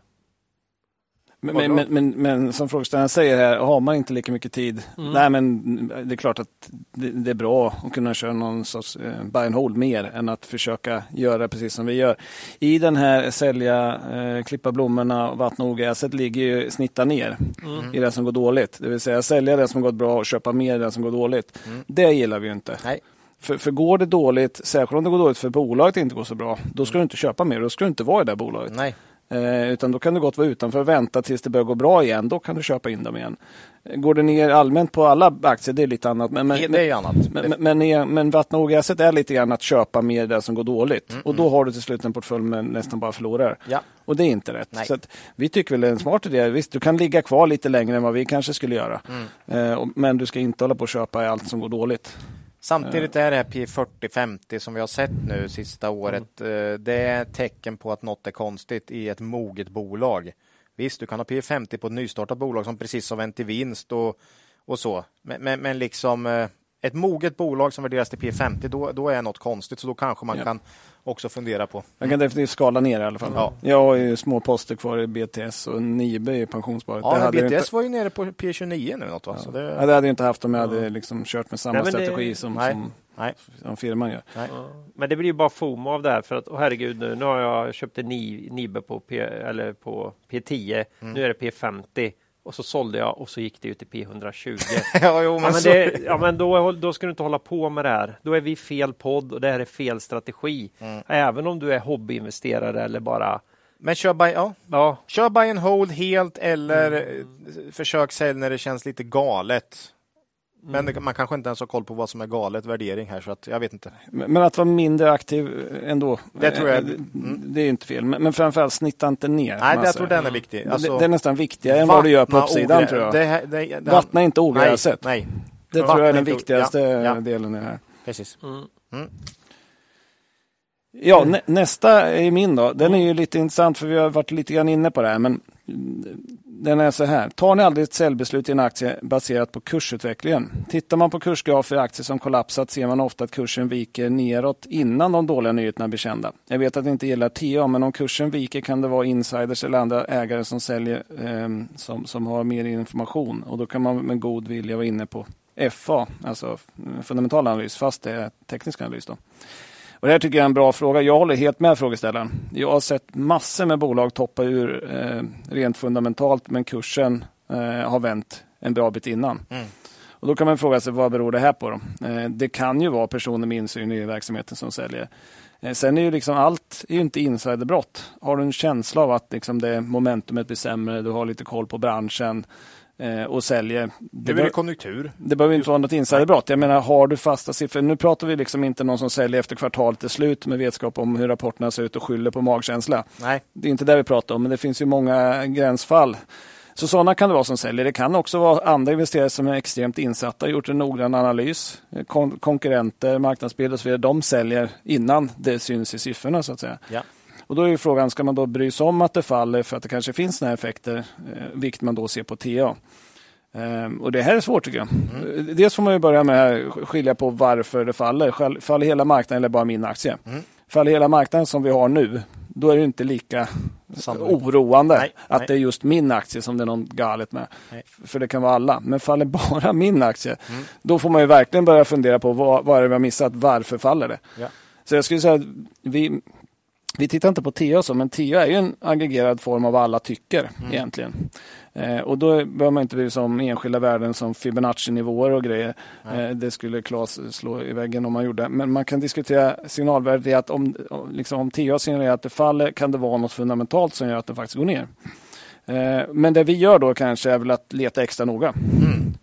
men, men, men, men, som frågeställaren säger här, har man inte lika mycket tid? Mm. Nej, men det är klart att det, det, är bra att kunna köra någon sorts eh, buy and hold mer än att försöka göra precis som vi gör. I den här sälja, eh, klippa blommorna och vattna ogräset ligger ju snitta ner mm. i det som går dåligt. Det vill säga sälja det som gått bra och köpa mer i det som går dåligt. Mm. Det gillar vi ju inte. Nej. För, för går det dåligt, särskilt om det går dåligt för bolaget inte går så bra, då ska du inte köpa mer. Då ska du inte vara i det bolaget. Nej. Eh, utan då kan du gott vara utanför och vänta tills det börjar gå bra igen. Då kan du köpa in dem igen. Går det ner allmänt på alla aktier, det är lite annat. Men, men, det är annat. Men, men, men, men vattna ogräset är lite grann att köpa mer det som går dåligt. Mm, och då har du till slut en portfölj med nästan bara förlorar. Ja. Och det är inte rätt. Nej. Så att, vi tycker väl det är en smart idé. Visst, du kan ligga kvar lite längre än vad vi kanske skulle göra. Mm. Eh, men du ska inte hålla på och köpa allt som går dåligt. Samtidigt är det här P40-50 som vi har sett nu sista året, mm. det är tecken på att något är konstigt i ett moget bolag. Visst, du kan ha P50 på ett nystartat bolag som precis har vänt till vinst och, och så. Men, men, men liksom eh, ett moget bolag som värderas till P50, då, då är något konstigt. Så då kanske man ja. kan också fundera på. Man kan definitivt skala ner i alla fall. Ja. Jag har ju små poster kvar i BTS och Nibe i pensionssparet. Ja, BTS inte... var ju nere på P29 nu. Något, va? Ja. Så det... Ja, det hade jag inte haft om jag hade liksom kört med samma Nej, strategi det... som, Nej. som, Nej. som firman gör. Nej. Men det blir ju bara FOMO av det här. För att, oh, herregud, nu, nu har jag köpt en Nibe på, P, eller på P10. Mm. Nu är det P50 och så sålde jag och så gick det ut till P120. (laughs) ja, jo, men, ja, men, det, ja, men då, då ska du inte hålla på med det här. Då är vi fel podd och det här är fel strategi. Mm. Även om du är hobbyinvesterare eller bara men kör buy, ja. Ja. kör buy and hold helt eller mm. försök sälja när det känns lite galet. Men mm. man kanske inte ens har koll på vad som är galet värdering här så att jag vet inte. Men att vara mindre aktiv ändå. Det tror jag. Mm. Det är inte fel. Men framförallt snitta inte ner. Nej, jag tror den är viktig. Alltså, det, det, är nästan viktigare än vad du gör på uppsidan tror jag. Det, det, det, Vattna inte ogräset. Nej, nej. Det tror jag är den viktigaste ja, ja. delen i det här. Precis. Mm. Mm. Ja, nä, nästa är min då. Den är ju lite intressant för vi har varit lite grann inne på det här. Men den är så här. Tar ni aldrig ett säljbeslut i en aktie baserat på kursutvecklingen? Tittar man på kursgrafer i aktier som kollapsat ser man ofta att kursen viker neråt innan de dåliga nyheterna blir kända. Jag vet att ni inte gillar TA, men om kursen viker kan det vara insiders eller andra ägare som säljer eh, som, som har mer information och då kan man med god vilja vara inne på FA, alltså fundamental analys, fast det är teknisk analys. Då. Och det här tycker jag är en bra fråga. Jag håller helt med frågeställaren. Jag har sett massor med bolag toppa ur eh, rent fundamentalt, men kursen eh, har vänt en bra bit innan. Mm. Och Då kan man fråga sig vad beror det här på? Då? Eh, det kan ju vara personer med insyn i verksamheten som säljer. Eh, sen är ju liksom allt är ju inte insiderbrott. Har du en känsla av att liksom det momentumet blir sämre, du har lite koll på branschen, och säljer. Det, det är konjunktur. Det behöver inte vara något insiderbrott. Jag menar, har du fasta siffror? Nu pratar vi liksom inte någon som säljer efter kvartalet är slut med vetskap om hur rapporterna ser ut och skyller på magkänsla. Nej. Det är inte det vi pratar om, men det finns ju många gränsfall. Så sådana kan det vara som säljer. Det kan också vara andra investerare som är extremt insatta, gjort en noggrann analys. Kon konkurrenter, marknadsbild och så vidare. De säljer innan det syns i siffrorna så att säga. Ja. Och då är ju frågan, ska man då bry sig om att det faller för att det kanske finns sådana effekter, eh, vilket man då ser på TA. Um, och det här är svårt tycker jag. Mm. Dels får man ju börja med att skilja på varför det faller. Faller hela marknaden eller bara min aktie? Mm. Faller hela marknaden som vi har nu, då är det inte lika Sannolikt. oroande nej, att nej. det är just min aktie som det är något galet med. Nej. För det kan vara alla. Men faller (laughs) bara min aktie, mm. då får man ju verkligen börja fundera på vad, vad är det vi har missat, varför faller det? Ja. Så jag skulle säga att vi, vi tittar inte på TA så, men TA är ju en aggregerad form av alla tycker mm. egentligen. Eh, och då behöver man inte bry sig om enskilda värden som Fibonacci-nivåer och grejer. Eh, det skulle Claes slå i väggen om man gjorde. Men man kan diskutera signalvärdet i att om, liksom, om TA signalerar att det faller kan det vara något fundamentalt som gör att det faktiskt går ner. Eh, men det vi gör då kanske är väl att leta extra noga. Mm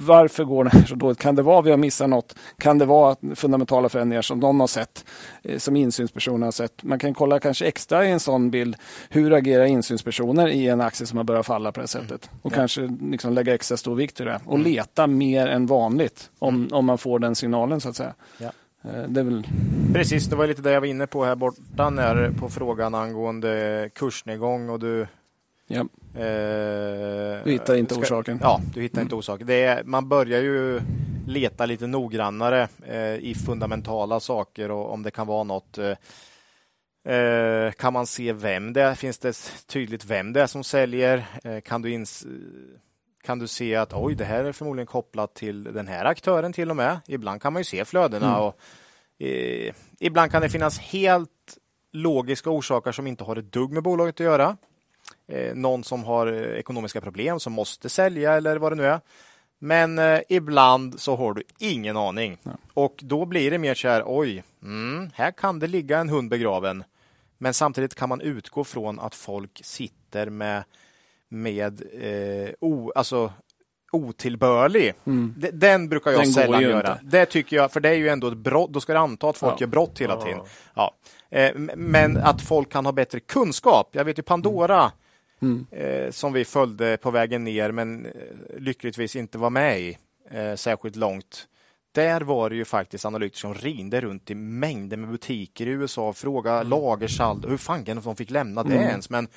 varför går det här så dåligt? Kan det vara vi har missat något? Kan det vara fundamentala förändringar som någon har sett, eh, som insynspersoner har sett? Man kan kolla kanske extra i en sån bild, hur agerar insynspersoner i en aktie som har börjat falla på det mm. sättet? Och ja. kanske liksom lägga extra stor vikt i det och mm. leta mer än vanligt om, mm. om man får den signalen så att säga. Ja. Eh, det väl... Precis, det var lite det jag var inne på här borta när, på frågan angående kursnedgång och du Ja. Eh, du hittar inte ska, orsaken. Ja, du hittar mm. inte orsaken. Det är, man börjar ju leta lite noggrannare eh, i fundamentala saker och om det kan vara något. Eh, eh kan man se vem det är? Finns det tydligt vem det är som säljer? Eh, kan du ins kan du se att oj, det här är förmodligen kopplat till den här aktören till och med. Ibland kan man ju se flödena mm. och eh, ibland kan det finnas helt logiska orsaker som inte har ett dugg med bolaget att göra någon som har eh, ekonomiska problem som måste sälja eller vad det nu är. Men eh, ibland så har du ingen aning ja. och då blir det mer så här. Oj, mm, här kan det ligga en hund begraven. Men samtidigt kan man utgå från att folk sitter med med eh, o, alltså, otillbörlig. Mm. Den brukar jag Den sällan göra. Inte. Det tycker jag, för det är ju ändå ett brott. Då ska du anta att folk ja. gör brott hela tiden. Ja. Eh, men att folk kan ha bättre kunskap. Jag vet ju Pandora mm. Eh, som vi följde på vägen ner men eh, lyckligtvis inte var med i eh, särskilt långt. Där var det ju faktiskt analytiker som ringde runt i mängder med butiker i USA och frågade mm. lagersaldo. Hur fan de fick lämna det mm. ens? Men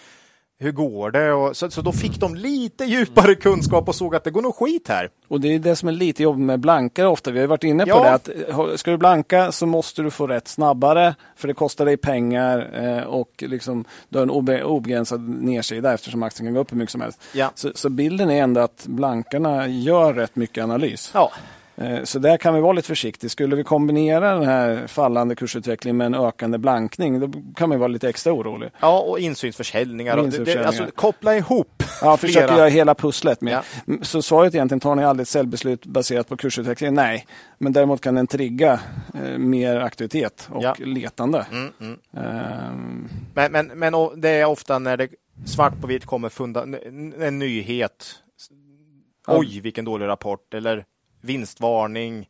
hur går det? Och så, så då fick de lite djupare kunskap och såg att det går nog skit här. Och det är det som är lite jobbigt med blankare ofta. Vi har varit inne på ja. det att ska du blanka så måste du få rätt snabbare för det kostar dig pengar eh, och liksom, du har en obegränsad nedsida eftersom aktien kan gå upp hur mycket som helst. Ja. Så, så bilden är ändå att blankarna gör rätt mycket analys. Ja. Eh, så där kan vi vara lite försiktiga. Skulle vi kombinera den här fallande kursutvecklingen med en ökande blankning, då kan man vara lite extra orolig. Ja, och insynsförsäljningar. Och Det, det, alltså, koppla ihop Ja, försöka göra hela pusslet med. Ja. Så svaret egentligen, tar ni aldrig ett säljbeslut baserat på kursutvecklingen? Nej, men däremot kan den trigga eh, mer aktivitet och ja. letande. Mm, mm. Um... Men, men, men det är ofta när det svart på vitt kommer funda, en nyhet. Oj, vilken dålig rapport. Eller vinstvarning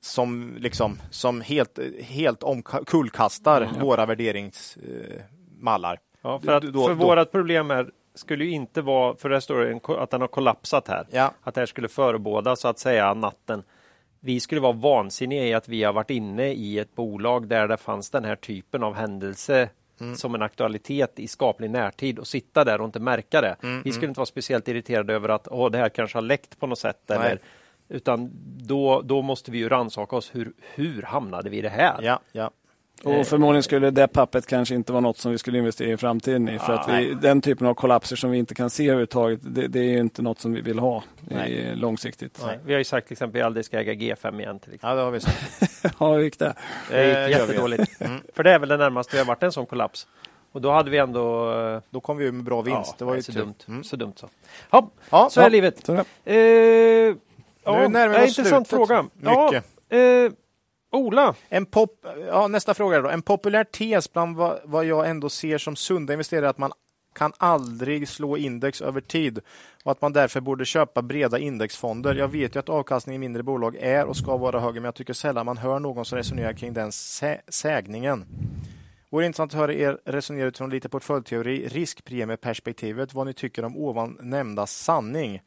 som, liksom, som helt, helt omkullkastar mm. våra värderingsmallar. Ja, för att, då, för då, vårat problem är skulle ju inte vara, för står att den har kollapsat här, ja. att det här skulle förebåda så att säga natten. Vi skulle vara vansinniga i att vi har varit inne i ett bolag där det fanns den här typen av händelse Mm. som en aktualitet i skaplig närtid och sitta där och inte märka det. Mm, vi skulle mm. inte vara speciellt irriterade över att Åh, det här kanske har läckt på något sätt. Nej. Eller utan då, då måste vi ju rannsaka oss. Hur, hur hamnade vi i det här? Ja, ja. Och förmodligen skulle det pappet kanske inte vara något som vi skulle investera i framtiden i. För att vi, den typen av kollapser som vi inte kan se överhuvudtaget, det, det är inte något som vi vill ha i, långsiktigt. Nej. Vi har ju sagt till exempel att vi aldrig ska äga G5 igen. Till Ja, det har vi sagt. (laughs) ja, hur gick det? Det gick jättedåligt. Mm. För det är väl det närmaste vi har varit en sån kollaps. Och då hade vi ändå... Då kom vi med bra vinst. Ja, det var ju så dumt. Mm. så dumt så. Ja, ja så är livet. Så eh, Ja, nu närmar vi oss intressant slutet. fråga. Mycket. Ja, eh, Ola? En pop, ja, nästa fråga då. En populär tes bland vad, vad jag ändå ser som sunda investerare är att man kan aldrig slå index över tid och att man därför borde köpa breda indexfonder. Jag vet ju att avkastningen i mindre bolag är och ska vara högre, men jag tycker sällan man hör någon som resonerar kring den sä sägningen. Vore intressant att höra er resonera utifrån lite portföljteori, riskpremieperspektivet, vad ni tycker om ovan nämnda sanning.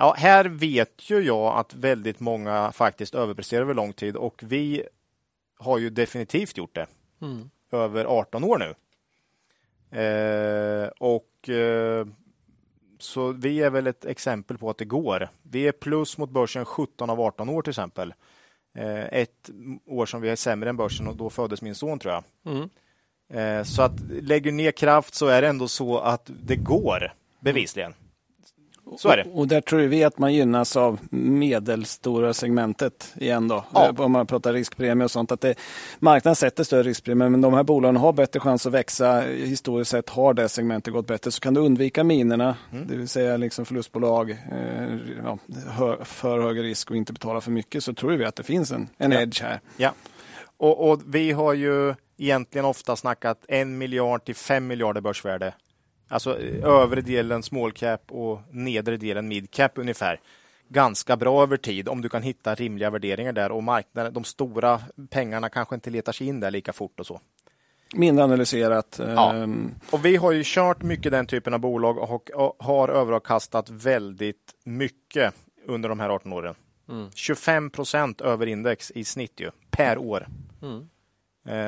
Ja, här vet ju jag att väldigt många faktiskt överpresterar över lång tid och vi har ju definitivt gjort det. Mm. Över 18 år nu. Eh, och eh, så vi är väl ett exempel på att det går. Vi är plus mot börsen 17 av 18 år till exempel. Eh, ett år som vi är sämre än börsen och då föddes min son tror jag. Mm. Eh, så att lägger ner kraft så är det ändå så att det går bevisligen. Så är det. Och, och där tror vi att man gynnas av medelstora segmentet igen då. Ja. Eh, om man pratar riskpremie och sånt. Att det, marknaden sätter större riskpremie men de här bolagen har bättre chans att växa. Historiskt sett har det segmentet gått bättre. Så kan du undvika minerna, mm. det vill säga liksom förlustbolag, eh, ja, för hög risk och inte betala för mycket så tror vi att det finns en, en ja. edge här. Ja, och, och vi har ju egentligen ofta snackat en miljard till fem miljarder börsvärde Alltså övre delen small cap och nedre delen mid cap ungefär. ganska bra över tid om du kan hitta rimliga värderingar där och marknaden, de stora pengarna kanske inte letar sig in där lika fort och så. Mindre analyserat. Ja. ehm, Och vi har ju kört mycket den typen av bolag och, har överavkastat väldigt mycket under de här 18 åren. 25 procent över index i snitt ju, per år. Eh,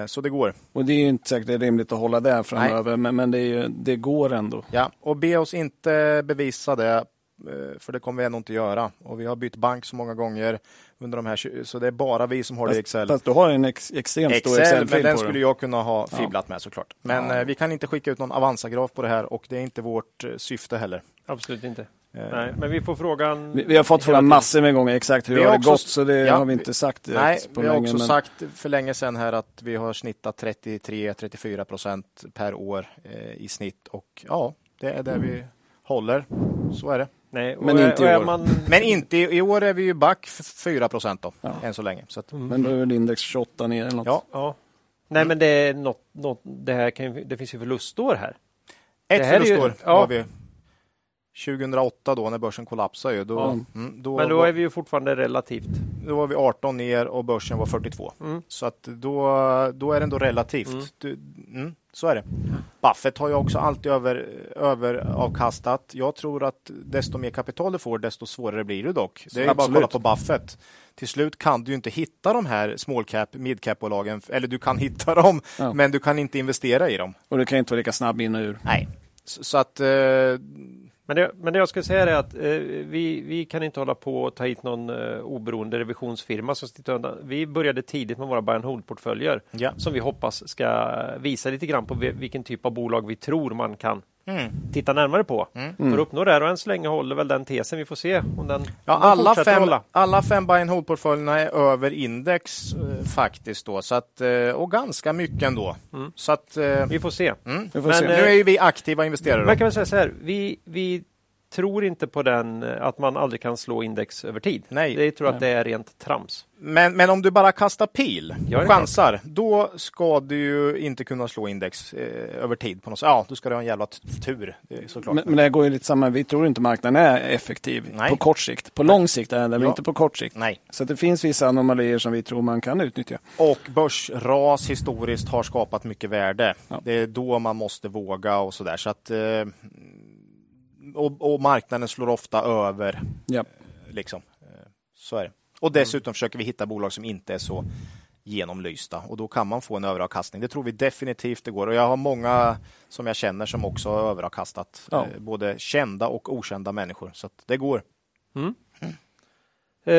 Så det går. Och det är ju inte säkert det är rimligt att hålla det framöver, men, men det, är ju, det går ändå. Ja, och be oss inte bevisa det, eh, för det kommer vi ändå inte göra. Och vi har bytt bank så många gånger under de här, så det är bara vi som har det i Excel. Fast du har en ex, extremt stor Excel, men Excel-fil den på skulle jag kunna ha fibblat med såklart. Men Ja. eh, vi kan inte skicka ut någon Avanza-graf på det här och det är inte vårt eh, syfte heller. Absolut inte. Eh, Nej, men vi får frågan. Vi, vi har fått frågan massor med gånger exakt hur Vi det har har också- gått, så det ja, har vi inte sagt Nej, på vi har länge. också men- sagt för länge sedan här att vi har snittat 33-34% per år eh, i snitt och ja, det är där vi håller. Så är det. Nej, och Men är- inte i år. Man, Men inte i, i år är vi ju back f- 4 då, Ja. än så länge. Så att, Men då är väl index 28 ner eller något. ja, ja. Nej, men det är något, något, det här kan ju, det finns ju förlustår här. ett Det här är ju- förlustår ja. har vi. 2008 då när börsen kollapsade ju. Då, Ja. mm, då, Men då var, är vi ju fortfarande relativt. då var vi 18 ner och börsen var 42. Mm. Så att då, då är det ändå relativt. Mm. Du, mm, så är det. Buffett har ju också alltid över, överavkastat. Jag tror att desto mer kapital du får, desto svårare blir det dock. Det är bara att kolla på Buffett. Till slut kan du ju inte hitta de här small cap, mid cap bolagen, eller du kan hitta dem, Ja. men du kan inte investera i dem. Och du kan inte vara lika snabb in och ur. Nej. Så, så att eh, Men det, men det jag skulle säga är att eh, vi, vi kan inte hålla på och ta hit någon eh, oberoende revisionsfirma som undan. Vi började tidigt med våra buy and hold-portföljer Ja. som vi hoppas ska visa lite grann på vi- vilken typ av bolag vi tror man kan Mm. titta närmare på Mm. för att uppnå det här. Och än så länge håller väl den tesen. Vi får se om den, Ja, om alla fem, hålla. alla fem buy and hold-portföljerna är över index eh, faktiskt då, så att, eh, och ganska mycket ändå. Mm. Så att, eh, Vi får se. mm. Vi får Men, se. eh, Nu är ju vi aktiva investerare. Man kan väl säga så här. Vi, vi tror inte på den eh, att man aldrig kan slå index över tid. Nej. Det tror jag att det är rent trams. Men, men om du bara kastar pil och chansar, då ska du ju inte kunna slå index eh, över tid. på något sätt. Ja, då ska du ha en jävla tur är såklart. Men, men det går ju lite samma. Vi tror inte marknaden är effektiv Nej. på kort sikt. På lång sikt är den det, Ja. inte på kort sikt. Nej. Så det finns vissa anomalier som vi tror man kan utnyttja. Och börsras historiskt har skapat mycket värde. Ja. Det är då man måste våga och sådär. Så att, eh, och, och marknaden slår ofta över. Ja. Liksom. Eh, Så är det. Och dessutom försöker vi hitta bolag som inte är så genomlysta och då kan man få en överavkastning. Det tror vi definitivt det går och jag har många som jag känner som också har överavkastat. Ja. Eh, Både kända och okända människor. Så att det går. Eh,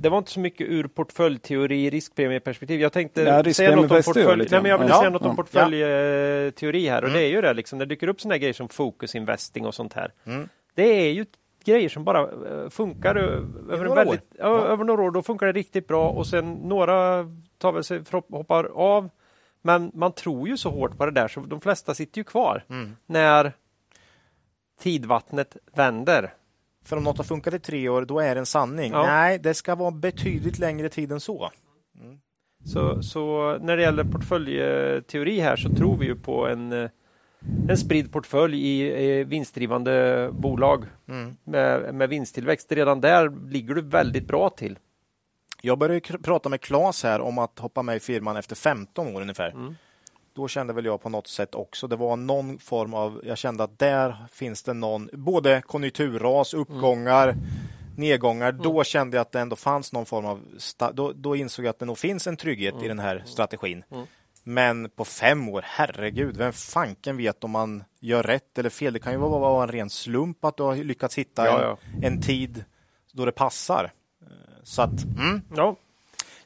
det var inte så mycket ur portföljteori riskpremieperspektiv. Jag tänkte Ja, säga något om portfölj. Nej, men jag ville Ja, säga något om ja. portföljteori här och Mm. det är ju det liksom. Det dyker upp sådana grejer som focus investing och sånt här. Mm. Det är ju grejer som bara eh, funkar ö- över, några väldigt, över några år. Då funkar det riktigt bra och sen några tar väl sig, hoppar av. Men man tror ju så hårt på det där så de flesta sitter ju kvar Mm. när tidvattnet vänder. För om något har funkat i tre år, då är det en sanning. Ja. Nej, det ska vara betydligt längre tid än så. Så, så när det gäller portföljteori här så tror vi ju på en, eh, en spridd portfölj i eh, vinstdrivande bolag Mm. med, med vinsttillväxt. Redan där ligger du väldigt bra till. Jag började prata med Claes här om att hoppa med i firman efter 15 år ungefär. Mm. Då kände väl jag på något sätt också, det var någon form av, jag kände att där finns det någon, både konjunkturras, uppgångar, nedgångar. Då kände jag att det ändå fanns någon form av, då, då insåg jag att det nog finns en trygghet i den här strategin. Mm. Men på fem år, herregud, vem fanken vet om man gör rätt eller fel? Det kan ju vara vara en ren slump att du har lyckats hitta Ja, en, ja. en tid då det passar. Så att, mm. Ja,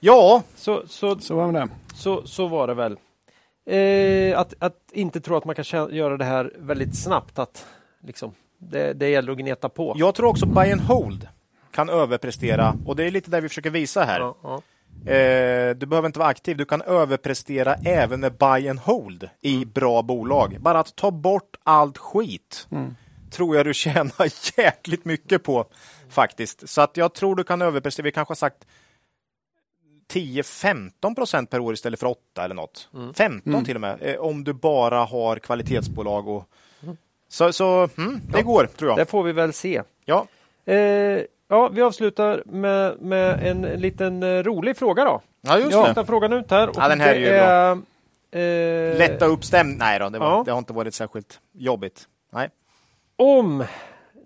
ja, så, så, Så var det. så, så var det väl. Eh, att, att inte tro att man kan göra det här väldigt snabbt. Att, liksom, det, det gäller att gneta på. jag tror också buy and hold kan överprestera och det är lite det vi försöker visa här. Ja, ja. Eh, du behöver inte vara aktiv, du kan överprestera även med buy and hold i Mm. bra bolag. Bara att ta bort allt skit tror jag du (laughs) tjänar jäkligt mycket på faktiskt. Så att jag tror du kan överprestera. Vi kanske har sagt 10-15 procent per år istället för 8 eller något. Mm. 15 till och med, eh, om du bara har kvalitetsbolag. Och... Mm. Så, så mm, det går, tror jag. Det får vi väl se. Ja. Eh, Ja, vi avslutar med, med en liten eh, rolig fråga då. Ja, just Jag det. tar frågan ut här. Ja, den här är ju är, eh, Lätta upp stämningen. Nej då, det, var, Ja. det har inte varit särskilt jobbigt. Nej. Om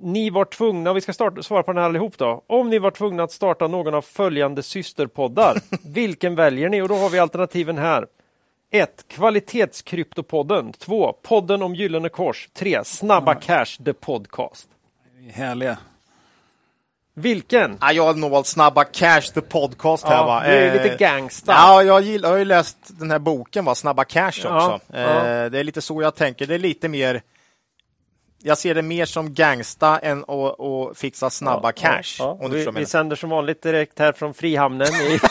ni var tvungna, och vi ska starta, svara på den här allihop då. Om ni var tvungna att starta någon av följande systerpoddar, (laughs) vilken väljer ni? Och då har vi alternativen här. 1. Kvalitetskryptopodden. 2. Podden om Gyllene Kors. 3. Snabba Cash, the podcast. Härliga. Vilken? Ja, jag har nog valt Snabba Cash, the podcast här Ja, va. du är Eh, lite gangsta. Ja, jag, gillar, jag har ju läst den här boken, va? Snabba Cash Ja, också. ja. Eh, det är lite så jag tänker. Det är lite mer jag ser det mer som gangsta än att, att fixa snabba cash. Ja, du vi, vi sänder som vanligt direkt här från Frihamnen. I... (laughs)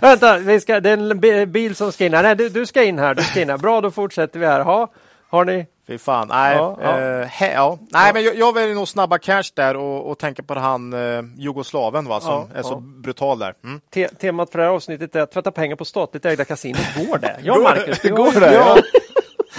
Vänta, vi ska, det är en bi- bil som ska in här. Nej, du, du ska in här. Du ska in här. Bra, då fortsätter vi här. Ha, har ni? Fy fan. Nej, Ja, ja. eh, he, ja. Nej men jag, jag väljer nog snabba cash där och, och tänka på han eh, jugoslaven va, som Ja, är så ja. brutal där. Mm. Te temat för det här avsnittet är att tvätta pengar på statligt ägda kasinot. Går det? Ja, Marcus. ja, går det,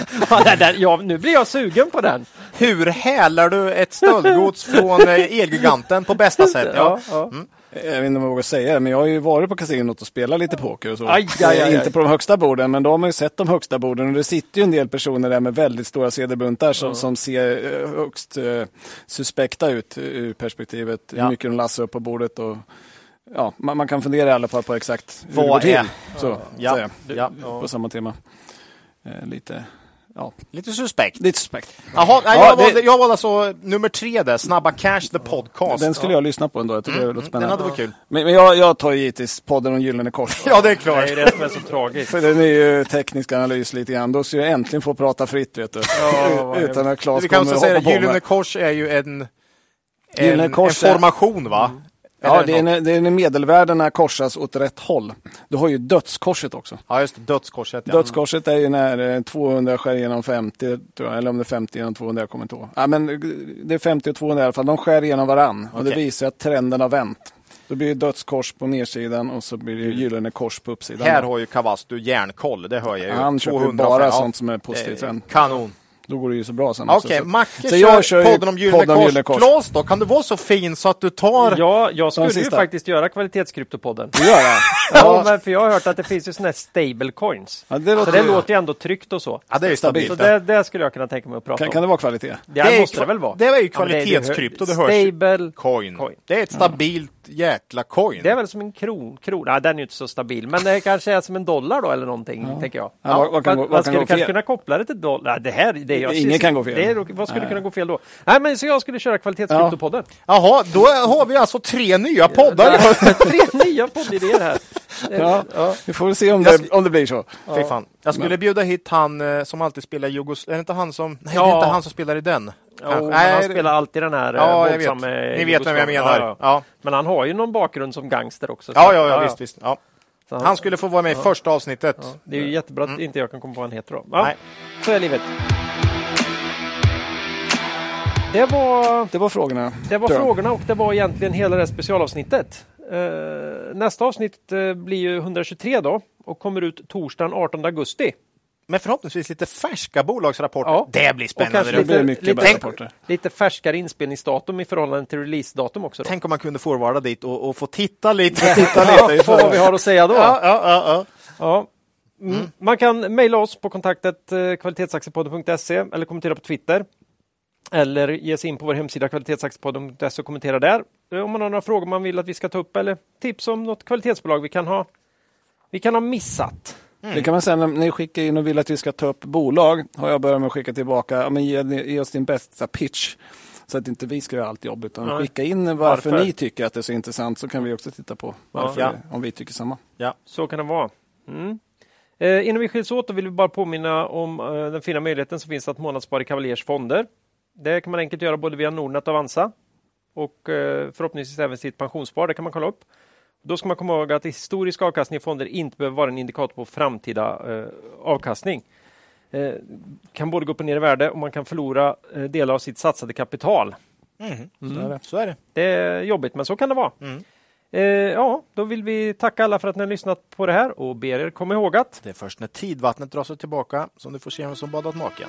Ja. Ja, där, där, ja, nu blir jag sugen på den. Hur hälar du ett stöldgods från eh, Elgiganten på bästa sätt? Ja. Ja, ja. Jag vet inte om jag vågar säga det, men jag har ju varit på kasinot och spelat lite poker och så. Aj, aj, aj, aj. Inte på de högsta borden, men då har man ju sett de högsta borden och det sitter ju en del personer där med väldigt stora sedelbuntar som, som ser eh, högst eh, suspekta ut ur perspektivet. Ja. Hur mycket de lassar upp på bordet och ja, man, man kan fundera i alla fall på exakt hur Vad det går till. är- Så, Ja. säga. Ja. På samma tema. Eh, lite, ja, Lite suspekt. lite suspekt. Jaha, nej, Ja, jag, det- valde, jag valde alltså nummer tre där, Snabba Cash the podcast. Den skulle jag lyssna på ändå. Jag tycker det låter Den spännande. hade varit kul. Men, men jag, jag tar ju givetvis podden om Gyllene Kors. Ja, det är Det klart. är det som är så tragiskt. För den är ju teknisk analys lite grann. Då ska jag äntligen få prata fritt vet du. Ja, (laughs) Utan att kan kommer också säga hoppa att på Gyllene mig. Kors är ju en, en, Gyllene en formation va? Ja, det är, när, det är när medelvärdena korsas åt rätt håll. Du har ju dödskorset också. Ja, just det. Dödskorset. Ja. Dödskorset är ju när eh, 200 skär igenom 50, tror jag, eller om det är 50 genom 200, jag kommer inte ihåg. Ja, men eh, det är 50 och 200 i alla fall. De skär igenom varann och det visar att trenden har vänt. Då blir det dödskors på nedsidan och så blir det gyllene kors på uppsidan. Här har ju Kavastu järnkoll, det hör jag ju. Han köper ju 200 bara sånt som är positiv Eh, trend. Kanon. Då går det ju så bra sen Okej, också. Så- Macke så jag kör, podden om Gyllene Kors. Claes då, kan du vara så fin så att du tar... Ja, jag skulle ju faktiskt göra kvalitetskryptopodden. Du gör det? (laughs) Ja, men för jag har hört att det finns ju såna här stable coins. Ja, det Så låter det ju- låter ju ändå tryggt och så. Ja, det är ju stabilt. Så det, det skulle jag kunna tänka mig att prata Kan, om. kan det vara kvalitet? Det, Det är måste kva- det väl vara? det är ju det kvalitetskrypto, det hörs ju. Stable Coin. coin. Det är ett stabilt jäkla coin. Det är väl som en kron. kron. Nej, den är ju inte så stabil. Men det kanske är som en dollar då eller någonting, tänker jag. Ja, vad- vad kan man vad kan skulle kanske kunna koppla det till dollar. Nej, det här, det jag Ingen kan gå fel. Det är, vad skulle kunna gå fel då? Nej, men så jag skulle köra kvalitetskryptopodden. Jaha, då har vi alltså tre nya poddar. (laughs) Tre nya poddidéer här. Ja, Ja. vi får se om det, om det blir så. Fy fan. Jag skulle bjuda hit han eh, som alltid spelar Jugos... Är det inte han som... Nej, det Ja. är inte han som spelar i den. Jo, men Nej, han spelar alltid den här Ja, eh, jag vet. våldsamme Ni vet vem jag menar. Ja, ja. Ja, Men han har ju någon bakgrund som gangster också. så- ja, ja, ja, visst, visst. Ja. Så Han skulle få vara med i första avsnittet. Det är ju jättebra att inte jag kan komma på vad han heter då. Ja, Nej. så är livet. Det var, Det var frågorna. det var frågorna och det var egentligen hela det specialavsnittet. Eh, nästa avsnitt eh, blir ju 123 då och kommer ut torsdagen 18 augusti. Men förhoppningsvis lite färska bolagsrapporter. Ja. Det blir spännande. kanske Det blir lite, lite, tänk- lite färskare inspelningsdatum i förhållande till releasedatum också. Då. Tänk om man kunde forwarda dit och, och få titta lite. (laughs) titta Ja, på vad vi har att säga då. Ja, ja, ja, ja. Ja. Mm. Man kan mejla oss på kontaktet eh, kvalitetsaktiepodden.se eller kommentera på Twitter. Eller ge sig in på vår hemsida kvalitetsaktiepodden.se och kommentera där. Eh, Om man har några frågor man vill att vi ska ta upp eller tips om något kvalitetsbolag vi kan ha, vi kan ha missat. Det kan man säga när ni skickar in och vill att vi ska ta upp bolag. Har jag börjat med att skicka tillbaka, ja, men ge, ge oss din bästa pitch. Så att inte vi ska göra allt jobb utan Nej. skicka in varför, Varför? ni tycker att det är så intressant så kan vi också titta på varför, Ja. om vi tycker samma. Så kan det vara. Mm. Eh, innan vi skiljs åt då vill vi bara påminna om eh, den fina möjligheten som finns att månadsspara i Cavaliers fonder. Det kan man enkelt göra både via Nordnet och Avanza och eh, förhoppningsvis även sitt pensionsspar. Det kan man kolla upp. Då ska man komma ihåg att historisk avkastning i fonder inte behöver vara en indikator på framtida eh, avkastning. Eh, kan både gå upp och ner i värde och man kan förlora delar av sitt satsade kapital. Så är det. Så är det. Det är jobbigt, men så kan det vara. Mm. Eh, ja, då vill vi tacka alla för att ni har lyssnat på det här och ber er komma ihåg att Det är först när tidvattnet drar sig tillbaka som du får se vem som badat naken.